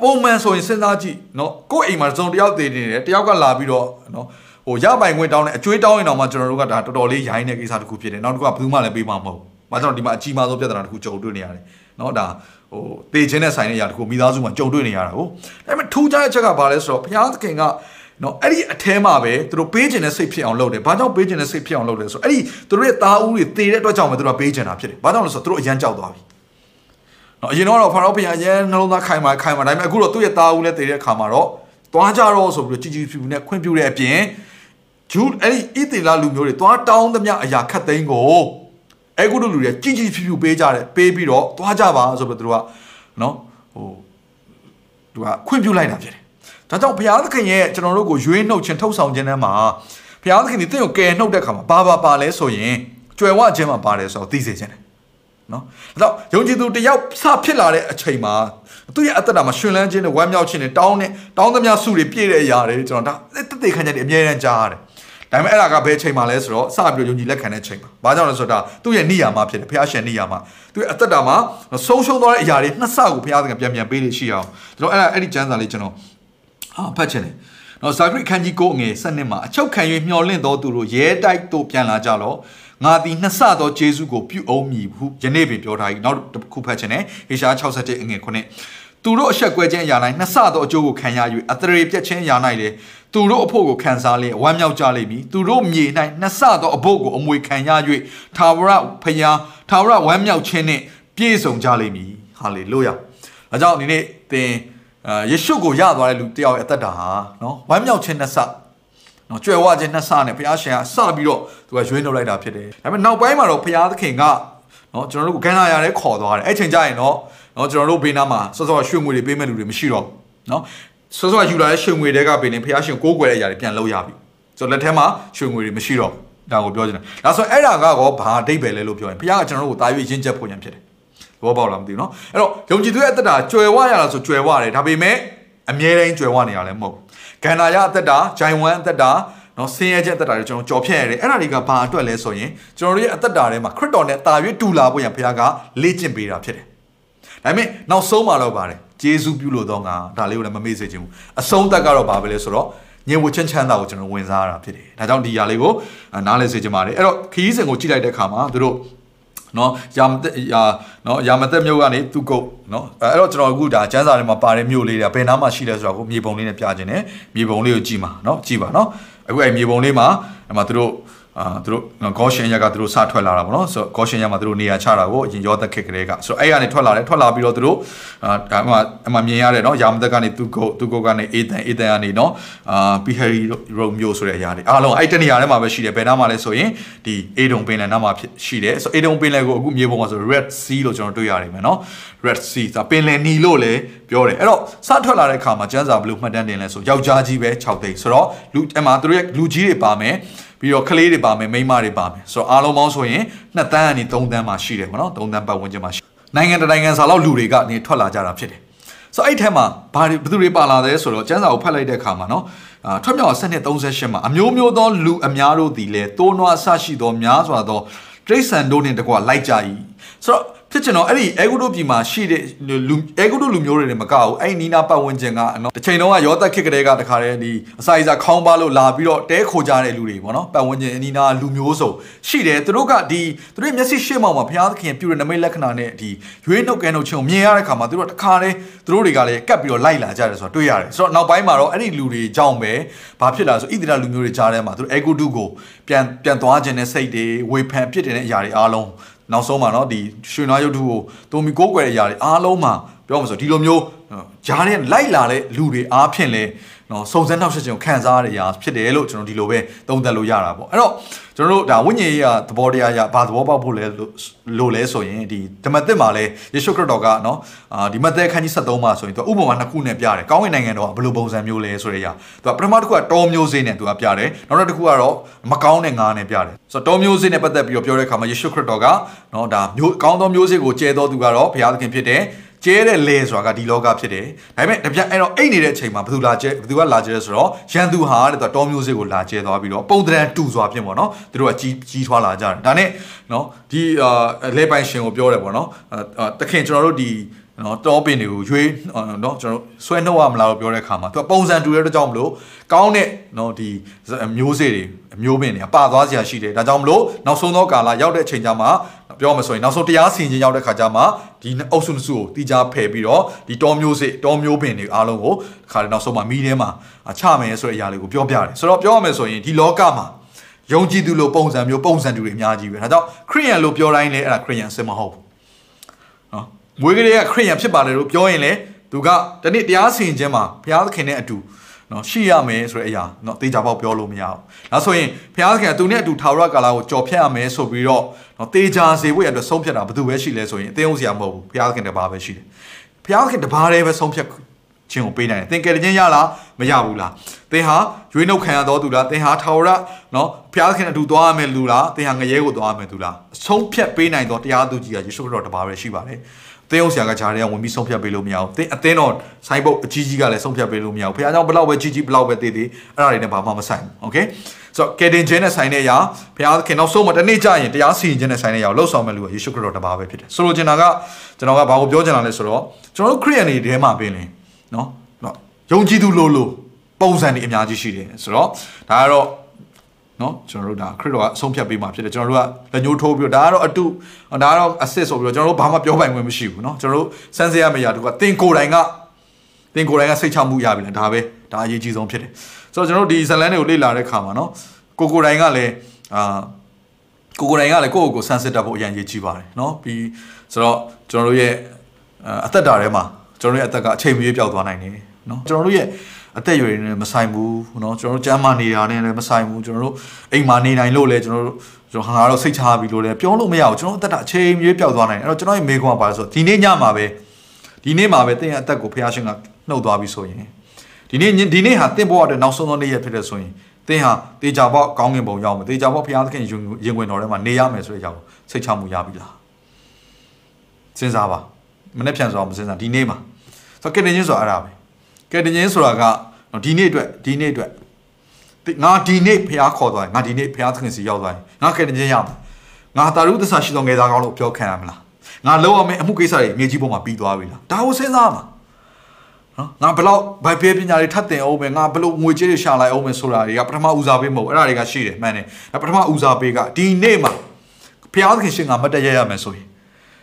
ပုံမှန်ဆိုရင်စဉ်းစားကြည့်နော်ကိုယ့်အိမ်မှာစုံတယောက်တည်နေတယ်တယောက်ကလာပြီးတော့နော်ဟိုရပိုင်ခွင့်တောင်းတယ်အကျွေးတောင်းရင်တော့မှကျွန်တော်တို့ကဒါတော်တော်လေးရိုင်းတဲ့ကိစ္စတစ်ခုဖြစ်တယ်နောက်တစ်ခုကဘယ်သူမှလည်းပေးမှာမဟုတ်ဘူး။ဘာကြောင့်ဒီမှာအကြီးမားဆုံးပြဿနာတစ်ခုကြုံတွေ့နေရတယ်။နော်ဒါဟိုတေခြင်းနဲ့ဆိုင်တဲ့အရာတစ်ခုမိသားစုမှာကြုံတွေ့နေရတာဟုတ်။ဒါပေမဲ့ထူးခြားတဲ့အချက်ကဘာလဲဆိုတော့ဘုရားသခင်ကနော်အဲ့ဒီအထဲမှာပဲသူတို့ပေးခြင်းနဲ့စိတ်ဖြစ်အောင်လုပ်တယ်။ဘာကြောင့်ပေးခြင်းနဲ့စိတ်ဖြစ်အောင်လုပ်လဲဆိုတော့အဲ့ဒီသူတို့ရဲ့သားဦးတွေတည်တဲ့အတွက်ကြောင့်ပဲသူတို့ကပေးခြင်းတာဖြစ်တယ်။ဘာကြောင့်လဲဆိုတော့သူတို့အရန်ကြောက်သွားပြီ။ နော်အရင်တော့ဖာရောဘုရားအရန်နှလုံးသားခိုင်မာခိုင်မာဒါပေမဲ့အခုတော့သူ့ရဲ့သားဦးနဲ့တည်တဲ့အခါမှာတော့သွားကြတော့ဆိုပြီးတော့ជីជីဖြူဖြူနဲ့ခွင့်ပြုတဲ့အပြင်ဂျူးအဲ့ဒီဣသေလလူမျိုးတွေသွားတောင်းသမျှအရာခတ်သိမ်းကိုအဲ့ကုတို့လူတွေជីជីဖြူဖြူပေးကြတယ်ပေးပြီးတော့သွားကြပါဆိုပြီးတော့သူတို့ကနော်ဟိုသူကခွင့်ပြုလိုက်တာဖြစ်တယ်ဒါကြောင့်ဘုရားသခင်ရဲ့ကျွန်တော်တို့ကိုရွေးနှုတ်ခြင်းထုတ်ဆောင်ခြင်းတန်းမှာဘုရားသခင်ဒီတင့်ကိုကယ်နှုတ်တဲ့ခါမှာဘာဘာပါလဲဆိုရင်ကြွယ်ဝခြင်းမှာပါတယ်ဆိုတော့သိစေခြင်းတယ် နော်ဒါတော့ယုံကြည်သူတယောက်စဖြစ်လာတဲ့အချိန်မှာသူ့ရဲ့အသက်တာမှာရှင်လန်းခြင်းနဲ့ဝမ်းမြောက်ခြင်းနဲ့တောင်းနဲ့တောင်းသမျှစုတွေပြည့်တဲ့အရာတွေကျွန်တော်ဒါတက်တေခံချက်တွေအမြဲတမ်းကြားရတယ်ဒါပေမဲ့အဲ့ဒါကဘယ်ချိန်မှလဲဆိုတော့စပြီးတော့ယုံကြည်လက်ခံတဲ့ချိန်မှာဘာကြောင့်လဲဆိုတော့သူ့ရဲ့နိယာမဖြစ်တယ်ဘုရားရှင်နိယာမသူ့ရဲ့အသက်တာမှာဆုံးရှုံးသွားတဲ့အရာတွေနှစ်ဆကိုဘုရားသခင်ပြန်ပြန်ပေးလို့ရှိအောင်ကျွန်တော်အဲ့ဒါအဲ့ဒီကျမ်းစာလေးကျွန်တော်ဟာဖတ်ချင်တယ်နော်ဇာဂရိခန်းကြီးကိုငယ်စနစ်မှာအချုပ်ခံ၍မျှော်လင့်တော်သူတို့ရဲတိုက်တို့ပြန်လာကြလော ငါသည်နှစ်ဆသောဂျေစုကိုပြုအောင်မည်ဟုယနေ့ပင်ပြောထား၏နောက်တစ်ခုဖတ်ချင်တယ်ဟေရှား67အငယ်9သူတို့အဆက်ကွဲခြင်းအရာ၌နှစ်ဆသောအကျိုးကိုခံရ၍အတရေပြတ်ခြင်းအရာ၌လေသူတို့အဖို့ကိုခံစားလျက်ဝမ်းမြောက်ကြလိမ့်မည်သူတို့မြေ၌နှစ်ဆသောအဖို့ကိုအမွေခံရ၍သာဝရဖျားသာဝရဝမ်းမြောက်ခြင်းနှင့်ပြည့်စုံကြလိမ့်မည်ဟာလေလုယာအဲကြောင့်ဒီနေ့သင်ယေရှုကိုရသွားတဲ့လူတယောက်ရဲ့အသက်တာဟာနော်ဝမ်းမြောက်ခြင်းနှစ်ဆ နော်ကြွယ်ဝခြင်းနှစ်ဆနဲ့ဘုရားရှင်ကစပြီးတော့သူကရွေးနှုတ်လိုက်တာဖြစ်တယ်ဒါပေမဲ့နောက်ပိုင်းမှာတော့ဘုရားသခင်ကနော်ကျွန်တော်တို့ကိုကန်းလာရတဲ့ခေါ်သွားတယ်အဲ့ချိန်ကျရင်တော့နော်ကျွန်တော်တို့ဘေးနားမှာစောစောရွှေငွေတွေပေးမဲ့လူတွေမရှိတော့ဘူးနော်စောစောယူလာတဲ့ရွှေငွေတွေကပင်နေဘုရားရှင်ကိုးကွယ်တဲ့အရာတွေပြန်လုပ်ရပြီဆိုတော့လက်ထဲမှာရွှေငွေတွေမရှိတော့ဘူးဒါကိုပြောချင်တယ်ဒါဆိုအဲ့ဒါကတော့ဘာအဓိပ္ပာယ်လဲလို့ပြောရင်ဘုရားကကျွန်တော်တို့ကိုတာ၍ရင့်ကျက်ဖို့ရန်ဖြစ်တယ်သဘောပေါက်လားမသိဘူးနော်အဲ့တော့ယုံကြည်သူရဲ့အတ္တကြွယ်ဝရလားဆိုကြွယ်ဝတယ်ဒါပေမဲ့အမြဲတမ်းကြွယ်ဝနေရလဲမဟုတ်ဘူး ကန္နာရအသက်တာဂျိုင်ဝမ်အသက်တာနော်ဆင်းရဲချက်အသက်တာတွေကျွန်တော်ကြော်ဖြတ်ရတယ်အဲ့ဒါတွေကဘာအတွက်လဲဆိုရင်ကျွန်တော်တို့ရဲ့အသက်တာထဲမှာခရစ်တော်နဲ့တာ၍တူလာဖို့ရန်ဘုရားကလေ့ကျင့်ပေးတာဖြစ်တယ်ဒါပေမဲ့နောက်ဆုံးမှာတော့ပါတယ်ဂျေဇုပြုလို့တော့ငါဒါလေးကိုလည်းမမေ့စေချင်ဘူးအဆုံးသက်ကတော့ဘာပဲလဲဆိုတော့ညင်ဝချမ်းချမ်းသာကိုကျွန်တော်ဝင်စားရတာဖြစ်တယ်ဒါကြောင့်ဒီຢာလေးကိုနားလည်စေချင်ပါတယ်အဲ့တော့ခရီးစဉ်ကိုကြည့်လိုက်တဲ့အခါမှာတို့ နော်ရာမသက်ရာနော်ရာမသက်မြို့ကနေသူကုတ်နော်အဲ့တော့ကျွန်တော်အခုဒါကျန်းစာထဲမှာပါတဲ့မြို့လေးတွေဘယ်နားမှာရှိလဲဆိုတော့ကိုမြေပုံလေးနဲ့ပြခြင်းနဲ့မြေပုံလေးကိုကြည့်ပါနော်ကြည့်ပါနော်အခုအဲ့မြေပုံလေးမှာအဲ့မှာသူတို့ အာသူတို့ဂေါရှင်ရက်ကသူတို့စထွက်လာတာပေါ့နော်ဆိုတော့ဂေါရှင်ရက်မှာသူတို့နေရာချတာကိုအရင်ရောသက်ခက်ကလေးကဆိုတော့အဲ့ကနေထွက်လာတယ်ထွက်လာပြီးတော့သူတို့အာအမှအမှမြင်ရတယ်နော်ယာမသက်ကနေသူကိုသူကိုကနေအေတန်အေတန်ကနေနော်အာပီဟရီရိုမျိုးဆိုတဲ့အရာတွေအားလုံးအဲ့တနေရာထဲမှာပဲရှိတယ်ဘယ်နားမှာလဲဆိုရင်ဒီအေဒုံပင်လယ်နားမှာဖြစ်ရှိတယ်ဆိုတော့အေဒုံပင်လယ်ကိုအခုမြေပုံမှာဆို Red Sea လို့ကျွန်တော်တွေ့ရတယ်မယ်နော် Red Sea ဒါပင်လယ်နီလို့လည်းပြောတယ်အဲ့တော့စထွက်လာတဲ့အခါမှာကျန်းစာဘလို့မှတ်တမ်းတင်လဲဆိုယောက်ျားကြီးပဲ6သိန်းဆိုတော့လူအမှသူတို့ရဲ့လူကြီးတွေပါမယ် ပြီးတော့ကလေးတွေပါမယ်မိန်းမတွေပါမယ်ဆိုတော့အားလုံးပေါင်းဆိုရင်2တန်းကနေ3တန်းမှာရှိတယ်ပေါ့နော်3တန်းပတ်ဝန်းကျင်မှာရှိနိုင်ငံတကာနိုင်ငံစာလောက်လူတွေကနေထွက်လာကြတာဖြစ်တယ်ဆိုတော့အဲ့ထဲမှာဘာတွေဘယ်သူတွေပါလာလဲဆိုတော့ကျန်းစာကိုဖတ်လိုက်တဲ့အခါမှာနော်အာထွက်မြောက်စနစ်38မှာအမျိုးမျိုးသောလူအများတို့သည်လည်းတိုးနွားအဆရှိသောများစွာသောတရိษံတို့နှင့်တကွာလိုက်ကြ၏ဆိုတော့ ဖြစ်ချင်တော့အဲ့ဒီအဲဂုတုပြည်မှာရှိတဲ့လူအဲဂုတုလူမျိုးတွေနဲ့မကဘူးအဲ့ဒီနီနာပတ်ဝန်းကျင်ကနော်တစ်ချိန်လုံးကရောသက်ခစ်ကလေးကတခါတည်းဒီအစာအစာခေါင်းပါလို့လာပြီးတော့တဲခိုကြတဲ့လူတွေပေါ့နော်ပတ်ဝန်းကျင်အနီနာလူမျိုးစုံရှိတယ်သူတို့ကဒီသူတို့မျက်စိရှေ့မှောက်မှာဘုရားသခင်ပြုတဲ့နမိတ်လက္ခဏာနဲ့ဒီရွေးနှုတ်ကဲနှုတ်ချင်းကိုမြင်ရတဲ့ခါမှာသူတို့ကတခါတည်းသူတို့တွေကလည်းကပ်ပြီးတော့လိုက်လာကြတယ်ဆိုတော့တွေ့ရတယ်ဆိုတော့နောက်ပိုင်းမှာတော့အဲ့ဒီလူတွေကြောင့်ပဲဘာဖြစ်လာဆိုဣသရေလလူမျိုးတွေကြားထဲမှာသူတို့အဲဂုတုကိုပြန်ပြန်သွားခြင်းနဲ့စိတ်တွေဝေဖန်ဖြစ်တဲ့အရာတွေအားလုံး နောက်ဆုံးမှာเนาะဒီရွှေနွားရုပ်ထုကိုတုံမီကိုးကွယ်တဲ့အရာတွေအားလုံးမှာပြောမှာဆိုဒီလိုမျိုးဂျားတဲ့လိုက်လာတဲ့လူတွေအားဖြင့်လဲ နော်စုံစမ်းနောက်ဆက်ခြင်းကိုခံစားရတဲ့အရာဖြစ်တယ်လို့ကျွန်တော်ဒီလိုပဲသုံးသပ်လို့ရတာပေါ့အဲ့တော့ကျွန်တော်တို့ဒါဝိညာဉ်ရေးကသဘောတရားရဘာသဘောပေါက်ဖို့လဲလို့လဲဆိုရင်ဒီဓမ္မသစ်မှာလဲယေရှုခရစ်တော်ကနော်အာဒီမဿဲခန်းကြီး73မှာဆိုရင်သူဥပမာနှစ်ခုနဲ့ပြတယ်ကောင်းကင်နိုင်ငံတော်ကဘယ်လိုပုံစံမျိုးလဲဆိုတဲ့အရာသူကပထမတစ်ခုကတောမျိုးစေးနဲ့သူကပြတယ်နောက်တစ်ခုကတော့မကောင်းတဲ့ငါးနဲ့ပြတယ်ဆိုတော့တောမျိုးစေးနဲ့ပတ်သက်ပြီးတော့ပြောတဲ့အခါမှာယေရှုခရစ်တော်ကနော်ဒါမျိုးကောင်းသောမျိုးစေးကိုကျဲတော်သူကတော့ဘုရားသခင်ဖြစ်တယ် ကျဲတဲ့လဲဆိုတာကဒီလောကဖြစ်တယ်ဒါပေမဲ့တပြက်အဲ့တော့အိတ်နေတဲ့အချိန်မှာဘယ်သူလာကျဲဘယ်သူကလာကျဲလဲဆိုတော့ရန်သူဟာတဲ့တော့တောမျိုးစေ့ကိုလာကျဲသွားပြီးတော့ပုံတရံတူစွာဖြစ်ပေါ့နော်သူတို့ကကြီးကြီးထွားလာကြတယ်ဒါနဲ့နော်ဒီအာလဲပိုင်ရှင်ကိုပြောတယ်ပေါ့နော်တခင်ကျွန်တော်တို့ဒီ နော်တောပင်တွေကိုရွေးနော်ကျွန်တော်ဆွဲနှုတ်ရမလားလို့ပြောတဲ့အခါမှာသူကပုံစံတူတဲ့အတွက်ကြောင့်မလို့ကောင်းတဲ့နော်ဒီမျိုးစေ့တွေမျိုးပင်တွေပါသွားစရာရှိတယ်ဒါကြောင့်မလို့နောက်ဆုံးသောကာလရောက်တဲ့အချိန်ကျမှပြောမှဆိုရင်နောက်ဆုံးတရားစီရင်ခြင်းရောက်တဲ့ခါကျမှဒီအုပ်စုစုကိုတီးကြဖယ်ပြီးတော့ဒီတောမျိုးစေ့တောမျိုးပင်တွေအားလုံးကိုခါနောက်ဆုံးမှမီးထဲမှာချမယ်ဆိုတဲ့အရာလေးကိုပြောပြတယ်ဆိုတော့ပြောရမယ်ဆိုရင်ဒီလောကမှာယုံကြည်သူလိုပုံစံမျိုးပုံစံတူတွေအများကြီးပဲဒါကြောင့်ခရိယန်လို့ပြောတိုင်းလည်းအဲ့ဒါခရိယန်စစ်မဟုတ်ဘူးနော် မွေးကလေးကခရိယန်ဖြစ်ပါတယ်လို့ပြောရင်လည်းသူကတနေ့တရားစီရင်ခြင်းမှာဘုရားသခင်နဲ့အတူနော်ရှိရမယ်ဆိုတဲ့အရာနော်တေချာပေါက်ပြောလို့မရဘူး။ဒါဆိုရင်ဘုရားသခင်ကသူနဲ့အတူထာဝရကာလကိုကြော်ဖြတ်ရမယ်ဆိုပြီးတော့နော်တေချာစေဖို့ရအတွက်ဆုံးဖြတ်တာဘယ်သူပဲရှိလဲဆိုရင်အသေးအောင်စရာမဟုတ်ဘူး။ဘုရားသခင်တပါးပဲရှိတယ်။ဘုရားသခင်တပါးတည်းပဲဆုံးဖြတ်ခြင်းကိုပေးနိုင်တယ်သင်ကယ်တင်ခြင်းရလားမရဘူးလားသင်ဟာရွေးနှုတ်ခံရတော်သူလားသင်ဟာထာဝရနော်ဘုရားခင်အတူသွားရမယ်လူလားသင်ဟာငရဲကိုသွားရမယ်သူလားအဆုံးဖြတ်ပေးနိုင်သောတရားသူကြီးကယေရှုခရစ်တော်တပါးပဲရှိပါတယ် သင်းအောင်ဆရာကဂျားတွေကဝင်ပြီးဆုံးဖြတ်ပေးလို့မရဘူး။သင်းအသင်းတော်ဆိုင်ဘုတ်အကြီးကြီးကလည်းဆုံးဖြတ်ပေးလို့မရဘူး။ဘုရားကြောင့်ဘလောက်ပဲကြီးကြီးဘလောက်ပဲတည်တည်အဲ့ဒါတွေနဲ့ဘာမှမဆိုင်ဘူး။ Okay ။ဆိုတော့ကယ်တင်ခြင်းနဲ့ဆိုင်တဲ့အရာဘုရားခင်နောက်ဆုံးမှတနေ့ကျရင်တရားစီရင်ခြင်းနဲ့ဆိုင်တဲ့အရာကိုလှုပ်ဆောင်မဲ့လူကယေရှုခရစ်တော်တပါးပဲဖြစ်တယ်။ဆိုလိုချင်တာကကျွန်တော်ကဘာကိုပြောချင်တာလဲဆိုတော့ကျွန်တော်တို့ခရိယန်တွေထဲမှာပင်လင်နော်နော်ယုံကြည်သူလိုလိုပုံစံတွေအများကြီးရှိတယ်ဆိုတော့ဒါကတော့ နော်ကျွန်တော်တို့ဒါခရစ်တော်ကအဆုံးဖြတ်ပေးမှာဖြစ်တယ်ကျွန်တော်တို့ကလက်ညှိုးထိုးပြီးတော့ဒါကတော့အတုဒါကတော့အစစ်ဆိုပြီးတော့ကျွန်တော်တို့ဘာမှပြောပိုင်ခွင့်မရှိဘူးเนาะကျွန်တော်တို့စမ်းစဲရမယ့်ရာတူကတင်ကိုယ်တိုင်ကတင်ကိုယ်တိုင်ကစိတ်ချမှုရပြီလေဒါပဲဒါအရေးကြီးဆုံးဖြစ်တယ်ဆိုတော့ကျွန်တော်တို့ဒီဇလန်တွေကိုလေ့လာတဲ့ခါမှာเนาะကိုကိုယ်တိုင်ကလည်းအာကိုကိုယ်တိုင်ကလည်းကိုယ့်ကိုယ်ကိုစမ်းစစ်တတ်ဖို့အရင်ရေးကြီးပါတယ်เนาะပြီးဆိုတော့ကျွန်တော်တို့ရဲ့အသက်တာထဲမှာကျွန်တော်တို့ရဲ့အသက်ကအချိန်မရွေးပျောက်သွားနိုင်တယ်เนาะကျွန်တော်တို့ရဲ့ အသက်အရွယ်နဲ့မဆိုင်ဘူးเนาะကျွန်တော်တို့ကျမ်းမာနေတာနဲ့လည်းမဆိုင်ဘူးကျွန်တော်တို့အိမ်မာနေနိုင်လို့လည်းကျွန်တော်တို့ကျွန်တော်ဟာတော့စိတ်ချပြီးလို့လည်းပြောလို့မရဘူးကျွန်တော်အသက်တာအချိန်မြေးပျောက်သွားနိုင်တယ်အဲ့တော့ကျွန်တော်ရဲ့မိကွန်းကပါလို့ဆိုဒီနေ့ညမှာပဲဒီနေ့မှာပဲသင်ရဲ့အသက်ကိုဖះရှင်ကနှုတ်သွားပြီဆိုရင်ဒီနေ့ဒီနေ့ဟာသင်ဘဝအတွက်နောက်ဆုံးသောနေ့ရက်ဖြစ်တဲ့ဆိုရင်သင်ဟာတေချာပေါက်ကောင်းကင်ဘုံရောက်မယ်တေချာပေါက်ဖះသခင်ရင်ဝင်တော်ထဲမှာနေရမယ်ဆိုတဲ့အကြောင်းစိတ်ချမှုရပြီလားစဉ်းစားပါမနေ့ပြန်ဆိုအောင်မစဉ်းစားဒီနေ့မှာဆိုကဲတင်ချင်းဆိုတာအဲ့ဒါပဲ ကဲတင်ချင်းဆိုတာကဒီနေ့အတွက်ဒီနေ့အတွက်ငါဒီနေ့ဖះခေါ်သွားရင်ငါဒီနေ့ဖះသခင်စီရောက်သွားရင်ငါကဲတင်ချင်းရမယ်ငါတာရုသစ္စာရှိသောငယ်သားကောင်းလို့ပြောခံရမလားငါလောက်အောင်အမှုကိစ္စတွေမြေကြီးပေါ်မှာပြီးသွားပြီလားဒါကိုစဉ်းစားမှာနော်ငါဘလောက်ဘိုက်ပြပညာတွေထပ်တင်အောင်မယ်ငါဘလို့ငွေကြေးတွေရှာလိုက်အောင်မယ်ဆိုတာတွေကပထမဦးစားပေးမဟုတ်အဲ့ဒါတွေကရှိတယ်မှန်တယ်ဒါပထမဦးစားပေးကဒီနေ့မှာဘုရားသခင်ရှင်ငါမတ်တရရမယ်ဆိုရင်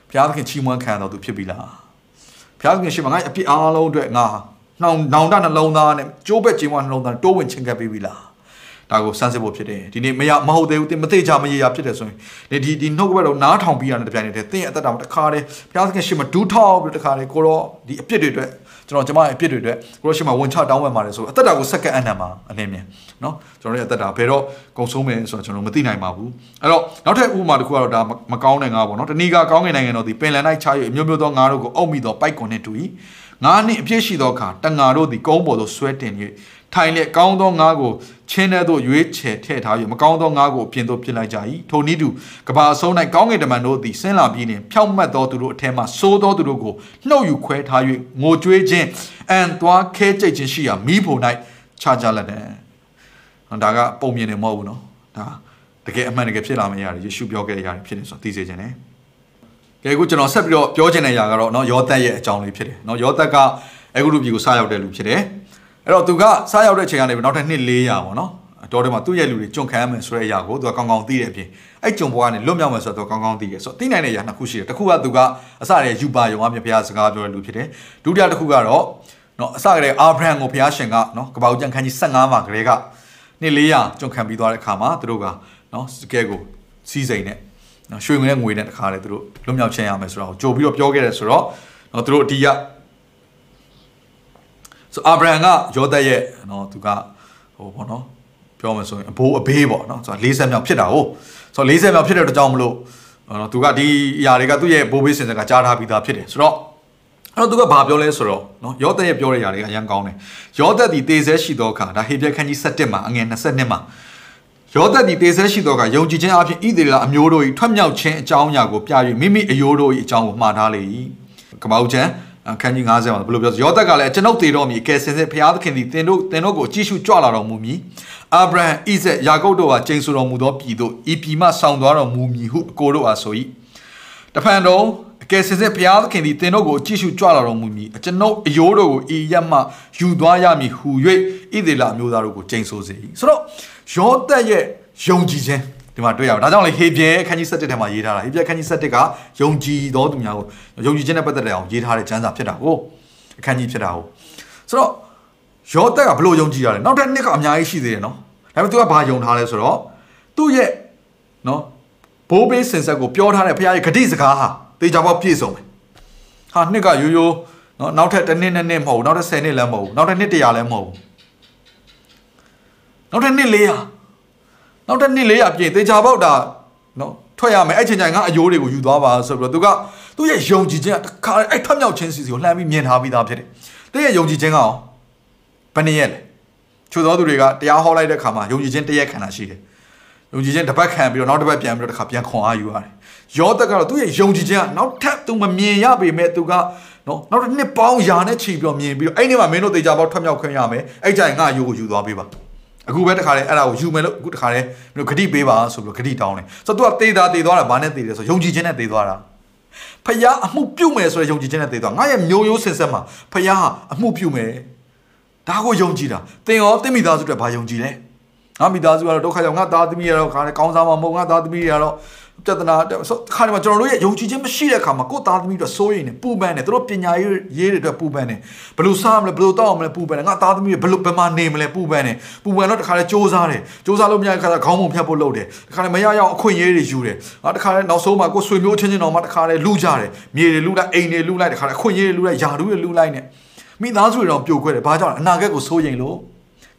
ဘုရားသခင်ချီးမွမ်းခံတော်သူဖြစ်ပြီလားဘုရားသခင်ရှင်မငါအပြစ်အားလုံးအတွက်ငါ နှောင်နောင်တနှလုံးသားနဲ့ကြိုးပက်ခြင်းဝနှလုံးသားတိုးဝင်ချင်းကပ်ပြီးပြီလားဒါကိုစမ်းစစ်ဖို့ဖြစ်တယ်ဒီနေ့မရမဟုတ်သေးဘူးတင်မသိကြမရရဖြစ်တယ်ဆိုရင်ဒီဒီနှုတ်ကပတ်တော်နားထောင်ပြီးရတယ်တပြိုင်တည်းသင်ရဲ့အသက်တာမှာတခါတည်းဘုရားသခင်ရှင်မဒူးထောက်ပြီးတခါတည်းကိုတော့ဒီအပြစ်တွေအတွက်ကျွန်တော်ကျမရဲ့အပြစ်တွေအတွက်ကိုရောရှင်မှာဝန်ချတောင်းပန်ပါတယ်ဆိုအသက်တာကိုစက္ကန့်အနံ့မှာအနည်းမြန်เนาะကျွန်တော်ရဲ့အသက်တာဘယ်တော့ကုံဆုံးမယ်ဆိုတော့ကျွန်တော်မသိနိုင်ပါဘူးအဲ့တော့နောက်ထပ်ဥပမာတစ်ခုကတော့ဒါမကောင်းတဲ့ငါပေါ့เนาะတဏီကကောင်းကင်နိုင်ငံတော်ဒီပင်လယ်၌ချား၍အမျိုးမျိုးသောငါတို့ကိုအုပ်မိသောပိုက်ကွန်နှင့်တူ၏ ငါနှင့်အပြည့်ရှိသောအခါတန်ငါတို့သည်ကုန်းပေါ်သို့ဆွဲတင်၍ထိုင်လက်ကောင်းသောငါးကိုချင်းထဲသို့ရွေးချယ်ထည့်ထား၍မကောင်းသောငါးကိုအပြင်သို့ပြစ်လိုက်ကြ၏ထိုနည်းတူကဘာအဆုံး၌ကောင်းကင်တမန်တို့သည်ဆင်းလာပြီးနှင့်ဖြောက်မှတ်သောသူတို့အထက်မှစိုးသောသူတို့ကိုနှုတ်ယူခွဲထား၍ငိုကြွေးခြင်းအန်သွားခဲကြိတ်ခြင်းရှိရာမိဖို့၌ခြားကြလက်တယ်ဒါကပုံမြင်နေမဟုတ်ဘူးနော်ဒါတကယ်အမှန်တကယ်ဖြစ်လာမယ့်အရာတွေယေရှုပြောခဲ့တဲ့အရာတွေဖြစ်နေဆိုသိစေခြင်း ਨੇ ကဲအခုကျွန်တော်ဆက်ပြီးတော့ပြောချင်တဲ့အရာကတော့เนาะယောသက်ရဲ့အကြောင်းလေးဖြစ်တယ်เนาะယောသက်ကအဲဂရုပြည်ကိုစရောက်တဲ့လူဖြစ်တယ်အဲ့တော့သူကစရောက်တဲ့အချိန်ကနေနောက်ထပ်နှစ်400ပေါ့နော်တော်တယ်မှာသူ့ရဲ့လူတွေကြုံခံရမယ်ဆိုတဲ့အရာကိုသူကကောင်းကောင်းသိတဲ့အပြင်အဲ့ကြုံဘွားကနေလွတ်မြောက်မယ်ဆိုတော့ကောင်းကောင်းသိတယ်ဆိုတော့သိနိုင်တဲ့အရာနှစ်ခုရှိတယ်တစ်ခုကသူကအစတည်းယူပါယုံအမြဘုရားစကားပြောတဲ့လူဖြစ်တယ်ဒုတိယတစ်ခုကတော့နော်အစကတည်းအာဗြဟံကိုဘုရားရှင်ကနော်ကပ္ပဦးကျန်ခန်းကြီး15မှာကလေးကနှစ်400ကြုံခံပြီးသွားတဲ့အခါမှာသူတို့ကနော်စကဲကိုစီးစိမ်နဲ့နော် ရွှေငွေနဲ့ငွေနဲ့တခါလေသူတို့လွတ်မြောက်ခြင်းရမယ်ဆိုတော့ကြိုပြီးတော့ပြောခဲ့တယ်ဆိုတော့နော်သူတို့ဒီကဆိုအာဗြဟံကယောသရဲ့နော်သူကဟိုဘောနော်ပြောမယ်ဆိုရင်အဘိုးအဘေးပေါ့နော်ဆိုတော့40မြောက်ဖြစ်တာဟုတ်ဆိုတော့40မြောက်ဖြစ်တဲ့အတွက်ကြောင့်မလို့နော်သူကဒီအရာတွေကသူ့ရဲ့ဘိုးဘေးစင်စကကြားထားပြီးသားဖြစ်တယ်ဆိုတော့အဲ့တော့သူကဘာပြောလဲဆိုတော့နော်ယောသက်ရဲ့ပြောတဲ့အရာတွေကအရင်ကောင်းတယ်ယောသက်ဒီတေဆဲရှိသောအခါဒါဟေပြက်ခန်းကြီး7မှာအငယ်22မှာ ယောသက်ဒီတေဆဲရှိသောအခါယုံကြည်ခြင်းအပြင်ဣသေလအမျိုးတို့၏ထွက်မြောက်ခြင်းအကြောင်းအရာကိုပြ၍မိမိအယိုးတို့၏အကြောင်းကိုမှားထားလေ၏ကပောက်ချံအခန်းကြီး90မှာဘယ်လိုပြောယောသက်ကလည်းကျွန်ုပ်တည်တော်မူကဲစင်စစ်ဘုရားသခင်သည်တင်တို့တင်တို့ကိုကြည့်ရှုကြွလာတော်မူမည်အာဗြဟံဣဇက်ယာကုပ်တို့ဟာကျိန်ဆိုတော်မူသောပြည်သို့ဤပြည်မှဆောင်းသွားတော်မူမည်ဟုအကိုတို့အားဆို၏တဖန်တော့ အကယ်စင်စစ်ဘုရားသခင်သည်တင်တို့ကိုကြည့်ရှုကြွလာတော်မူမည်အကျွန်ုပ်အယိုးတို့ကိုဤရက်မှယူသွားရမည်ဟု၍ဣသေလမျိုးသားတို့ကိုကျိန်ဆိုစေ၏ဆိုတော့ယောသက်ရဲ့ယုံကြည်ခြင်းဒီမှာတွေ့ရအောင်ဒါကြောင့်လေဟေပြဲခန်းကြီး7ထဲမှာရေးထားတာဟေပြဲခန်းကြီး7ကယုံကြည်တော်သူများကိုယုံကြည်ခြင်းနဲ့ပတ်သက်တဲ့အောင်ရေးထားတဲ့ကျမ်းစာဖြစ်တာကိုအခန်းကြီးဖြစ်တာကိုဆိုတော့ယောသက်ကဘလို့ယုံကြည်ရတယ်နောက်ထပ်နှစ်ကအများကြီးရှိသေးတယ်နော်ဒါပေမဲ့သူကဘာယုံထားလဲဆိုတော့သူ့ရဲ့နော်ဘိုးဘေးစင်ဆက်ကိုပြောထားတဲ့ဘုရားရဲ့ဂတိစကားဟာ တေချာပေါက်ပြည့်စုံတယ်ဟာနှစ်ကရိုးရိုးနော်နောက်ထပ်တစ်နှစ်နဲ့နှစ်မဟုတ်နောက်ထပ်10နှစ်လည်းမဟုတ်နောက်ထပ်နှစ်100လည်းမဟုတ်နောက်ထပ်နှစ်400နောက်တစ်နှစ်400ပြင်တေချာပေါက်တာနော်ထွက်ရမယ်အဲ့ချိန်ကျရင်ငါအယိုးတွေကိုယူသွားပါဆိုပြီးတော့သူကသူ့ရဲ့ယုံကြည်ခြင်းကတခါအဲ့ထွက်မြောက်ခြင်းစီစီကိုလှမ်းပြီးမြင်ထားပြီးသားဖြစ်တယ်သူရဲ့ယုံကြည်ခြင်းကရောဘယ်နည်းရဲ့လဲချို့သောသူတွေကတရားဟောလိုက်တဲ့ခါမှာယုံကြည်ခြင်းတရက်ခံတာရှိတယ် ယုံကြည်ခြင်းတစ်ပတ်ခံပြီးတော့နောက်တစ်ပတ်ပြန်ပြီးတော့တစ်ခါပြန်ခွန်အားယူရတယ်ယောသက်ကတော့သူ့ရဲ့ယုံကြည်ခြင်းကနောက်ထပ်သူမမြင်ရပေမဲ့သူကနော်နောက်တစ်နှစ်ပေါင်းယာနဲ့ချီပြီးတော့မြင်ပြီးတော့အဲ့ဒီမှာမင်းတို့တေချာပေါက်ထွက်မြောက်ခွင့်ရမယ်အဲ့ကြရင်ငါယူကိုယူသွားပေးပါအခုပဲတခါလေအဲ့ဒါကိုယူမယ်လို့အခုတခါလေမင်းတို့ဂတိပေးပါဆိုပြီးတော့ဂတိတောင်းတယ်ဆိုတော့ तू ကတေးတာတေးသွားတာဘာနဲ့တေးတယ်ဆိုယုံကြည်ခြင်းနဲ့တေးသွားတာဖယားအမှုပြုတ်မယ်ဆိုတဲ့ယုံကြည်ခြင်းနဲ့တေးသွားငါရဲ့မျိုးရိုးစင်ဆက်မှာဖယားအမှုပြုတ်မယ်ဒါကိုယုံကြည်တာသင်ရောသင်မိသားစုတွေဘာယုံကြည်လဲ ငါမိသားစုကတော့ဒုက္ခရောက်ငါသားသမီးရတော့ခါနဲ့ကောင်းစားမှာမဟုတ်ငါသားသမီးရတော့ပြဿနာခါဒီမှာကျွန်တော်တို့ရဲ့ယုံကြည်ခြင်းမရှိတဲ့အခါမှာကိုယ်သားသမီးတွေစိုးရိမ်နေပူပန်နေသူတို့ပညာရေးရေးတွေအတွက်ပူပန်နေဘယ်လိုစားမလဲဘယ်လိုတောက်မလဲပူပန်နေငါသားသမီးတွေဘယ်လိုဘယ်မှာနေမလဲပူပန်နေပူပန်တော့တခါလဲစ조사တယ်စ조사လို့မရတဲ့ခါကျခေါင်းပုံဖြတ်ဖို့လုပ်တယ်တခါလဲမရရအောင်အခွင့်အရေးတွေယူတယ်ငါတခါလဲနောက်ဆုံးမှာကိုယ်ဆွေမျိုးချင်းချင်းတော်မှာတခါလဲလူကြတယ်မြေတွေလူလိုက်အိမ်တွေလူလိုက်တခါလဲအခွင့်အရေးတွေလူလိုက်ယာတူးတွေလူလိုက်နေမိသားစုတွေတော့ပြိုခွဲတယ်ဘာကြောင့်လဲအနာဂတ်ကိုစိုးရိမ်လို့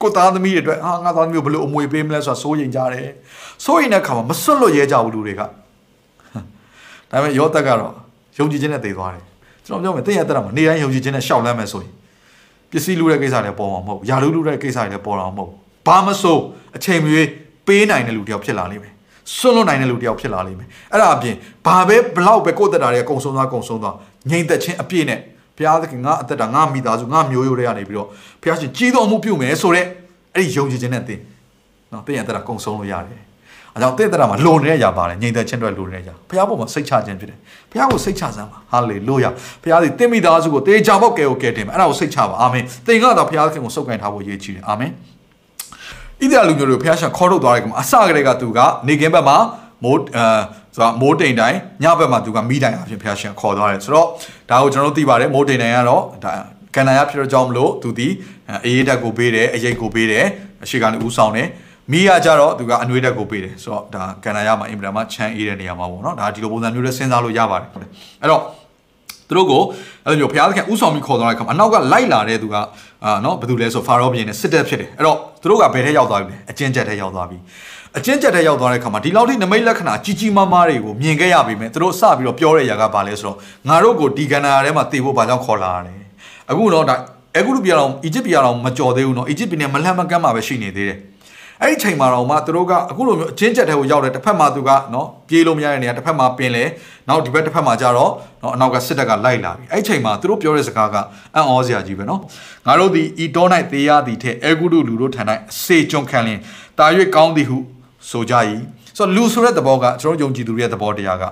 ကိုသားသမီးတွေအတွက်ဟာငါသားသမီးကိုဘယ်လိုအမွေပေးမလဲဆိုတာစိုးရိမ်ကြတယ်စိုးရိမ်တဲ့အခါမှာမစွတ်လွတ်ရဲကြဘူးလူတွေကဒါပေမဲ့ယောသက်ကတော့ယုံကြည်ခြင်းနဲ့တည်သွားတယ်ကျွန်တော်ပြောမယ်တည့်ရတဲ့မှာနေတိုင်းယုံကြည်ခြင်းနဲ့ရှောက်လန်းမယ်ဆိုရင်ပစ္စည်းလူတဲ့ကိစ္စတွေပေါ်မှာမဟုတ်ယာလူလူတဲ့ကိစ္စတွေလည်းပေါ်တာမဟုတ်ဘာမဆိုအချိန်မရွေးပေးနိုင်တဲ့လူတယောက်ဖြစ်လာလိမ့်မယ်ဆွလွတ်နိုင်တဲ့လူတယောက်ဖြစ်လာလိမ့်မယ်အဲ့ဒါအပြင်ဘာပဲဘလောက်ပဲကိုယ့်တက်တာတွေအကုန်ဆုံးသွားအကုန်ဆုံးသွားငြိမ်သက်ခြင်းအပြည့်နဲ့ ဘုရားသခင်ငါအသက်တာငါမိသားစုငါမျိုးရိုးတွေကနေပြီးတော့ဘုရားရှင်ကြီးတော်မှုပြုမယ်ဆိုတော့အဲ့ဒီယုံကြည်ခြင်းနဲ့သင်နော်သင်ရဲ့အသက်တာကုန်ဆုံးလို့ရတယ်အဲကြောင့်တဲ့တဲ့မှာလိုနေတဲ့အရာပါတယ်ငြိမ်သက်ခြင်းတွေလိုနေတဲ့အရာဘုရားပေါ်မှာစိတ်ချခြင်းဖြစ်တယ်ဘုရားကိုစိတ်ချစမ်းပါဟာလေလုယာဘုရားသည်တင့်မိသားစုကိုတေချာပေါက်ကဲကိုကဲတင်မယ်အဲ့ဒါကိုစိတ်ချပါအာမင်သင်ကတော့ဘုရားခင်ကိုစုပ်ကိုင်ထားဖို့ရည်ချီတယ်အာမင်ဣသရေလလူမျိုးတွေကိုဘုရားရှင်ခေါ်ထုတ်သွားတဲ့ကမှာအစကတည်းကသူကနေကင်းဘက်မှာမိုးအဲ ဆိုတာမိုးတိမ်တိုင်းညဘက်မှာသူကမိတိုင်အဖြစ်ဘုရားရှင်ခေါ်သွားတယ်ဆိုတော့ဒါကိုကျွန်တော်တို့သိပါတယ်မိုးတိမ်တိုင်းကတော့ဒါကန္နာရဖြစ်တော့ကြောင်းမလို့သူဒီအေးတက်ကိုပေးတယ်အရေးကိုပေးတယ်အရှိကနေဦးဆောင်တယ်မိရကြတော့သူကအနှွေးတက်ကိုပေးတယ်ဆိုတော့ဒါကန်နာရမှာအင်ဗရာမှာချမ်းအေးတဲ့နေရာမှာပေါ့နော်ဒါဒီလိုပုံစံမျိုးလေးစဉ်းစားလို့ရပါတယ်အဲ့တော့သူတို့ကိုအဲ့လိုမျိုးဘုရားသခင်ဥဆောင်ပြီးခေါ်သွားတဲ့အခါမှာအနောက်ကလိုက်လာတဲ့သူကအာနော်ဘာလို့လဲဆိုဖာရောဘုရင်နဲ့စစ်တပ်ဖြစ်တယ်အဲ့တော့သူတို့ကဘယ်ထဲရောက်သွားပြီလဲအကျဉ်းချက်ထဲရောက်သွားပြီ အကျဉ်းချက်ထဲရောက်သွားတဲ့အခါမှာဒီလောက်ထိနမိတ်လက္ခဏာကြီးကြီးမားမားတွေကိုမြင်ခဲ့ရပြီမယ်သူတို့စပြီးတော့ပြောတဲ့အရာကဘာလဲဆိုတော့ငါတို့ကိုဒီကန္နာထဲမှာတည်ဖို့ဘာကြောင့်ခေါ်လာရလဲအခုတော့ဒါအခုလူပြည်တော်အီဂျစ်ပြည်တော်မကြော်သေးဘူးနော်အီဂျစ်ပြည်နယ်မလှမ်းမကမ်းမှာပဲရှိနေသေးတယ်အဲ့ဒီချိန်မှာတော့မှသူတို့ကအခုလိုမျိုးအချင်းချက်တဲ့ကိုရောက်တယ်တစ်ဖက်မှာသူကနော်ပြေးလို့မရတဲ့နေရာတစ်ဖက်မှာပင်လေနောက်ဒီဘက်တစ်ဖက်မှာကျတော့နော်အနောက်ကစစ်တပ်ကလိုက်လာပြီအဲ့ဒီချိန်မှာသူတို့ပြောတဲ့စကားကအံ့ဩစရာကြီးပဲနော်ငါတို့ဒီဤတော၌သေးရသည်ထက်အဲဂုတုလူတို့ထံ၌အစေကြုံခံလင်တာ၍ကောင်းသည်ဟု ဆိုကြ၏ဆိုတော့လူဆိုတဲ့သဘောကကျွန်တော်ယုံကြည်သူတွေရဲ့သဘောတရားက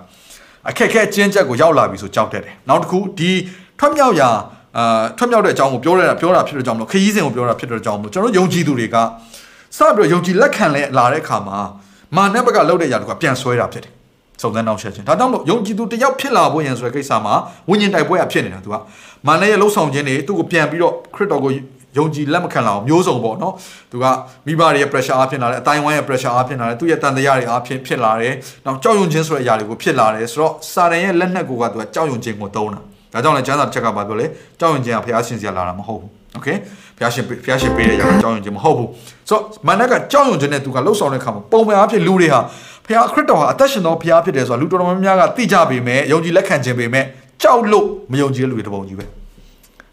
အခက်ခဲချင်းချက်ကိုရောက်လာပြီဆိုကြောက်တတ်တယ်နောက်တစ်ခုဒီထွက်မြောက်ရာအာထွက်မြောက်တဲ့အကြောင်းကိုပြောရတာပြောတာဖြစ်တဲ့အကြောင်းမလို့ခရီးစဉ်ကိုပြောတာဖြစ်တဲ့အကြောင်းမလို့ကျွန်တော်ယုံကြည်သူတွေကစပြီးတော့ယုံကြည်လက်ခံလဲလာတဲ့အခါမှာမာနဘက်ကလှုပ်တဲ့ຢာတကပြန်ဆွဲတာဖြစ်တယ်စုံစမ်းနောက်ဆက်ခြင်းဒါကြောင့်မို့ယုံကြည်သူတယောက်ဖြစ်လာဖို့ရန်ဆိုတဲ့ကိစ္စမှာဝိညာဉ်တိုက်ပွဲကဖြစ်နေတာသူကမာနရဲ့လှုပ်ဆောင်ခြင်းတွေသူ့ကိုပြန်ပြီးတော့ခရစ်တော်ကို ယုံကြည်လက်မခံလာအောင်မျိုးစုံပေါ့နော်သူကမိဘတွေရဲ့ pressure အားဖြစ်လာတယ်အတိုင်းဝိုင်းရဲ့ pressure အားဖြစ်လာတယ်သူရဲ့တန်တရားတွေအားဖြစ်ဖြစ်လာတယ်နောက်ကြောက်ရွံ့ခြင်းဆိုတဲ့အရာတွေကိုဖြစ်လာတယ်ဆိုတော့စာရန်ရဲ့လက်နက်ကိုကသူကကြောက်ရွံ့ခြင်းကိုသုံးတာဒါကြောင့်လည်းကျမ်းစာတစ်ချက်ကပါပြောလေကြောက်ရွံ့ခြင်းကဘုရားရှင်စီကလာတာမဟုတ်ဘူးโอเคဘုရားရှင်ဘုရားရှင်ပေးတဲ့ຢာကြောက်ရွံ့ခြင်းမဟုတ်ဘူးဆိုတော့မနက်ကကြောက်ရွံ့ခြင်းနဲ့သူကလှုပ်ဆောင်တဲ့ခါမှာပုံမှန်အားဖြင့်လူတွေဟာဘုရားခရစ်တော်ဟာအသက်ရှင်သောဘုရားဖြစ်တယ်ဆိုတာလူတော်တော်များများကသိကြပေမဲ့ယုံကြည်လက်ခံခြင်းပေမဲ့ကြောက်လို့မယုံကြည်တဲ့လူတွေတပုံကြီးပဲ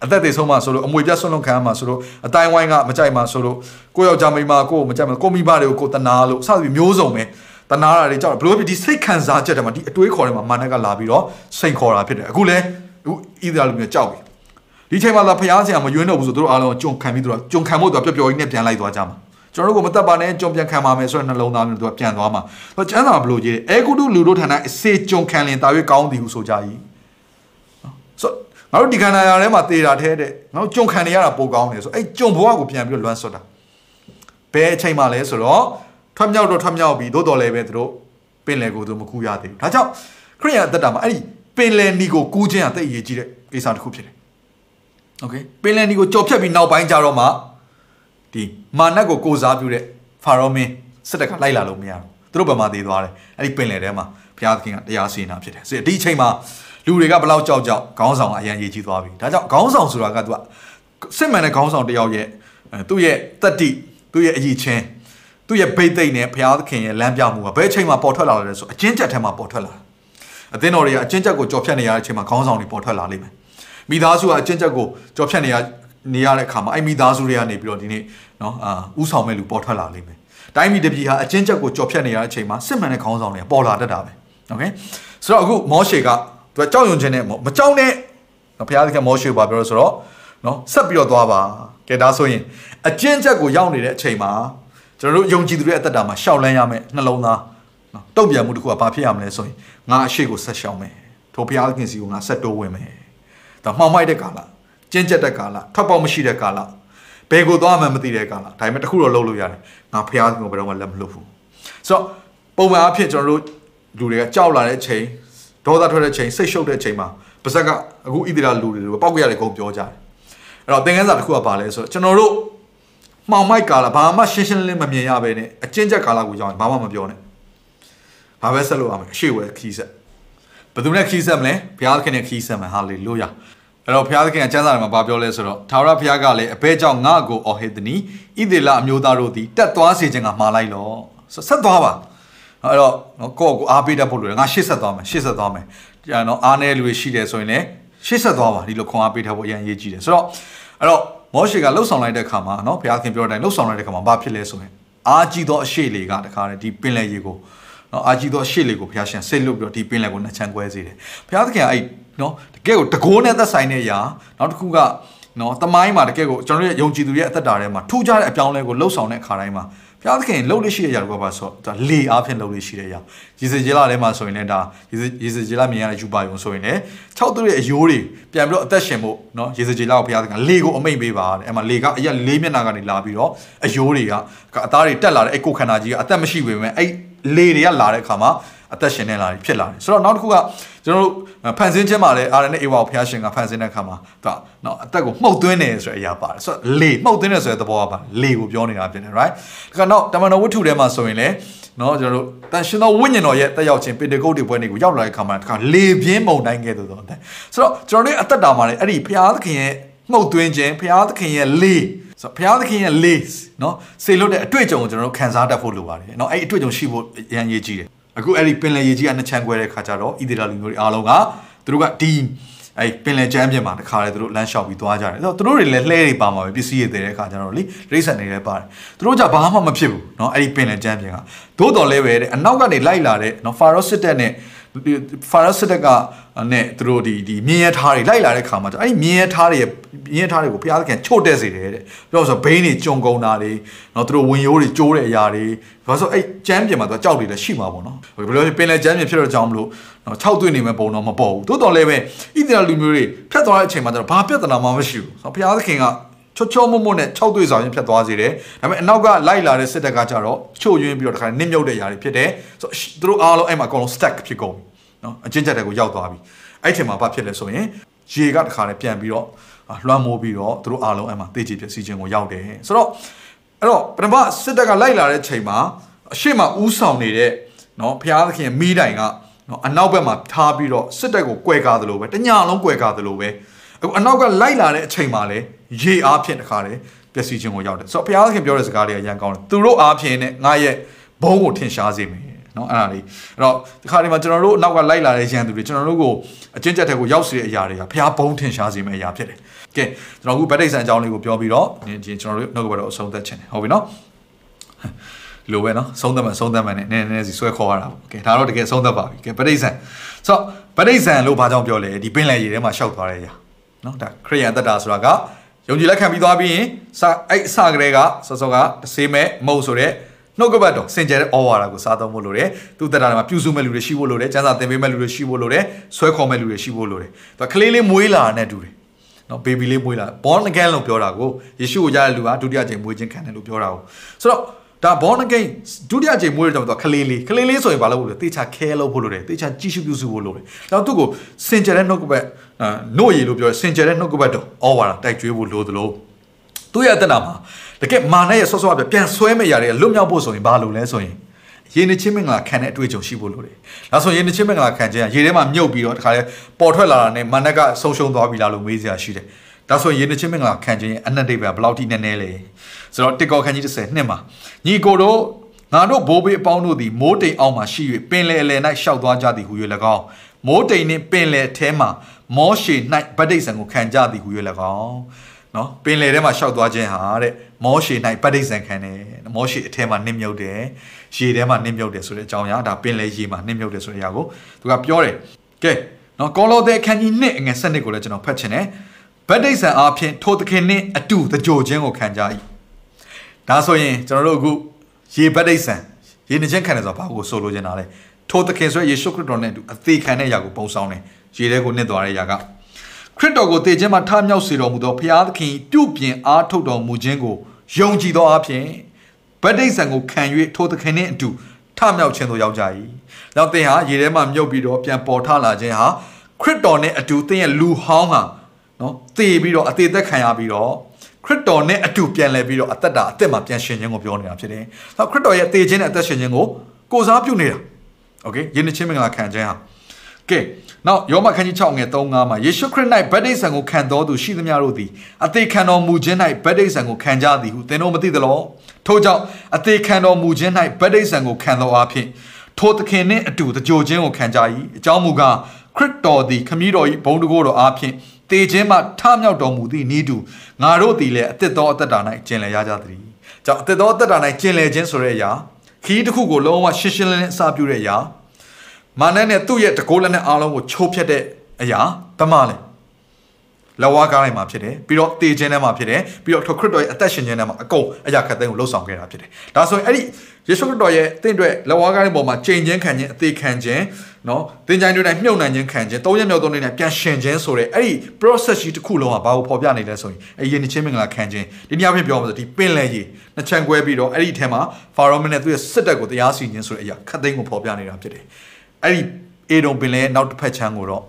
အသက်တွေဆုံးမှဆိုလို့အမွေပြတ်ဆွန့်လွတ်ခံရမှဆိုလို့အတိုင်းဝိုင်းကမကြိုက်မှဆိုလို့ကိုယောက်ျားမိန်းမကိုမကြိုက်မှကိုမိဘတွေကိုကိုတနာလို့စသဖြင့်မျိုးစုံပဲတနာတာတွေကြောက်ဘလို့ဖြစ်ဒီစိတ်ခံစားချက်တွေမှာဒီအတွေးခေါ်တွေမှာမာနကလာပြီးတော့စိန်ခေါ်တာဖြစ်တယ်အခုလဲအခုဣသရေလလူမျိုးကြောက်ပြီဒီချိန်မှာသာဖျားဆရာမယွင်းတော့ဘူးဆိုတို့အားလုံးကြုံခံပြီးတို့ကြုံခံဖို့တော့ပျော်ပျော်ကြီးနဲ့ပြန်လိုက်သွားကြမှာကျွန်တော်တို့ကမတက်ပါနဲ့ကြုံပြန်ခံပါမယ်ဆိုတဲ့နှလုံးသားမျိုးတို့ကပြန်သွားမှာဆိုတော့ကျမ်းစာဘလို့ကြီးအဲကုတုလူတို့ဌာနအစေကြုံခံလင်တာ၍ကောင်းသည်ဟုဆိုကြ၏ဆို ငါတို့ဒီခန္ဓာရာထဲမှာတေတာထဲတဲ့ငါတို့ကြုံခံနေရတာပိုကောင်းတယ်ဆိုအဲ့ကြုံဘဝကိုပြန်ပြီးတော့လွမ်းဆွတ်တာဘယ်အချိန်မှလဲဆိုတော့ထွက်မြောက်တော့ထွက်မြောက်ပြီးသို့တော်လည်းပဲသူတို့ပင်လယ်ကိုသူမကူရသေးဘူးဒါကြောင့်ခရိယအသက်တာမှာအဲ့ဒီပင်လယ်နီကိုကူးခြင်းအသက်အရေးကြီးတဲ့ကိစ္စတစ်ခုဖြစ်တယ်โอเคပင်လယ်နီကိုကြော်ဖြတ်ပြီးနောက်ပိုင်းကျတော့မှဒီမာနက်ကိုကိုစားပြုတဲ့ဖာရောမင်းစစ်တပ်ကလိုက်လာလို့မရဘူးသူတို့ဗမာသေးသွားတယ်အဲ့ဒီပင်လယ်ထဲမှာဘုရားသခင်ကတရားစီရင်တာဖြစ်တယ်ဆိုတော့ဒီအချိန်မှာ လူတွေကဘလောက်ကြောက်ကြောက်ခေါင်းဆောင်ကအရန်ရေးကြီးသွားပြီဒါကြောင့်ခေါင်းဆောင်ဆိုတာကသူကစစ်မှန်တဲ့ခေါင်းဆောင်တယောက်ရဲ့သူ့ရဲ့တတ္တိသူ့ရဲ့အည်ချင်းသူ့ရဲ့ဘိတ်သိမ့်နဲ့ဘုရားသခင်ရဲ့လမ်းပြမှုကဘယ်အချိန်မှာပေါ်ထွက်လာလဲဆိုအချင်းချက်ထဲမှာပေါ်ထွက်လာ အသင်းတော်တွေကအချင်းချက်ကိုကြော်ဖြတ်နေရတဲ့အချိန်မှာခေါင်းဆောင်တွေပေါ်ထွက်လာလိမ့်မယ်မိသားစုကအချင်းချက်ကိုကြော်ဖြတ်နေရနေရတဲ့အခါမှာအဲ့မိသားစုတွေကနေပြီးတော့ဒီနေ့နော်အာဥဆောင်မဲ့လူပေါ်ထွက်လာလိမ့်မယ်တိုင်းပြည်တစ်ပြည်ဟာအချင်းချက်ကိုကြော်ဖြတ်နေရတဲ့အချိန်မှာစစ်မှန်တဲ့ခေါင်းဆောင်တွေကပေါ်လာတတ်တာပဲโอเคဆိုတော့အခုမောရှေက သူကကြောက်ရွံ့ခြင်းနဲ့မကြောက်နဲ့နော်ဘုရားသခင်မောရှေဘာပြောလို့ဆိုတော့နော်ဆက်ပြီးတော့သွားပါကဲဒါဆိုရင်အကျဉ်းချက်ကိုရောက်နေတဲ့အချိန်မှာကျွန်တော်တို့ယုံကြည်သူတွေအသက်တာမှာရှောက်လန်းရမယ်နှလုံးသားနော်တုံ့ပြန်မှုတစ်ခုကဘာဖြစ်ရမလဲဆိုရင်ငါအရှိကိုဆက်ရှောင်မယ်ထိုဘုရားသခင်စီကိုငါဆက်တိုးဝင်မယ်ဒါမှောင်မိုက်တဲ့ကာလကျဉ်းချက်တဲ့ကာလထွက်ပေါက်မရှိတဲ့ကာလဘယ်ကိုသွားမှမသိတဲ့ကာလဒါပေမဲ့တခုတော့လုပ်လို့ရတယ်ငါဘုရားသခင်ကိုဘယ်တော့မှလက်မလွတ်ဘူးဆိုတော့ပုံမှန်အဖြစ်ကျွန်တော်တို့လူတွေကကြောက်လာတဲ့အချိန် ဒေါသထွက်တဲ့အချိန်စိတ်ရှုပ်တဲ့အချိန်မှာပါဇက်ကအခုဣသရေလလူတွေလိုပောက်ကြရတယ်ကုန်ပြောကြတယ်အဲ့တော့သင်ခန်းစာတစ်ခုကပါလဲဆိုတော့ကျွန်တော်တို့မှောင်မိုက်ကာလဘာမှရှင်းရှင်းလင်းလင်းမမြင်ရဘဲနဲ့အကျဉ်းချက်ကာလကိုကြောင်းဘာမှမပြောနဲ့ဘာပဲဆက်လို့အောင်အရှိဝဲခီးဆက်ဘယ်သူနဲ့ခီးဆက်မလဲဘုရားသခင်နဲ့ခီးဆက်မယ်ဟာလေလုယာအဲ့တော့ဘုရားသခင်ကကျမ်းစာထဲမှာဘာပြောလဲဆိုတော့သာဝရဘုရားကလည်းအဘဲကြောင့်ငါ့ကိုအော်ဟစ်သည်နီဣသေလအမျိုးသားတို့သည်တက်သွားစေခြင်းကမှားလိုက်လောဆက်သွားပါ အဲ့တော့နော်ကိုယ့်ကိုအားပေးတတ်ဖို့လိုတယ်ငါရှေ့ဆက်သွားမယ်ရှေ့ဆက်သွားမယ်ကြာနော်အားနည်းလူတွေရှိတယ်ဆိုရင်လည်းရှေ့ဆက်သွားပါဒီလိုခွန်အားပေးတတ်ဖို့အရင်ရေးကြည့်တယ်ဆိုတော့အဲ့တော့မောရှေကလှုပ်ဆောင်လိုက်တဲ့ခါမှာနော်ဘုရားခင်ပြောတဲ့အတိုင်းလှုပ်ဆောင်လိုက်တဲ့ခါမှာဘာဖြစ်လဲဆိုရင်အာကြီးသောအရှိလေကတခါတည်းဒီပင်လယ်ရေကိုနော်အာကြီးသောအရှိလေကိုဘုရားရှင်ဆိတ်လွတ်ပြီးတော့ဒီပင်လယ်ကိုနှချမ်းကွဲစေတယ်ဘုရားသခင်ကအဲ့နော်တကယ်ကိုတကိုးနဲ့သက်ဆိုင်တဲ့အရာနောက်တစ်ခုကနော်တမိုင်းမှာတကယ်ကိုကျွန်တော်ရဲ့ယုံကြည်သူရဲ့အသက်တာထဲမှာထူးခြားတဲ့အပြောင်းလဲကိုလှုပ်ဆောင်တဲ့အခါတိုင်းမှာ ဘုရားသခင်လှုပ်လို့ရှိတဲ့အရာတွေကပါဆိုတော့လေအားဖြင့်လှုပ်လို့ရှိတဲ့အရာရေစကြည်လာထဲမှာဆိုရင်လည်းဒါရေစကြည်လာမြင်ရတဲ့ယူပါယုံဆိုရင်လည်း၆သူရဲ့အယိုးတွေပြန်ပြီးတော့အသက်ရှင်ဖို့နော်ရေစကြည်လာကိုဘုရားသခင်လေကိုအမိတ်ပေးပါတဲ့အဲ့မှာလေကအရက်လေးမျက်နှာကနေလာပြီးတော့အယိုးတွေကအသားတွေတက်လာတဲ့အဲ့ကိုခန္ဓာကြီးကအသက်မရှိပေမဲ့အဲ့လေတွေကလာတဲ့အခါမှာအသက်ရှင်နေလာဖြစ်လာတယ်ဆိုတော့နောက်တစ်ခုက ကျွန်တော်တို့ဖန်ဆင်းခြင်းမှာလည်း RNA အေဝါကိုဖျားရှင်ကဖန်ဆင်းတဲ့အခါမှာသူကနော်အသက်ကိုမှုတ်သွင်းတယ်ဆိုတဲ့အရာပါတယ်ဆိုတော့လေမှုတ်သွင်းတယ်ဆိုတဲ့သဘောကပါလေကိုပြောနေတာဖြစ်တယ် right ဒါကတော့တမန်တော်ဝတ္ထုထဲမှာဆိုရင်လည်းနော်ကျွန်တော်တို့တန်ရှင်သောဝိညာဉ်တော်ရဲ့တက်ရောက်ခြင်းပေတကုတ်တွေပွဲတွေကိုရောက်လာတဲ့အခါမှာတခါလေပြင်းမုန်တိုင်းကဲ့သို့သောအသက်ဆိုတော့ကျွန်တော်တို့အသက်တာမှာလည်းအဲ့ဒီဖျားသခင်ရဲ့မှုတ်သွင်းခြင်းဖျားသခင်ရဲ့လေဆိုတော့ဘုရားသခင်ရဲ့ lace เนาะစေလွတ်တဲ့အတွေ့အကြုံကိုကျွန်တော်တို့ခံစားတတ်ဖို့လိုပါတယ်เนาะအဲ့ဒီအတွေ့အကြုံရှိဖို့အရန်ရေးကြီးတယ် အခုအဲ့ဒီပင်လယ်ရေကြီးကနှစ်ချမ်းခွဲတဲ့ခါကျတော့ဣသရေလလူမျိုးတွေအားလုံးကသူတို့ကဒီအဲ့ပင်လယ်ကျမ်းပြင်မှာတခါလေသူတို့လမ်းလျှောက်ပြီးသွားကြတယ်အဲ့တော့သူတို့တွေလည်းလှဲတွေပါမှာပဲပစ္စည်းတွေတဲ့ခါကျတော့လေရိတ်ဆက်နေလည်းပါတယ်သူတို့ကြဘာမှမဖြစ်ဘူးเนาะအဲ့ဒီပင်လယ်ကျမ်းပြင်ကသို့တော်လည်းပဲတဲ့အနောက်ကနေလိုက်လာတဲ့เนาะဖာရောစစ်တပ်နဲ့ ဖာရစစ်တက်ကနဲ့သူတို့ဒီဒီမြင်းရထားတွေလိုက်လာတဲ့ခါမှာအဲ့ဒီမြင်းရထားတွေရဲ့မြင်းရထားတွေကိုဘုရားသခင်ချို့တက်စေတယ်တဲ့ပြောဆိုဘိန်းတွေကျုံကုန်တာတွေနော်သူတို့ဝင်ရိုးတွေကျိုးတဲ့အရာတွေဘာလို့ဆိုအဲ့ကျမ်းပြင်မှာသူကြောက်တွေလည်းရှိမှာပေါ့နော်ဘယ်လိုလဲပင်လယ်ကျမ်းပြင်ဖြစ်တော့ကြောင်းမလို့နော်၆သွင်းနေမဲ့ပုံတော့မပေါ်ဘူးသို့တော်လည်းပဲဣသရေလလူမျိုးတွေဖြတ်သွားတဲ့အချိန်မှာကျတော့ဘာပြဿနာမှမရှိဘူးဘုရားသခင်က ချောချောမွတ်မွတ်နဲ့6တွေ့ဆောင်ရင်ဖြတ်သွားစေတယ်ဒါပေမဲ့အနောက်ကလိုက်လာတဲ့စစ်တပ်ကကြတော့ချို့ယွင်းပြီးတော့တခါနစ်မြုပ်တဲ့ຢာတွေဖြစ်တယ်ဆိုတော့သူတို့အားလုံးအဲ့မှာအကုန်လုံး stack ဖြစ်ကုန်ပြီနော်အချင်းချက်တဲ့ကိုရောက်သွားပြီအဲ့ထင်မှာဘာဖြစ်လဲဆိုရင်ရေကတခါနဲ့ပြန်ပြီးတော့လွှမ်းမိုးပြီးတော့သူတို့အားလုံးအဲ့မှာတေးချပြစီခြင်းကိုရောက်တယ်ဆိုတော့အဲ့တော့ပထမစစ်တပ်ကလိုက်လာတဲ့ချိန်မှာအရှိမဥဆောင်နေတဲ့နော်ဘုရားသခင်မိတိုင်ကနော်အနောက်ဘက်မှာထားပြီးတော့စစ်တပ်ကိုကွဲကားသလိုပဲတညလုံးကွဲကားသလိုပဲအခုအနောက်ကလိုက်လာတဲ့အချိန်မှာလေ ရေအားဖြင့်တခါလေပျက်စီးခြင်းကိုရောက်တယ်ဆိုတော့ဘုရားသခင်ပြောတဲ့စကားလေးကရန်ကောင်းတယ်သူတို့အားဖြင့်နဲ့ငါရဲ့ဘုံကိုထင်ရှားစေမယ်နော်အဲ့ဒါလေးအဲ့တော့ဒီခါဒီမှာကျွန်တော်တို့အနောက်ကလိုက်လာတဲ့ရန်သူတွေကျွန်တော်တို့ကိုအချင်းချက်တဲ့ကိုရောက်စီတဲ့အရာတွေကဘုရားဘုံထင်ရှားစေမယ့်အရာဖြစ်တယ်ကဲကျွန်တော်အခုဗတ္တိဆန်အကြောင်းလေးကိုပြောပြီးတော့ဒီကျွန်တော်တို့နှုတ်ကပတ်တော်အဆုံးသတ်ခြင်းဟုတ်ပြီနော်လိုပဲနော်ဆုံးသက်မှဆုံးသက်မှနဲ့နည်းနည်းစီဆွဲခေါ်ရတာပေါ့ကဲဒါတော့တကယ်ဆုံးသက်ပါပြီကဲဗတ္တိဆန်ဆိုတော့ဗတ္တိဆန်လို့ဘာကြောင့်ပြောလဲဒီပင်လယ်ရေထဲမှာရှောက်သွားတဲ့အရာနော်ဒါခရိယန်တက်တာဆိုတာက ယုံကြည်လက်ခံပြီးသွားပြီးရင်စအဲ့အစကလေးကစောစောကစေးမဲ့မဟုတ်ဆိုတဲ့နှုတ်ကပတ်တော်စင်ကြဲတဲ့ဩဝါဒကိုစားသုံးဖို့လိုတယ်သူတက်တာမှာပြုစုမဲ့လူတွေရှိဖို့လိုတယ်ကျမ်းစာသင်ပေးမဲ့လူတွေရှိဖို့လိုတယ်ဆွဲခေါ်မဲ့လူတွေရှိဖို့လိုတယ်သူကလေးလေးမွေးလာတဲ့တူတယ်နော်ဘေဘီလေးမွေးလာ born again လို့ပြောတာကိုယေရှုကိုရတဲ့လူကဒုတိယကြိမ်မွေးခြင်းခံတယ်လို့ပြောတာကိုဆိုတော့ ဒါ born again ဒုတိယကြိမ်မွေးတဲ့တော့ကလေးလေးကလေးလေးဆိုရင်ဘာလုပ်ဖို့လဲတေချာ care လုပ်ဖို့လိုတယ်တေချာကြည့်ရှုပြုစုဖို့လိုတယ်နောက်သူ့ကိုစင်ကြဲတဲ့နှုတ်ကပတ်နှုတ်ရည်လို့ပြောစင်ကြဲတဲ့နှုတ်ကပတ်တော့ဩဝါဒတိုက်ကျွေးဖို့လိုသလိုသူ့ရဲ့အတ္တနာမှာတကယ်မာနရဲ့ဆော့ဆော့ပြပြန်ဆွဲမဲ့ຢာတွေလွတ်မြောက်ဖို့ဆိုရင်ဘာလို့လဲဆိုရင်ရေနှချင်းမင်္ဂလာခံတဲ့အတွေ့အကြုံရှိဖို့လိုတယ်။ဒါဆိုရေနှချင်းမင်္ဂလာခံခြင်းကရေထဲမှာမြုပ်ပြီးတော့တခါလေပေါ်ထွက်လာတာနဲ့မနက်ကဆုံးရှုံးသွားပြီလားလို့မေးစရာရှိတယ်။ ဒါဆိုရေနှချင်းမင်္ဂလာခံခြင်းရဲ့အနက်ဒိဗ္ဗာဘယ်လောက်ထိနည်းနည်းလဲ။ဆိုတော့တစ်ကောခန်းကြီး30နှစ်မှာညီကိုတို့ငါတို့ဘိုးဘေးအပေါင်းတို့သည်မိုးတိမ်အောင်မှရှိ၍ပင်လေအလယ်၌ရှောက်သွားကြသည်ဟု၍၎င်းမိုးတိမ်နှင့်ပင်လယ်ထဲမှာမောရှေ၌ဗတ္တိဇံကိုခံကြသည်ဟု၍၎င်းနော်ပင်လယ်ထဲမှာရှောက်သွားခြင်းဟာတဲ့မောရှေ၌ဗတ္တိဇံခံတယ်မောရှေအထဲမှာနစ်မြုပ်တယ်ရေထဲမှာနစ်မြုပ်တယ်ဆိုတဲ့အကြောင်းအရာဒါပင်လယ်ရေမှာနစ်မြုပ်တယ်ဆိုတဲ့အရာကိုသူကပြောတယ်ကဲနော်ကောလောသဲအခန်းကြီး1အငယ်7ကိုလည်းကျွန်တော်ဖတ်ချင်တယ် ဗတ္တိဇံအားဖြင့်ထိုသခင်နှင့်အတူတကြိုခြင်းကိုခံကြ၏ဒါဆိုရင်ကျွန်တော်တို့အခုရေဗတ္တိဇံရေနှချင်းခံတယ်ဆိုတာဘာကိုဆိုလိုချင်တာလဲထိုသခင်ဆိုယေရှုခရစ်တော်နဲ့အတူအသေးခံတဲ့အရာကိုပုံဆောင်တယ်ရေထဲကိုနှစ်သွားတဲ့အရာကခရစ်တော်ကိုတည်ခြင်းမှာထမြောက်စေတော်မူသောဘုရားသခင်ပြုပြင်အားထုတ်တော်မူခြင်းကိုယုံကြည်သောအဖြစ်ဗတ္တိဇံကိုခံ၍ထိုသခင်နှင့်အတူထမြောက်ခြင်းသို့ရောက်ကြ၏။နောက်သင်ဟာရေထဲမှာမြုပ်ပြီးတော့ပြန်ပေါ်ထလာခြင်းဟာခရစ်တော်နဲ့အတူသင်ရဲ့လူဟောင်းဟာ နော်တည်ပြီးတော့အသေးသက်ခံရပြီးတော့ခရစ်တော်နဲ့အတူပြန်လဲပြီးတော့အသက်တာအသက်မှာပြန်ရှင်ခြင်းကိုပြောနေတာဖြစ်တယ်။နောက်ခရစ်တော်ရဲ့တည်ခြင်းနဲ့အသက်ရှင်ခြင်းကိုကိုစားပြုနေတာ။ Okay ယဉ်နှချင်းမင်္ဂလာခံခြင်းဟာကဲနောက်ယောမခန်းကြီး6ငယ်3-5မှာယေရှုခရစ်၌ဗတ္တိဇံကိုခံတော်သူရှိသမျှတို့သည်အသေးခံတော်မူခြင်း၌ဗတ္တိဇံကိုခံကြသည်ဟုသင်တို့မသိသလောထို့ကြောင့်အသေးခံတော်မူခြင်း၌ဗတ္တိဇံကိုခံတော်အဖြစ်ထိုသခင်နှင့်အတူတကြိုခြင်းကိုခံကြ၏အကြောင်းမူကားခရစ်တော်သည်ခမည်းတော်၏ဘုန်းတကိုးတော်အားဖြင့် တေခြင်းမှထမြောက်တော်မူသည့်ဤသူငါတို့သည်လည်းအသက်သောအသက်တာ၌ကျင်လည်ရကြသည်ကြောင့်အသက်သောအသက်တာ၌ကျင်လည်ခြင်းဆိုတဲ့အရာခီးတစ်ခုကိုလုံးဝရှင်းရှင်းလင်းလင်းအစာပြုတဲ့အရာမာနနဲ့သူ့ရဲ့တကိုးလက်နဲ့အားလုံးကိုချိုးဖျက်တဲ့အရာတမလဲ လဝါကားလိုက်မှာဖြစ်တယ်ပြီးတော့တေခြင်းထဲမှာဖြစ်တယ်ပြီးတော့ခရစ်တော်ရဲ့အသက်ရှင်ခြင်းထဲမှာအကုန်အရာခတ်သိမ်းကိုလှုပ်ဆောင်ခဲ့တာဖြစ်တယ်ဒါဆိုရင်အဲ့ဒီယေရှုခရစ်တော်ရဲ့တင့်အတွက်လဝါကားတဲ့ပုံမှာချိန်ချင်းခံခြင်းအသေးခံခြင်းနော်တင်ကြိုင်တွေတိုင်းမြုပ်နှံခြင်းခံခြင်းသုံးရက်မြောက်သုံးနေ့နဲ့ပြန်ရှင်ခြင်းဆိုတဲ့အဲ့ဒီ process ကြီးတစ်ခုလုံးကဘာကိုဖော်ပြနေလဲဆိုရင်အရင်ချင်းမင်္ဂလာခံခြင်းဒီနေ့အဖြစ်ပြောမှာဆိုဒီပင်လယ်ကြီးနှစ်ချမ်းကွဲပြီးတော့အဲ့ဒီထဲမှာဖာရောမင်းနဲ့သူ့ရဲ့စစ်တပ်ကိုတရားစီရင်ခြင်းဆိုတဲ့အရာခတ်သိမ်းကိုဖော်ပြနေတာဖြစ်တယ်အဲ့ဒီအေဒုံပင်လယ်နောက်တစ်ဖက်ချမ်းကိုတော့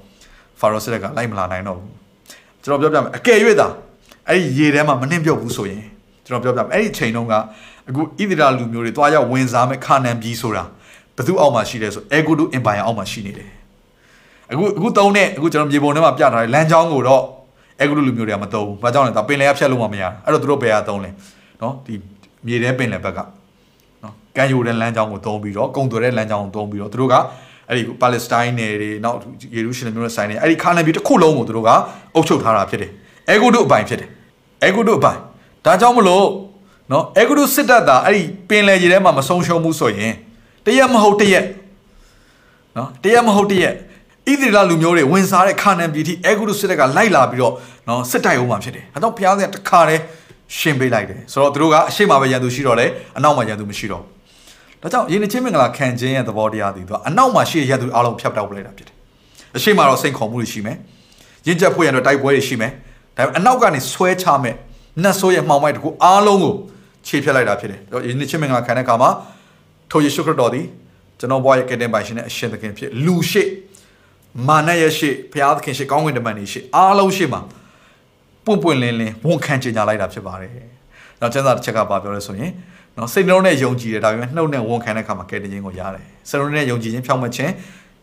ဖာရောစစ်တပ်ကလိုက်မလာနိုင်တော့ဘူး ကျွန်တော်ပြောပြမယ်အကယ်၍သာအဲ့ဒီရေထဲမှာမနှင်းပြုတ်ဘူးဆိုရင်ကျွန်တော်ပြောပြမယ်အဲ့ဒီချိန်တုန်းကအခုဣသရေလလူမျိုးတွေတွားရောက်ဝင်စားမဲ့ခါနန်ပြည်ဆိုတာဘယ်သူအောက်မှာရှိလဲဆို Egudu Empire အောက်မှာရှိနေတယ်အခုအခုသုံးတဲ့အခုကျွန်တော်မြေပုံထဲမှာပြထားတဲ့လမ်းကြောင်းကိုတော့ Egudu လူမျိုးတွေကမသုံးဘူး။ဘာကြောင့်လဲဆိုတော့ပင်လယ်ကဖြတ်လို့မှမရ။အဲ့တော့သူတို့ဘယ်ဟာသုံးလဲ။နော်ဒီမြေထဲပင်လယ်ဘက်ကနော်ကမ်းရိုးတဲ့လမ်းကြောင်းကိုသုံးပြီးတော့ကုံသွယ်တဲ့လမ်းကြောင်းကိုသုံးပြီးတော့သူတို့က အဲ့ဒီပါလက်စတိုင်းနယ်တွေနောက်ယေရုရှလင်မြို့နဲ့ဆိုင်နေအဲ့ဒီခါနန်ပြည်တစ်ခုလုံးကိုသူတို့ကအုပ်ချုပ်ထားတာဖြစ်တယ်။အဲဂုဒုအပိုင်ဖြစ်တယ်။အဲဂုဒုအပိုင်ဒါကြောင့်မလို့နော်အဲဂုဒုစစ်တပ်သားအဲ့ဒီပင်လယ်ရေထဲမှာမဆုံးရှုံးဘူးဆိုရင်တရက်မဟုတ်တရက်နော်တရက်မဟုတ်တရက်ဣသရေလလူမျိုးတွေဝင်စားတဲ့ခါနန်ပြည်ထိအဲဂုဒုစစ်တပ်ကလိုက်လာပြီးတော့နော်စစ်တိုက်အောင်မှဖြစ်တယ်။အဲတော့ဘုရားသခင်တခါတည်းရှင်းပေးလိုက်တယ်။ဆိုတော့သူတို့ကအရှိမပဲရန်သူရှိတော့လေအနောက်မှာရန်သူမရှိတော့ဘူး။ ဒါကြောင့်ယင်းချင်းမင်္ဂလာခံခြင်းရဲ့သဘောတရားသည်သူကအနောက်မှာရှိတဲ့ရန်သူအားလုံးဖျက်တောက်ပလိုက်တာဖြစ်တယ်။အရှိမတော့စိန်ခေါ်မှုတွေရှိမယ်။ရင့်ချက်ဖွင့်ရတော့တိုက်ပွဲတွေရှိမယ်။ဒါပေမဲ့အနောက်ကနေဆွဲချမဲ့နတ်ဆိုးရဲ့မှောင်မိုက်တကူအားလုံးကိုခြေဖြတ်လိုက်တာဖြစ်တယ်။ယင်းချင်းမင်္ဂလာခံတဲ့အခါမှာထိုယေရှုခရစ်တော်သည်ကျွန်တော်ဘွားရဲ့ကယ်တင်ပိုင်ရှင်နဲ့အရှင်သခင်ဖြစ်လူရှိမာနရဲ့ရှိဘုရားသခင်ရှိကောင်းကင်တမန်ကြီးရှိအားလုံးရှိမှာပွင့်ပွင့်လင်းလင်းဝန်ခံကြေညာလိုက်တာဖြစ်ပါတယ်။နောက်ကျမ်းစာတစ်ချက်ကပါပြောလဲဆိုရင် နော်စိတ်နှလုံးနဲ့ယုံကြည်တယ်ဒါပေမဲ့နှုတ်နဲ့ဝန်ခံတဲ့အခါမှာကယ်တင်ခြင်းကိုရတယ်။စိတ်နှလုံးနဲ့ယုံကြည်ခြင်းဖြောင့်မတ်ခြင်း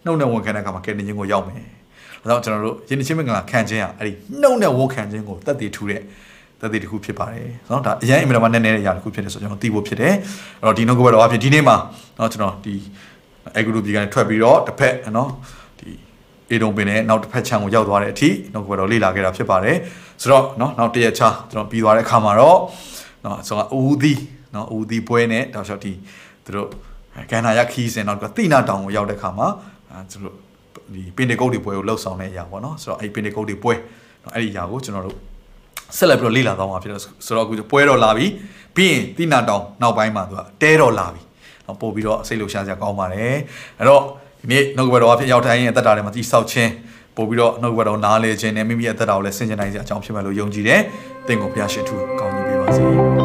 နှုတ်နဲ့ဝန်ခံတဲ့အခါမှာကယ်တင်ခြင်းကိုရောက်မယ်။ဒါကြောင့်ကျွန်တော်တို့ယဉ်ချင်းမင်္ဂလာခံခြင်းอ่ะအဲ့ဒီနှုတ်နဲ့ဝန်ခံခြင်းကိုတတ်တည်ထူတဲ့တသက်တစ်ခုဖြစ်ပါတယ်เนาะဒါအရင်အင်မတန်မှနည်းနည်းတဲ့အရာတစ်ခုဖြစ်နေဆိုကျွန်တော်သိဖို့ဖြစ်တယ်အဲ့တော့ဒီနှုတ်ကပတ်တော်အဖြစ်ဒီနေ့မှာเนาะကျွန်တော်ဒီအဲဂရုပြည်ကနေထွက်ပြီးတော့တစ်ဖက်เนาะဒီအေဒုံပင်နဲ့နောက်တစ်ဖက်ခြံကိုရောက်သွားတဲ့အထိနှုတ်ကပတ်တော်လေ့လာခဲ့တာဖြစ်ပါတယ်ဆိုတော့เนาะနောက်တရက်ချာကျွန်တော်ပြီးသွားတဲ့အခါမှာတော့เนาะဆိုတော့ဦးသီး နော်ဦးဒီပွဲနဲ့တောက်လျှောက်ဒီသူတို့ကန်နာရခီးစင်တော့တိနာတောင်ကိုရောက်တဲ့ခါမှာသူတို့ဒီပင်တကုတ်တွေပွဲကိုလှုပ်ဆောင်တဲ့အရာပေါ့နော်ဆိုတော့အဲ့ပင်တကုတ်တွေပွဲနော်အဲ့ဒီအရာကိုကျွန်တော်တို့ဆက်လက်ပြီးတော့လေ့လာသွားမှာဖြစ်တော့ဆိုတော့အခုပွဲတော်လာပြီပြီးရင်တိနာတောင်နောက်ပိုင်းမှာသူကတဲတော်လာပြီနော်ပို့ပြီးတော့စိတ်လှုပ်ရှားစရာကောင်းပါတယ်အဲ့တော့ဒီနေ့နှုတ်ဘတော်အဖြစ်ရောက်တိုင်းရဲ့တက်တာတွေမှာတိဆောက်ခြင်းပို့ပြီးတော့နှုတ်ဘတော်နားလေခြင်းနဲ့မိမိရဲ့တက်တာကိုလည်းဆင်ခြင်နိုင်စရာအကြောင်းဖြစ်မယ်လို့ယုံကြည်တယ်တင့်ကိုဘုရားရှင်ထူကောင်းကြီးပေးပါစေ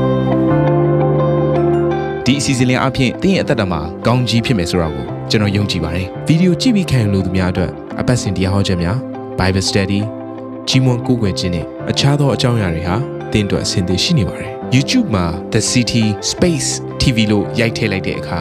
ဒီအစီအစဉ်လေးအပြင်သင်ရဲ့အသက်တာမှာကောင်းကြီးဖြစ်မယ်ဆိုတာကိုကျွန်တော်ယုံကြည်ပါတယ်ဗီဒီယိုကြည့်ပြီးခံယူလို့သူများအတွက်အပတ်စဉ်တရားဟောခြင်းများ Bible Study ကြီးမွန်ကိုးကွယ်ခြင်းနဲ့အခြားသောအကြောင်းအရာတွေဟာသင်တို့အဆင်သင့်ရှိနေပါတယ် YouTube မှာ The City Space TV လို့ရိုက်ထည့်လိုက်တဲ့အခါ